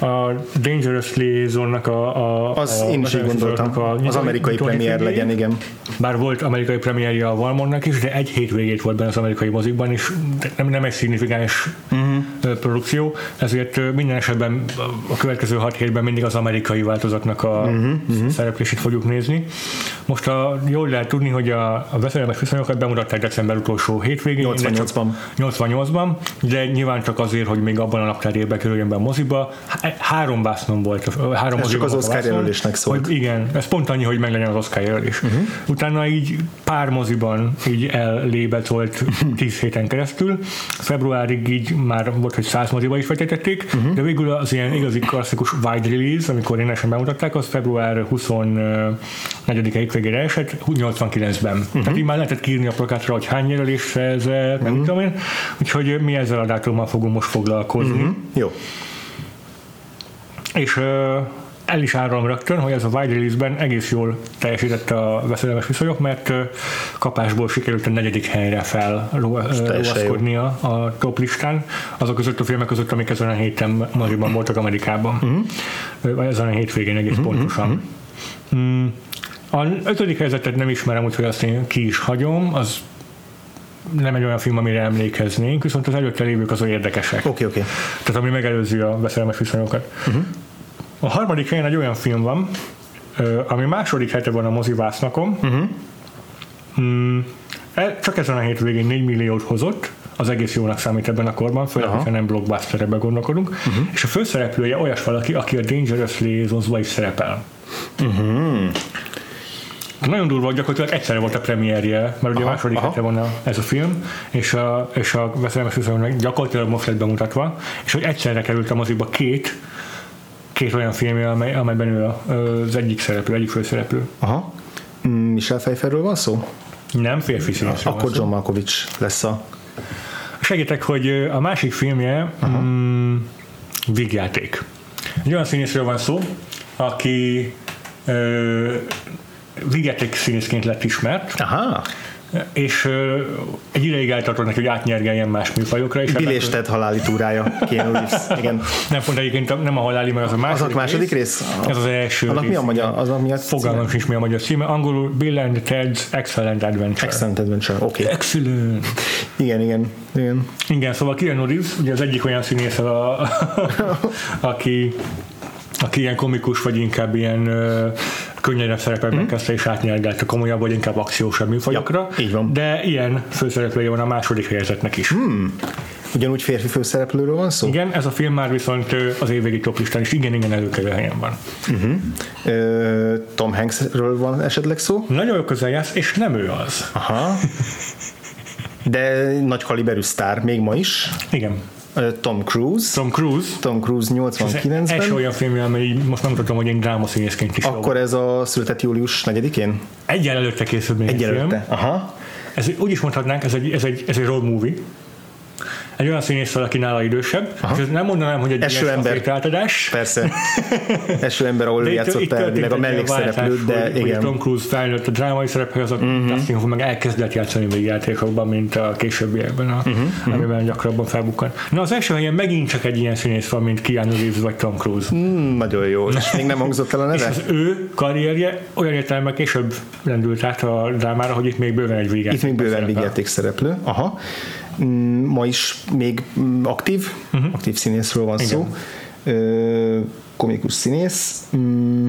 a Dangerous Liaison-nak a, a, az a, én is így gondoltam, a, az amerikai premier legyen, igen. Bár volt amerikai premierje a Valmonnak is, de egy hétvégét volt benne az amerikai mozikban, és nem, nem egy szignifikáns uh-huh. Produkció, ezért minden esetben a következő hat hétben mindig az amerikai változatnak a uh-huh, uh-huh. szereplését fogjuk nézni. Most a, jól lehet tudni, hogy a, a veszedelmes viszonyokat bemutatták december utolsó hétvégén. 88-ban. 88-ban, de nyilván csak azért, hogy még abban a naptárében kerüljön be a moziba. Három vásznom volt. Három ez csak az Oscar jelölésnek szólt. Hogy igen, ez pont annyi, hogy meglegyen az Oscar jelölés. Uh-huh. Utána így pár moziban így ellébetolt tíz héten keresztül. Februárig így már volt, hogy száz moziba is vetítették, uh-huh. de végül az ilyen igazi klasszikus wide release, amikor én bemutatták, az február 24 hétvégére esett, 89-ben. Uh-huh. Tehát így már lehetett kírni a plakátra, hogy hány jelölés szerzett, uh-huh. nem tudom én. Úgyhogy mi ezzel a dátummal fogunk most foglalkozni. Uh-huh. Jó. És uh, el is árulom rögtön, hogy ez a wide release-ben egész jól teljesítette a veszedelmes viszonyok, mert kapásból sikerült a negyedik helyre felrovaszkodnia a top listán, azok között a filmek között, amik ezen a héten moziban voltak Amerikában. Uh-huh. Vagy ezen a hétvégén egész uh-huh. pontosan. Uh-huh. A ötödik helyzetet nem ismerem, úgyhogy azt én ki is hagyom, az nem egy olyan film, amire emlékeznénk, viszont az előtte lévők azok érdekesek. Oké, okay, oké. Okay. Tehát ami megelőzi a veszelmes viszonyokat. Uh-huh. A harmadik helyen egy olyan film van, ami második hete van a mozivásznakon. Uh-huh. Mm, e, csak ezen a hétvégén 4 milliót hozott, az egész jónak számít ebben a korban, főleg, ha nem blockbusterbe gondolkodunk, uh-huh. és a főszereplője olyas valaki, aki a Dangerous Liaisons-ba is szerepel. Uh-huh. Nagyon durva, hogy gyakorlatilag egyszerre volt a premierje, mert ugye aha, a második hete van a, ez a film, és a, és a veszedelmes gyakorlatilag most lett bemutatva, és hogy egyszerre került a moziba két két olyan filmje, amely, amelyben ő az egyik szereplő, egyik főszereplő. Aha. Mm, Michel Pfeifferről van szó? Nem, férfi színészről Akkor John Malkovich lesz a... Segítek, hogy a másik filmje mm, Vígjáték. Egy olyan színészről van szó, aki ö, Vígjáték színészként lett ismert. Aha és egy ideig eltartott neki, hogy átnyergeljen más műfajokra. És Bilésted haláli túrája, Keanu Reeves. [laughs] Igen. Nem pont egyébként nem a haláli, mert az a második, az a második rész. rész. Ez az első Annak rész. mi a magyar? Az a mi a Fogalmam sincs mi a magyar címe. Angolul Bill and Ted's Excellent Adventure. Excellent Adventure, oké. Okay. Excellent. Igen, igen. Igen, igen szóval Keanu Reeves, ugye az egyik olyan színész, a, [laughs] aki aki ilyen komikus, vagy inkább ilyen könnyedebb szerepekben mm. kezdte és átnyergelt a komolyabb, vagy inkább akciósabb műfajokra. Ja, így van. De ilyen főszereplője van a második helyezetnek is. Mm. Ugyanúgy férfi főszereplőről van szó? Igen, ez a film már viszont az évvégi toplistán is igen, igen előkelő helyen van. Uh-huh. Ö, Tom Hanksről van esetleg szó? Nagyon közel jársz, és nem ő az. Aha. De nagy kaliberű sztár, még ma is. Igen. Tom Cruise. Tom Cruise. Tom Cruise 89-ben. Első olyan film, amely most nem tudom, hogy én drámaszínészként is Akkor ez a született július 4-én? Egyel előtte készült még Egy előtte, aha. Ez, úgy is mondhatnánk, ez egy, ez egy, ez egy road movie egy olyan színésszel, aki nála idősebb, Aha. és nem mondanám, hogy egy Eső ember. átadás. Persze. [laughs] Eső ember, ahol játszott el, meg a mellékszereplőt, de hogy, igen. Hogy Tom Cruise felnőtt a drámai szerephez, az uh-huh. Dustin Hoffman meg elkezdett játszani még játékokban, mint a későbbiekben, a, uh-huh. amiben gyakrabban felbukkan. Na az első helyen megint csak egy ilyen színész van, mint Keanu Reeves vagy Tom Cruise. Mm, nagyon jó, és még nem hangzott el a neve? [laughs] és az ő karrierje olyan értelemben később rendült át a drámára, hogy itt még bőven egy végjáték. Itt még bőven végjáték szereplő. Aha. Mm, ma is még aktív, uh-huh. aktív színészről van Igen. szó, komikus színész, mm,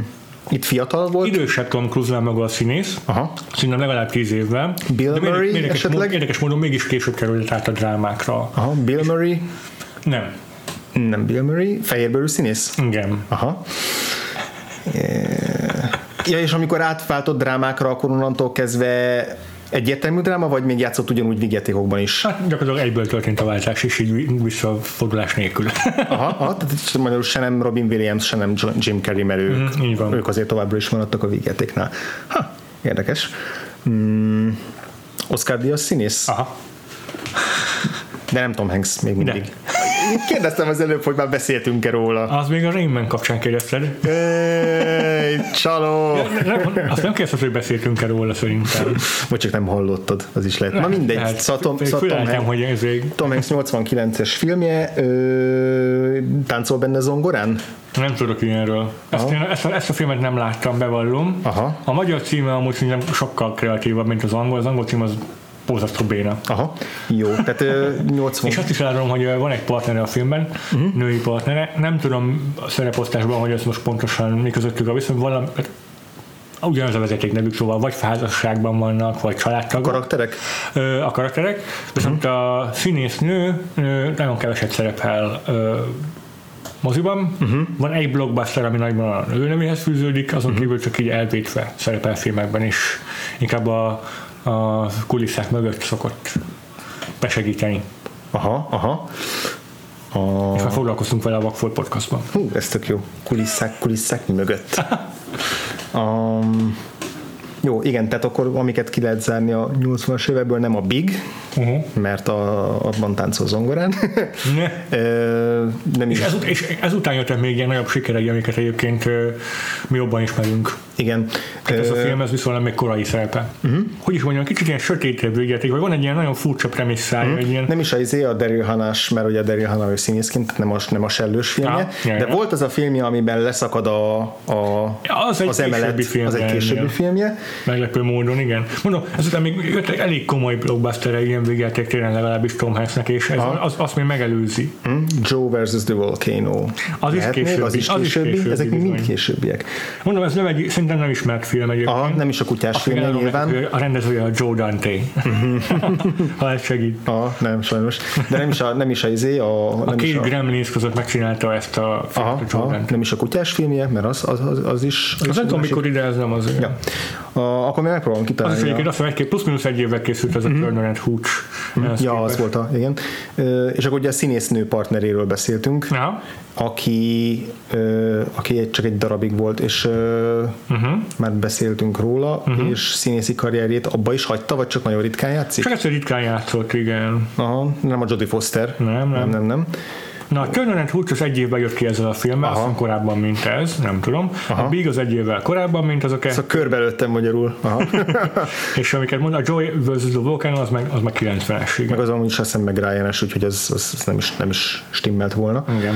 itt fiatal volt. Idősebb Tom Cruise maga a színész, Aha. szerintem legalább tíz évvel. Bill de Murray érdekes, esetleg? Módon, érdekes módon mégis később került át a drámákra. Aha, Bill Murray? Nem. Nem Bill Murray, fehérbőrű színész? Igen. Aha. Ja, és amikor átváltott drámákra, akkor onnantól kezdve Egyértelmű dráma, vagy még játszott ugyanúgy vigyátékokban is? Hát gyakorlatilag egyből történt a váltás, és így visszafordulás nélkül. aha, aha, tehát magyarul se nem Robin Williams, se nem Jim Carrey, mert ők, mm, van. ők azért továbbra is maradtak a vigyátéknál. Ha, érdekes. Mm, Oscar Díaz színész? Aha. De nem Tom Hanks még mindig. De. Kérdeztem az előbb, hogy már beszéltünk-e róla. Az még a Rainman kapcsán kérdezted. Ej, csaló! Azt nem kérdezted, hogy beszéltünk-e róla szerintem. Vagy csak nem hallottad, az is lehet. Na mindegy. Szóval Tom, szóval Tom, Hanks, hogy ez Tom Hanks 89-es filmje, ö, táncol benne zongorán? Nem tudok ilyenről. Ezt, én, ezt, a, ezt a filmet nem láttam, bevallom. Aha. A magyar címe amúgy szerintem sokkal kreatívabb, mint az angol. Az angol cím az borzasztó béna. Aha, jó, tehát ö, 80... És azt is elárulom, hogy van egy partnere a filmben, uh-huh. női partnere, nem tudom a szereposztásban, hogy ez most pontosan mi közöttük a viszont valami, hát ugyanaz a vezeték nevük, szóval vagy házasságban vannak, vagy családtagok. A karakterek? Ö, a karakterek, viszont uh-huh. a színésznő nagyon keveset szerepel ö, moziban. Uh-huh. Van egy blockbuster, ami nagyban a ő nevéhez fűződik, azon uh-huh. kívül csak így elvétve szerepel filmekben is. Inkább a, a kulisszák mögött szokott besegíteni. Aha, aha. A... És már foglalkoztunk vele a Vagfolt podcastban. Hú, ez tök jó. Kulisszák, kulisszák mögött. [laughs] um, jó, igen, tehát akkor amiket ki lehet zárni a 80-as évekből, nem a Big, uh-huh. mert a, abban táncol zongorán. Ne. [laughs] nem. És, ezut- és ezután jöttek még ilyen nagyobb sikerei, amiket egyébként mi jobban ismerünk. Igen. Hát ez a film, ez viszonylag még korai szerepe. Uh-huh. Hogy is mondjam, kicsit ilyen sötétebb végjáték, vagy van egy ilyen nagyon furcsa premisszája. Uh-huh. Ilyen... Nem is az izé a Daryl Hanás, mert ugye a Daryl Hannah ő színészként, nem a, nem a sellős filmje, ah, de volt az a filmje, amiben leszakad a, a az, egy az emelet, film, az egy későbbi filmje. Meglepő módon, igen. Mondom, ezután még jöttek elég komoly blockbuster ilyen végjáték tényleg legalábbis Tom Hanksnek, és ez, az, azt még megelőzi. Hmm? Joe versus the Volcano. Az is későbbi. Az is későbbi, későbbi ezek bizony. mind későbbiek. Mondom, ez nem egy, szerintem nem ismert film egyébként. Aha, nem is a kutyás film nyilván. A rendezője a Joe Dante. [laughs] ha ez segít. Aha, nem, sajnos. De nem is a, nem is a, izé, a, a nem két is a... Gremlins között megcsinálta ezt a aha, a Joe Dante. Nem is a kutyás filmje, mert az, az, az, az is... Az, az nem tudom, mikor ide ez nem az. Ja. A, akkor még megpróbálom kitalálni. Az is egyébként azt mondom, plusz-minusz egy évvel készült ez a mm-hmm. Turner Hooch. Mm-hmm. Ja, az volt a, igen. És akkor ugye a színésznő partneréről beszéltünk, ja. aki, aki csak egy darabig volt, és uh-huh. már beszéltünk róla, uh-huh. és színészi karrierjét abba is hagyta, vagy csak nagyon ritkán játszik? Csak egyszer ritkán játszott, igen. Aha, nem a Jodie Foster. Nem, nem. nem, nem, nem. Na, a Turner az egy évben jött ki ezzel a filmmel, aztán korábban, mint ez, nem tudom. Aha. A Big az egy évvel korábban, mint azok. Szóval körbelőttem magyarul. Aha. [laughs] és amiket mond, a Joy vs. The Volcano az meg, az meg 90-es. Meg az amúgy is azt meg ryan úgyhogy az, az, az, nem, is, nem is stimmelt volna. Igen.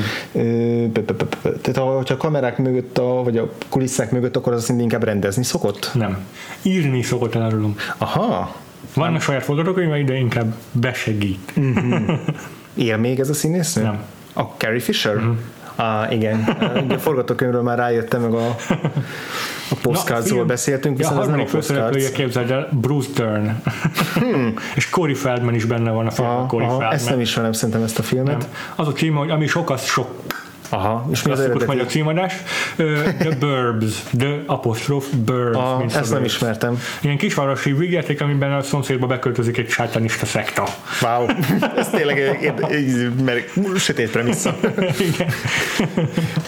Tehát ha a kamerák mögött, a, vagy a kulisszák mögött, akkor az inkább rendezni szokott? Nem. Írni szokott elárulom. Aha. Vannak saját forgatókönyvei, de inkább besegít. Mm-hmm. [laughs] Él még ez a színésznő? Nem. A Carrie Fisher? Mm-hmm. Ah, igen. a forgatókönyvről már rájöttem, meg a, a postcardsról beszéltünk, viszont ja, ez nem a postcards. képzeld el, Bruce Dern. Hmm. [laughs] és Corey Feldman is benne van a filmben. Corey aha, Feldman. Ezt nem ismerem szerintem ezt a filmet. Nem. Az a cím, hogy ami sokat sok Aha, és mi az eredeti? magyar címadás. The Burbs, The Apostroph Burbs. Ah, ezt nem ismertem. Ilyen kisvárosi vígjáték, amiben a szomszédba beköltözik egy sátanista szekta. Wow, ez tényleg mert sötét premissza. [laughs] Igen.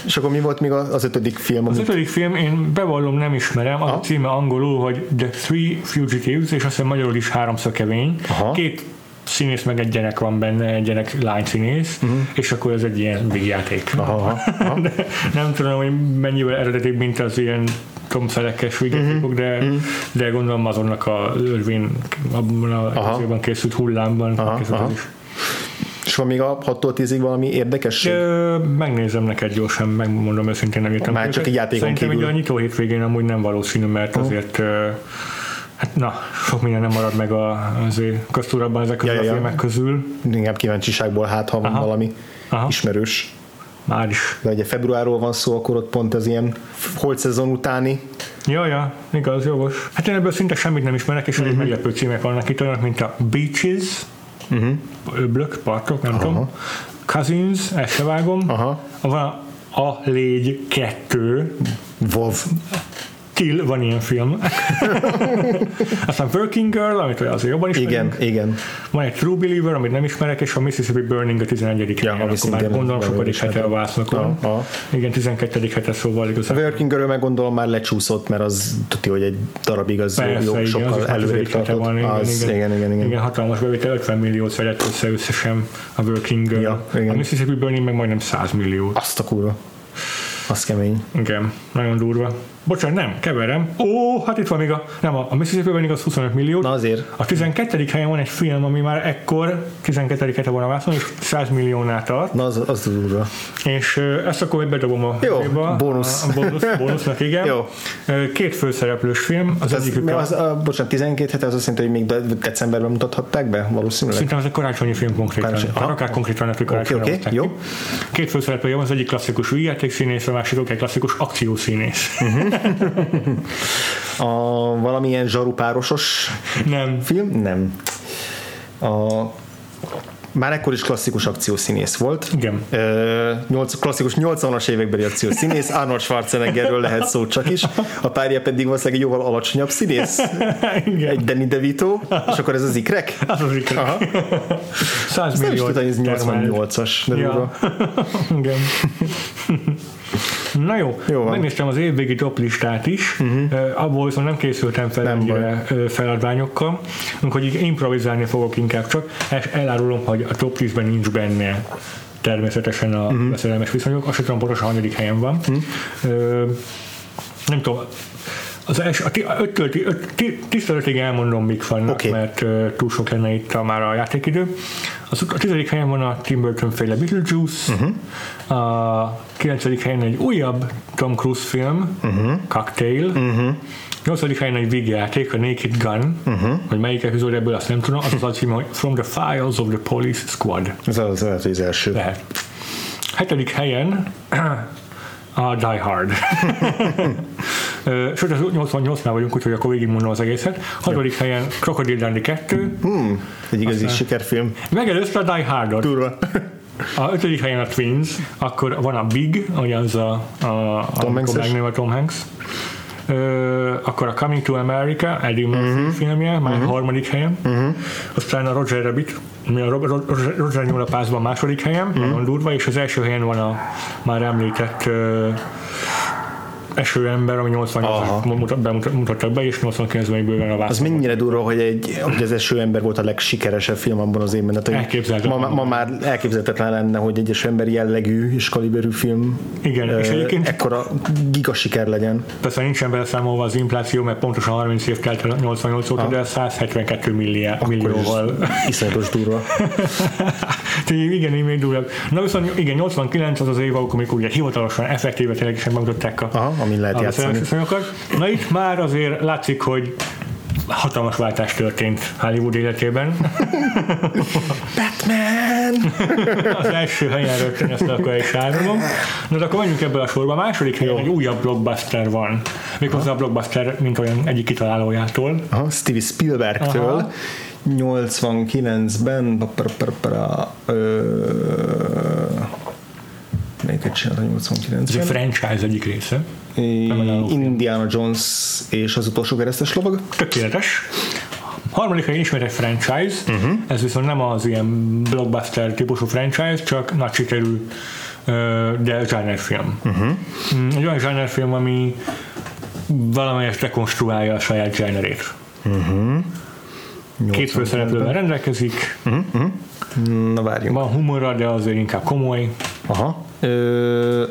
És akkor mi volt még az ötödik film? Az ötödik film, én bevallom, nem ismerem, az a címe angolul, hogy The Three Fugitives, és azt hiszem magyarul is háromszor kevény. Aha. Két színész, meg egy gyerek van benne, egy gyerek lány színész, uh-huh. és akkor ez egy ilyen végjáték. Aha, aha. [laughs] De nem tudom, hogy mennyivel eredetibb, mint az ilyen Tom Szelekes végjátékok, uh-huh. de, uh-huh. de gondolom azonnak a örvén abban a készült hullámban aha, aha. is. És van még a 6-tól 10-ig valami érdekesség? Ö, megnézem neked gyorsan, megmondom őszintén, nem értem. Már csak egy játékon Szerintem kívül. Szerintem a nyitó hétvégén amúgy nem valószínű, mert uh-huh. azért Hát na, sok minden nem marad meg a, azért köztúrabban ezek közül ja, ja, a filmek közül. Inkább kíváncsiságból, hát ha van Aha. valami Aha. ismerős. Már is. De ugye februárról van szó, akkor ott pont az ilyen holt szezon utáni. Ja, ja, igaz, jogos. Hát én ebből szinte semmit nem ismerek, és uh-huh. meglepő címek vannak itt, olyanok, mint a Beaches, uh-huh. öblök, partok, nem Aha. tudom. Cousins, ezt se vágom. Aha. Van a, a Légy 2. Vov. Till van ilyen film. [laughs] Aztán Working Girl, amit azért jobban is Igen, igen. Van egy True Believer, amit nem ismerek, és a Mississippi Burning a 11. Ja, helyen, akkor már gondolom sokadik hete a. Ja, Igen, 12. hete szóval igazából. A Working Girl meg gondolom már lecsúszott, mert az tudja, hogy egy darabig az Persze, jó, igen, sokkal előrébb tartott. Van, igen, az, igen, igen, igen, igen. igen, hatalmas bevétel, 50 milliót szedett össze összesen a Working Girl. Ja, igen. A Mississippi Burning meg majdnem 100 milliót. Azt a kurva. Az kemény. Igen, nagyon durva. Bocsánat, nem, keverem. Ó, hát itt van még a, nem, a Mississippi az 25 millió. Na azért. A 12. helyen van egy film, ami már ekkor 12. hete van a vászon, és 100 milliónál tart. Na az, az durva. És ezt akkor bedobom a Jó, a, bónusz. A, a bónusz, bónusznak, igen. [laughs] Jó. Két főszereplős film, az Az, egyik az, a, bocsánat, 12 hete az azt jelenti, hogy még de- decemberben mutathatták be, valószínűleg. Szerintem ez egy karácsonyi film konkrétan. Karácsony- aha. akár konkrétan hogy karácsonyra oké, hozták jó. Két főszereplője van, az egyik klasszikus játékszínész, a másik egy klasszikus akciószínész. A valamilyen zsarupárosos Nem. film? Nem. A, már ekkor is klasszikus akciószínész volt. Igen. Ö, nyolc, klasszikus 80-as évekbeli akciószínész, Arnold Schwarzeneggerről lehet szó csak is, a párja pedig valószínűleg egy jóval alacsonyabb színész, Igen. egy Danny DeVito, és akkor ez az ikrek? Az az ikre. Aha. 100 Nem is millió. tudom, ez 88-as, de durva. Ja. Igen. Na jó, Jó van. megnéztem az évvégi top listát is, uh-huh. abból viszont nem készültem fel Nem ennyire feladványokkal, úgyhogy így improvizálni fogok inkább csak, és elárulom, hogy a top 10-ben nincs benne természetesen a uh-huh. veszedelmes viszonyok, azt sem tudom pontosan, hanyadik helyen van. Uh-huh. Ö, nem tudom, az első, a 5-től 10 elmondom, mik vannak, okay. mert uh, túl sok lenne itt a, már a játékidő. Az, a tizedik helyen van a Tim Burton féle Beetlejuice, uh-huh. a kilencedik helyen egy újabb Tom Cruise film, uh-huh. Cocktail, uh-huh. nyolcadik helyen egy vígjáték, a Naked Gun, uh-huh. hogy melyik epizód ebből azt nem tudom, az az a cím, hogy From the Files of the Police Squad. Ez az, lehet, az első. Lehet. Hetedik helyen [clears throat] a Die Hard. [laughs] Sőt, az 88-nál vagyunk, úgyhogy akkor végigmondom az egészet. Hatodik helyen Crocodile Dundee 2, Hmm, egy igazi sikerfilm. megelőzte a Die Hardot. Durva. A ötödik helyen a Twins, akkor van a Big, ugye az a, a, a Tom megnő a Tom Hanks. Ö, akkor a Coming to America, Eddie Murphy uh-huh. filmje, már uh-huh. harmadik helyen. Uh-huh. Aztán a Roger Rabbit, ami a Ro- Ro- Roger, Roger nyúl a második helyen, uh-huh. nagyon durva, és az első helyen van a már említett uh, eső ember, ami 88-as mutat, bemutat- mutattak be, és 89-ben még bőven a Az mennyire durva, hogy, egy, hogy az eső ember volt a legsikeresebb film abban az évben. Tehát, ma, ma, már elképzelhetetlen lenne, hogy egy eső ember jellegű és kaliberű film Igen, és ö, egyébként- ekkora giga siker legyen. Persze nincsen beleszámolva az infláció, mert pontosan 30 év telt el 88 óta, de 172 milliá, millióval. Iszonyatos durva. [laughs] Igen, így még durvább. Na viszont igen, 89 az az év, amikor ugye hivatalosan, effektíve tényleg is megmutatták a, Aha, amin lehet a játszani. Na itt már azért látszik, hogy hatalmas váltás történt Hollywood életében. [laughs] Batman! [laughs] Az első helyen rögtön ezt akkor is árulom. Na de akkor menjünk ebből a sorba. A második helyen egy újabb blockbuster van. Méghozzá a blockbuster, mint olyan egyik kitalálójától. Aha, Steven Spielbergtől. Aha. 89-ben melyiket csinálta Ez egy 89-ben? franchise egyik része. Indiana Jones és az utolsó keresztes lovag. Tökéletes. Harmadik helyen ismét egy franchise, uh-huh. ez viszont nem az ilyen blockbuster típusú franchise, csak nagy sikerű, de genre-film. Uh-huh. Egy olyan genre-film, ami valamelyest rekonstruálja a saját genre-ét. Két főszereplővel rendelkezik, Na várjunk. van humora, de azért inkább komoly. Aha. Ö,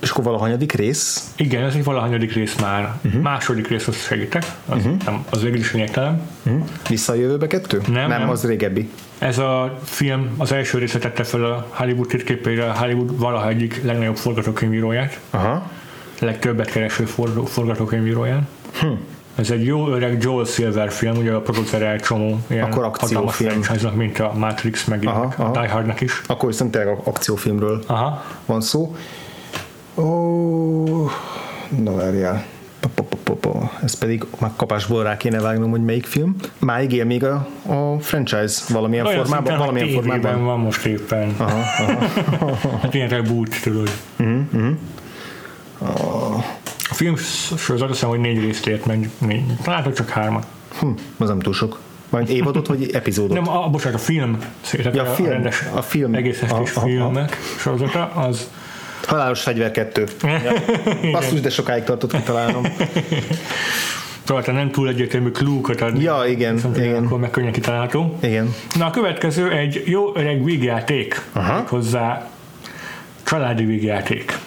és akkor valahanyadik rész? Igen, ez egy valahanyadik rész már. Uh-huh. Második rész, azt segítek, az, uh-huh. nem, az végül is lényegtelen. Hm? Vissza a jövőbe kettő? Nem, nem, nem. az régebbi. Ez a film az első része tette fel a Hollywood térképére a Hollywood valaha egyik legnagyobb forgatókönyvíróját, Aha. legtöbbet kereső for- forgatókönyvíróján. Hm. Ez egy jó öreg Joel Silver film, ugye a producere egy csomó ilyen Akkor akciófilm. mint a Matrix, meg Aha, a aha. Die Hardnak is. Akkor viszont tényleg akciófilmről Aha. van szó. Ó, na várjál. Ez pedig már kapásból rá kéne vágnom, hogy melyik film. Máig él még a, a franchise valamilyen Olyan formában? szinten, Valamilyen formában. van most éppen. Aha, aha. [laughs] hát ilyen reboot, tudod. Mhm, A film sorozat azt hiszem, hogy négy részt ért meg, négy, csak hármat. Hm, az nem túl sok. Majd évadot vagy epizódot? Nem, a, bocsánat, a film, Ja, a, film, rendes, a film. egész estés Aha, aha, filmek sorozata, az Halálos fegyver kettő. Ja. [laughs] Basszus, de sokáig tartott kitalálnom. [laughs] talán nem túl egyértelmű klúkat ad. Ja, igen, viszont igen. Akkor meg könnyen kitalálható. Igen. Na a következő egy jó öreg vígjáték. Aha. Hozzá Családi vígjáték.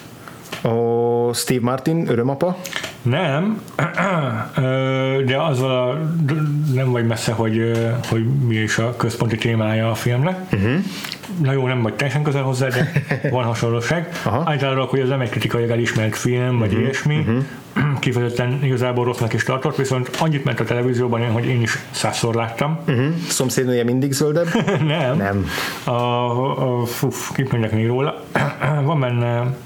A Steve Martin, örömapa? Nem, [clears throat] de az a, nem vagy messze, hogy, hogy mi is a központi témája a filmnek. Uh-huh. Na jó, nem vagy teljesen közel hozzá, de [laughs] van hasonlóság. Általában, hogy ez nem egy kritikailag elismert film, vagy uh-huh. ilyesmi, uh-huh. [clears throat] kifejezetten igazából rossznak is tartott, viszont annyit ment a televízióban, hogy én is százszor láttam. Uh-huh. Szomszédnője mindig zöldebb? [laughs] nem. Nem. A, a, kit mondjak még róla? [clears throat] van benne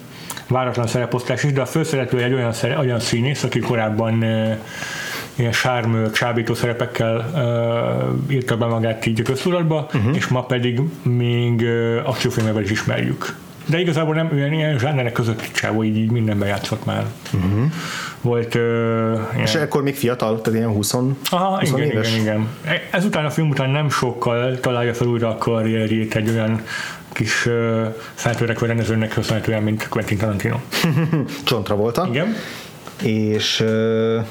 váratlan szereposztás is, de a főszereplő egy olyan, szere, olyan színész, aki korábban ilyen sármő, csábító szerepekkel uh, írta be magát így a köztudatba, uh-huh. és ma pedig még uh, akciófilmekben is ismerjük. De igazából nem olyan ilyen zsánerek között csávó, így, így mindenben játszott már. Uh-huh. Volt uh, ilyen... És ekkor még fiatal, tehát ilyen 20, Aha, 20 igen, éves? igen, igen. Ezután a film után nem sokkal találja fel újra a karrierjét egy olyan kis uh, feltörekvő rendezőnek köszönhetően, mint Quentin Tarantino. [laughs] Csontra volta. Igen. És uh,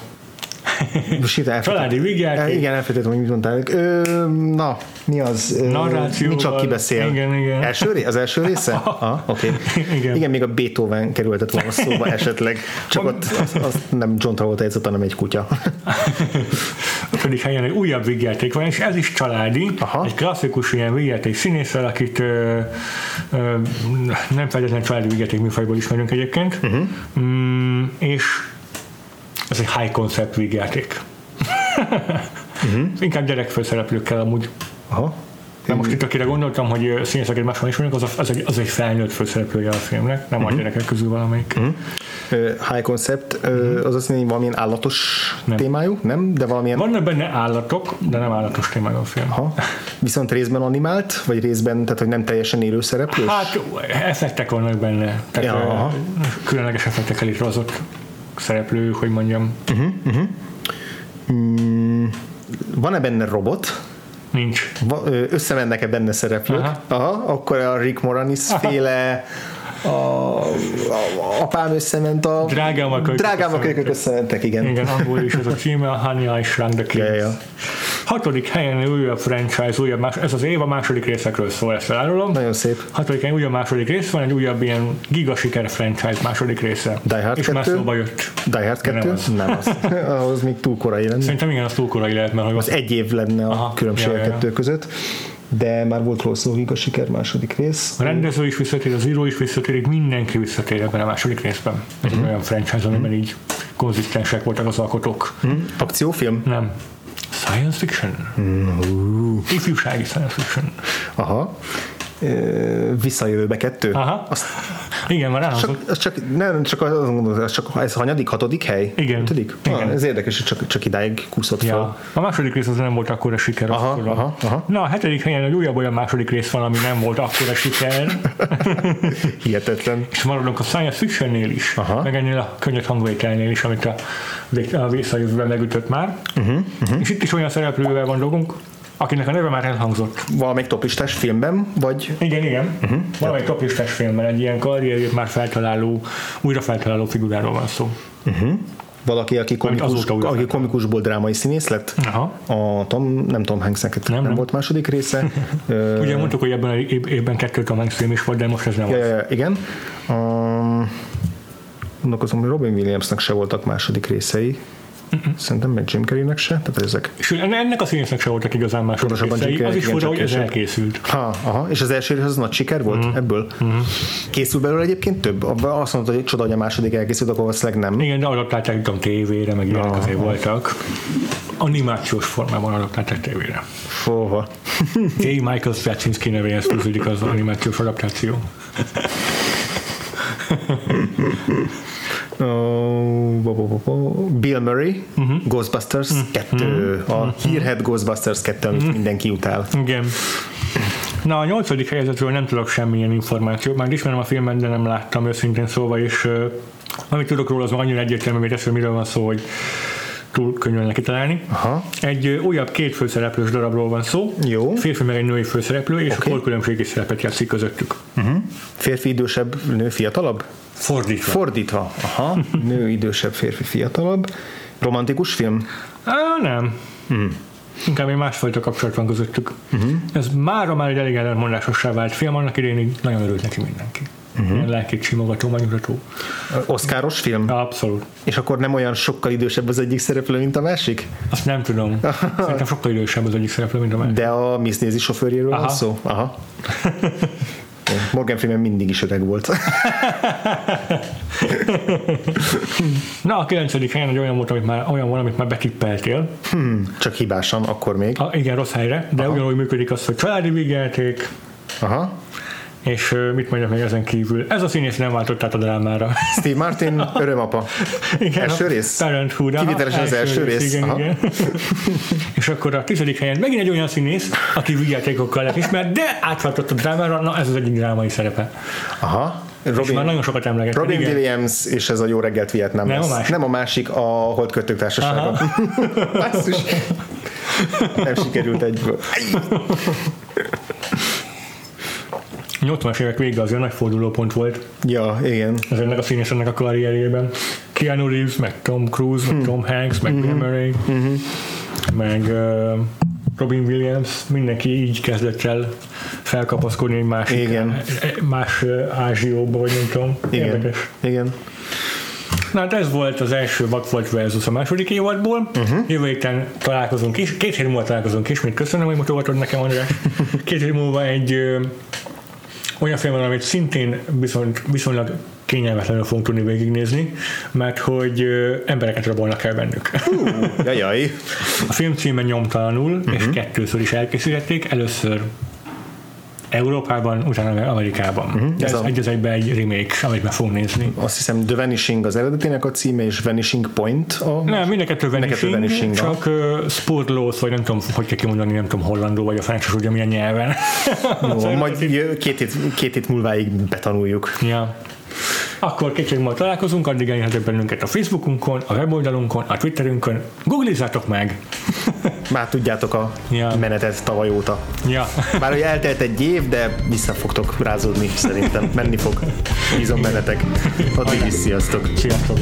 [laughs] Családi vigyák. Igen, elfelejtettem, hogy mit mondtál. Ö, na, mi az? Narrációval. Mi csak kibeszél. Igen, igen. Első, az első része? [laughs] ah, okay. igen. igen. még a Beethoven kerültet volna szóba [laughs] esetleg. Csak ott az, az nem John Travolta játszott, hanem egy kutya. pedig helyen egy újabb vígjáték van, és ez is családi, Aha. egy klasszikus ilyen vígjáték színésszel, akit ö, ö, nem feltétlenül családi vígjáték műfajból ismerünk egyébként, uh-huh. mm, és ez egy high concept vígjáték. uh-huh. Inkább gyerekfőszereplőkkel amúgy. Aha. De most itt akire gondoltam, hogy színészeket máshol ismerünk, az, az, egy, az egy felnőtt főszereplője a filmnek, nem uh-huh. a gyerekek közül valamelyik. Uh-huh. Uh, high concept, uh, az azt hogy valamilyen állatos nem. témájú, nem? De valamilyen... Vannak benne állatok, de nem állatos témájú a film. Aha. Viszont részben animált, vagy részben, tehát hogy nem teljesen élő szereplő? Hát effektek vannak benne. Tehát ja, különleges effektekkel létrehozott szereplő, hogy mondjam. Uh-huh, uh-huh. Mm, van-e benne robot? Nincs. Összemennek-e benne szereplők? Aha. Aha, akkor a Rick Moranis Aha. féle a, a, a apám összement a drágám a kölykök, drágám a kölykök összementek, igen. Igen, angol is az a címe, a Honey I Shrunk the Kids. Ja, ja. Hatodik helyen újabb franchise, újabb más, ez az év a második részekről szól, ezt elárulom. Nagyon szép. Hatodik helyen újabb második rész van, egy újabb ilyen gigasiker franchise második része. Die Hard És 2? már szóba jött. Die Hard 2? Nem az. Nem az. [laughs] Ahhoz még túl korai lenne. Szerintem igen, az túl korai lehet, mert az, az egy év lenne a Aha, különbség ja, a kettő ja. között de már volt róla szó, a siker második rész. A rendező is visszatér, az író is visszatér, mindenki visszatér ebben a második részben. Egy uh-huh. olyan franchise, amiben uh-huh. így konzisztensek voltak az alkotók. Uh-huh. Akciófilm? Nem. Science fiction. Uh-huh. Ifjúsági science fiction. Aha visszajövőbe kettő. Aha. Azt, igen, már csak, az csak, nem, csak az, az csak ez hanyadik, hatodik hely? Igen. Ötödik? Igen. Ah, ez érdekes, hogy csak, csak idáig kúszott ja. fel. A második rész az nem volt akkora siker. Aha, aha, aha. Na, a hetedik helyen egy újabb olyan második rész van, ami nem volt akkora siker. [laughs] Hihetetlen. És maradunk a science fictionnél is, aha. meg ennél a könnyed hangvételnél is, amit a, a visszajövőben megütött már. Uh-huh, uh-huh. És itt is olyan szereplővel van dolgunk, akinek a neve már elhangzott. Valamelyik topistás filmben, vagy? Igen, igen. Uh-huh. Valamelyik topistás filmben egy ilyen karrierjét már feltaláló, újra feltaláló figuráról van szó. Uh-huh. Valaki, aki, komikus, aki komikusból drámai színész lett. Aha. A Tom, nem Tom hanks nem, nem, nem, volt második része. [laughs] Ugye mondtuk, hogy ebben a évben kettő Tom Hanks film is volt, de most ez nem ja, ja, igen. Um, gondolkozom, hogy Robin Williamsnak se voltak második részei. Uh-uh. Szerintem meg Jim Carrey-nek se, tehát ezek. És ennek a színésznek se voltak igazán más részei, az is fura, hogy ez elkészült. Ha, aha, és az első rész az nagy siker volt uh-huh. ebből? Uh-huh. Készül belőle egyébként több? Azt mondta, hogy csoda, hogy a második elkészült, akkor valószínűleg nem. Igen, de adaptálták, tudom, tévére, meg ilyenek azért voltak. Animációs formában adaptálták tévére. Fóha. [laughs] J. Michael Straczynski nevéhez fűződik az animációs adaptáció. [laughs] Bill Murray, uh-huh. Ghostbusters uh-huh. 2, a uh-huh. hírhet Ghostbusters 2, amit uh-huh. mindenki utál. Igen. Na, a nyolcadik helyezetről nem tudok semmilyen információt, már ismerem a filmet, de nem láttam őszintén szóval, és uh, amit tudok róla, az annyira egyértelmű, hogy ezt, miről van szó, hogy túl könnyű kitalálni. Aha. Egy újabb két főszereplős darabról van szó. Jó. Férfi meg egy női főszereplő, és okay. a korkülönbségi szerepet játszik közöttük. Uh-huh. Férfi idősebb, nő fiatalabb? Fordítva. Fordítva. Aha. [laughs] Nő idősebb, férfi fiatalabb. Romantikus film? Á, nem. Uh-huh. Inkább egy másfajta kapcsolat van közöttük. Uh-huh. Ez mára már egy elég ellentmondásossá vált film, annak idején nagyon örült neki mindenki. uh-huh. ilyen lelkét simogató, megnyugtató. Oszkáros film? Abszolút. És akkor nem olyan sokkal idősebb az egyik szereplő, mint a másik? Azt nem tudom. [laughs] Szerintem sokkal idősebb az egyik szereplő, mint a másik. De a Miss Daisy sofőrjéről van szó? Aha. [laughs] Morgan Freeman mindig is öreg volt. [laughs] Na, a kilencedik helyen egy olyan volt, amit már, olyan van, amit már betippeltél. Hmm, csak hibásan, akkor még. A, igen, rossz helyre, de Aha. ugyanúgy működik az, hogy családi vigyelték. Aha. És mit mondjak még ezen kívül? Ez a színész nem váltott át a drámára. [laughs] Steve Martin, [laughs] örömapa. Igen, első rész? Parenthood. Kivételesen az első rész. rész. Igen, igen. [laughs] és akkor a tizedik helyen megint egy olyan színész, aki vigyátékokkal lett ismert, de átváltott a drámára, na ez az egyik drámai szerepe. Aha. Robin, és már nagyon sokat emleget. Robin igen. Williams és ez a Jó reggelt Vietnám nem lesz. A másik. Nem a másik, a Holdkötők társasága. nem sikerült egyből. 80-as évek vége azért nagy fordulópont volt. Ja, igen. Ez ennek a színésznek a karrierjében. Keanu Reeves, meg Tom Cruise, meg hmm. Tom Hanks, meg mm-hmm. Bill Murray, mm-hmm. meg uh, Robin Williams, mindenki így kezdett el felkapaszkodni egy másik, igen. más ázsióba, vagy nem tudom. Igen. Érdekes. Igen. Na hát ez volt az első Vakfolt versus a második évadból. Uh-huh. Jövő héten találkozunk is. Két hét múlva találkozunk ismét. Köszönöm, hogy mutogatod nekem, András. [laughs] Két hét múlva egy olyan film van, amit szintén viszont, viszonylag kényelmetlenül fogunk tudni végignézni, mert hogy embereket rabolnak el bennük. Uh, jajaj. A film címe nyomtalanul, uh-huh. és kettőször is elkészítették. Először Európában, utána Amerikában. Uh-huh. Ez, ez a... egy az egyben egy remake, amit meg fogunk nézni. Azt hiszem The Vanishing az eredetének a címe, és Vanishing Point a... Nem, mind a kettő Vanishing, vanishing csak uh, Spurlos, vagy nem tudom, hogy kell kimondani, nem tudom, hollandó, vagy a francia, ugye milyen nyelven. Jó, [laughs] majd két hét, két hét múlváig betanuljuk. Ja. Akkor kicsit majd találkozunk, addig elérhetők bennünket a Facebookunkon, a weboldalunkon, a Twitterünkön. Googlizzátok meg! [laughs] Már tudjátok a ja. menetet tavaly óta. Ja. Bár hogy eltelt egy év, de vissza fogtok rázódni szerintem. Menni fog. Bízom bennetek. Addig is sziasztok. Sziasztok.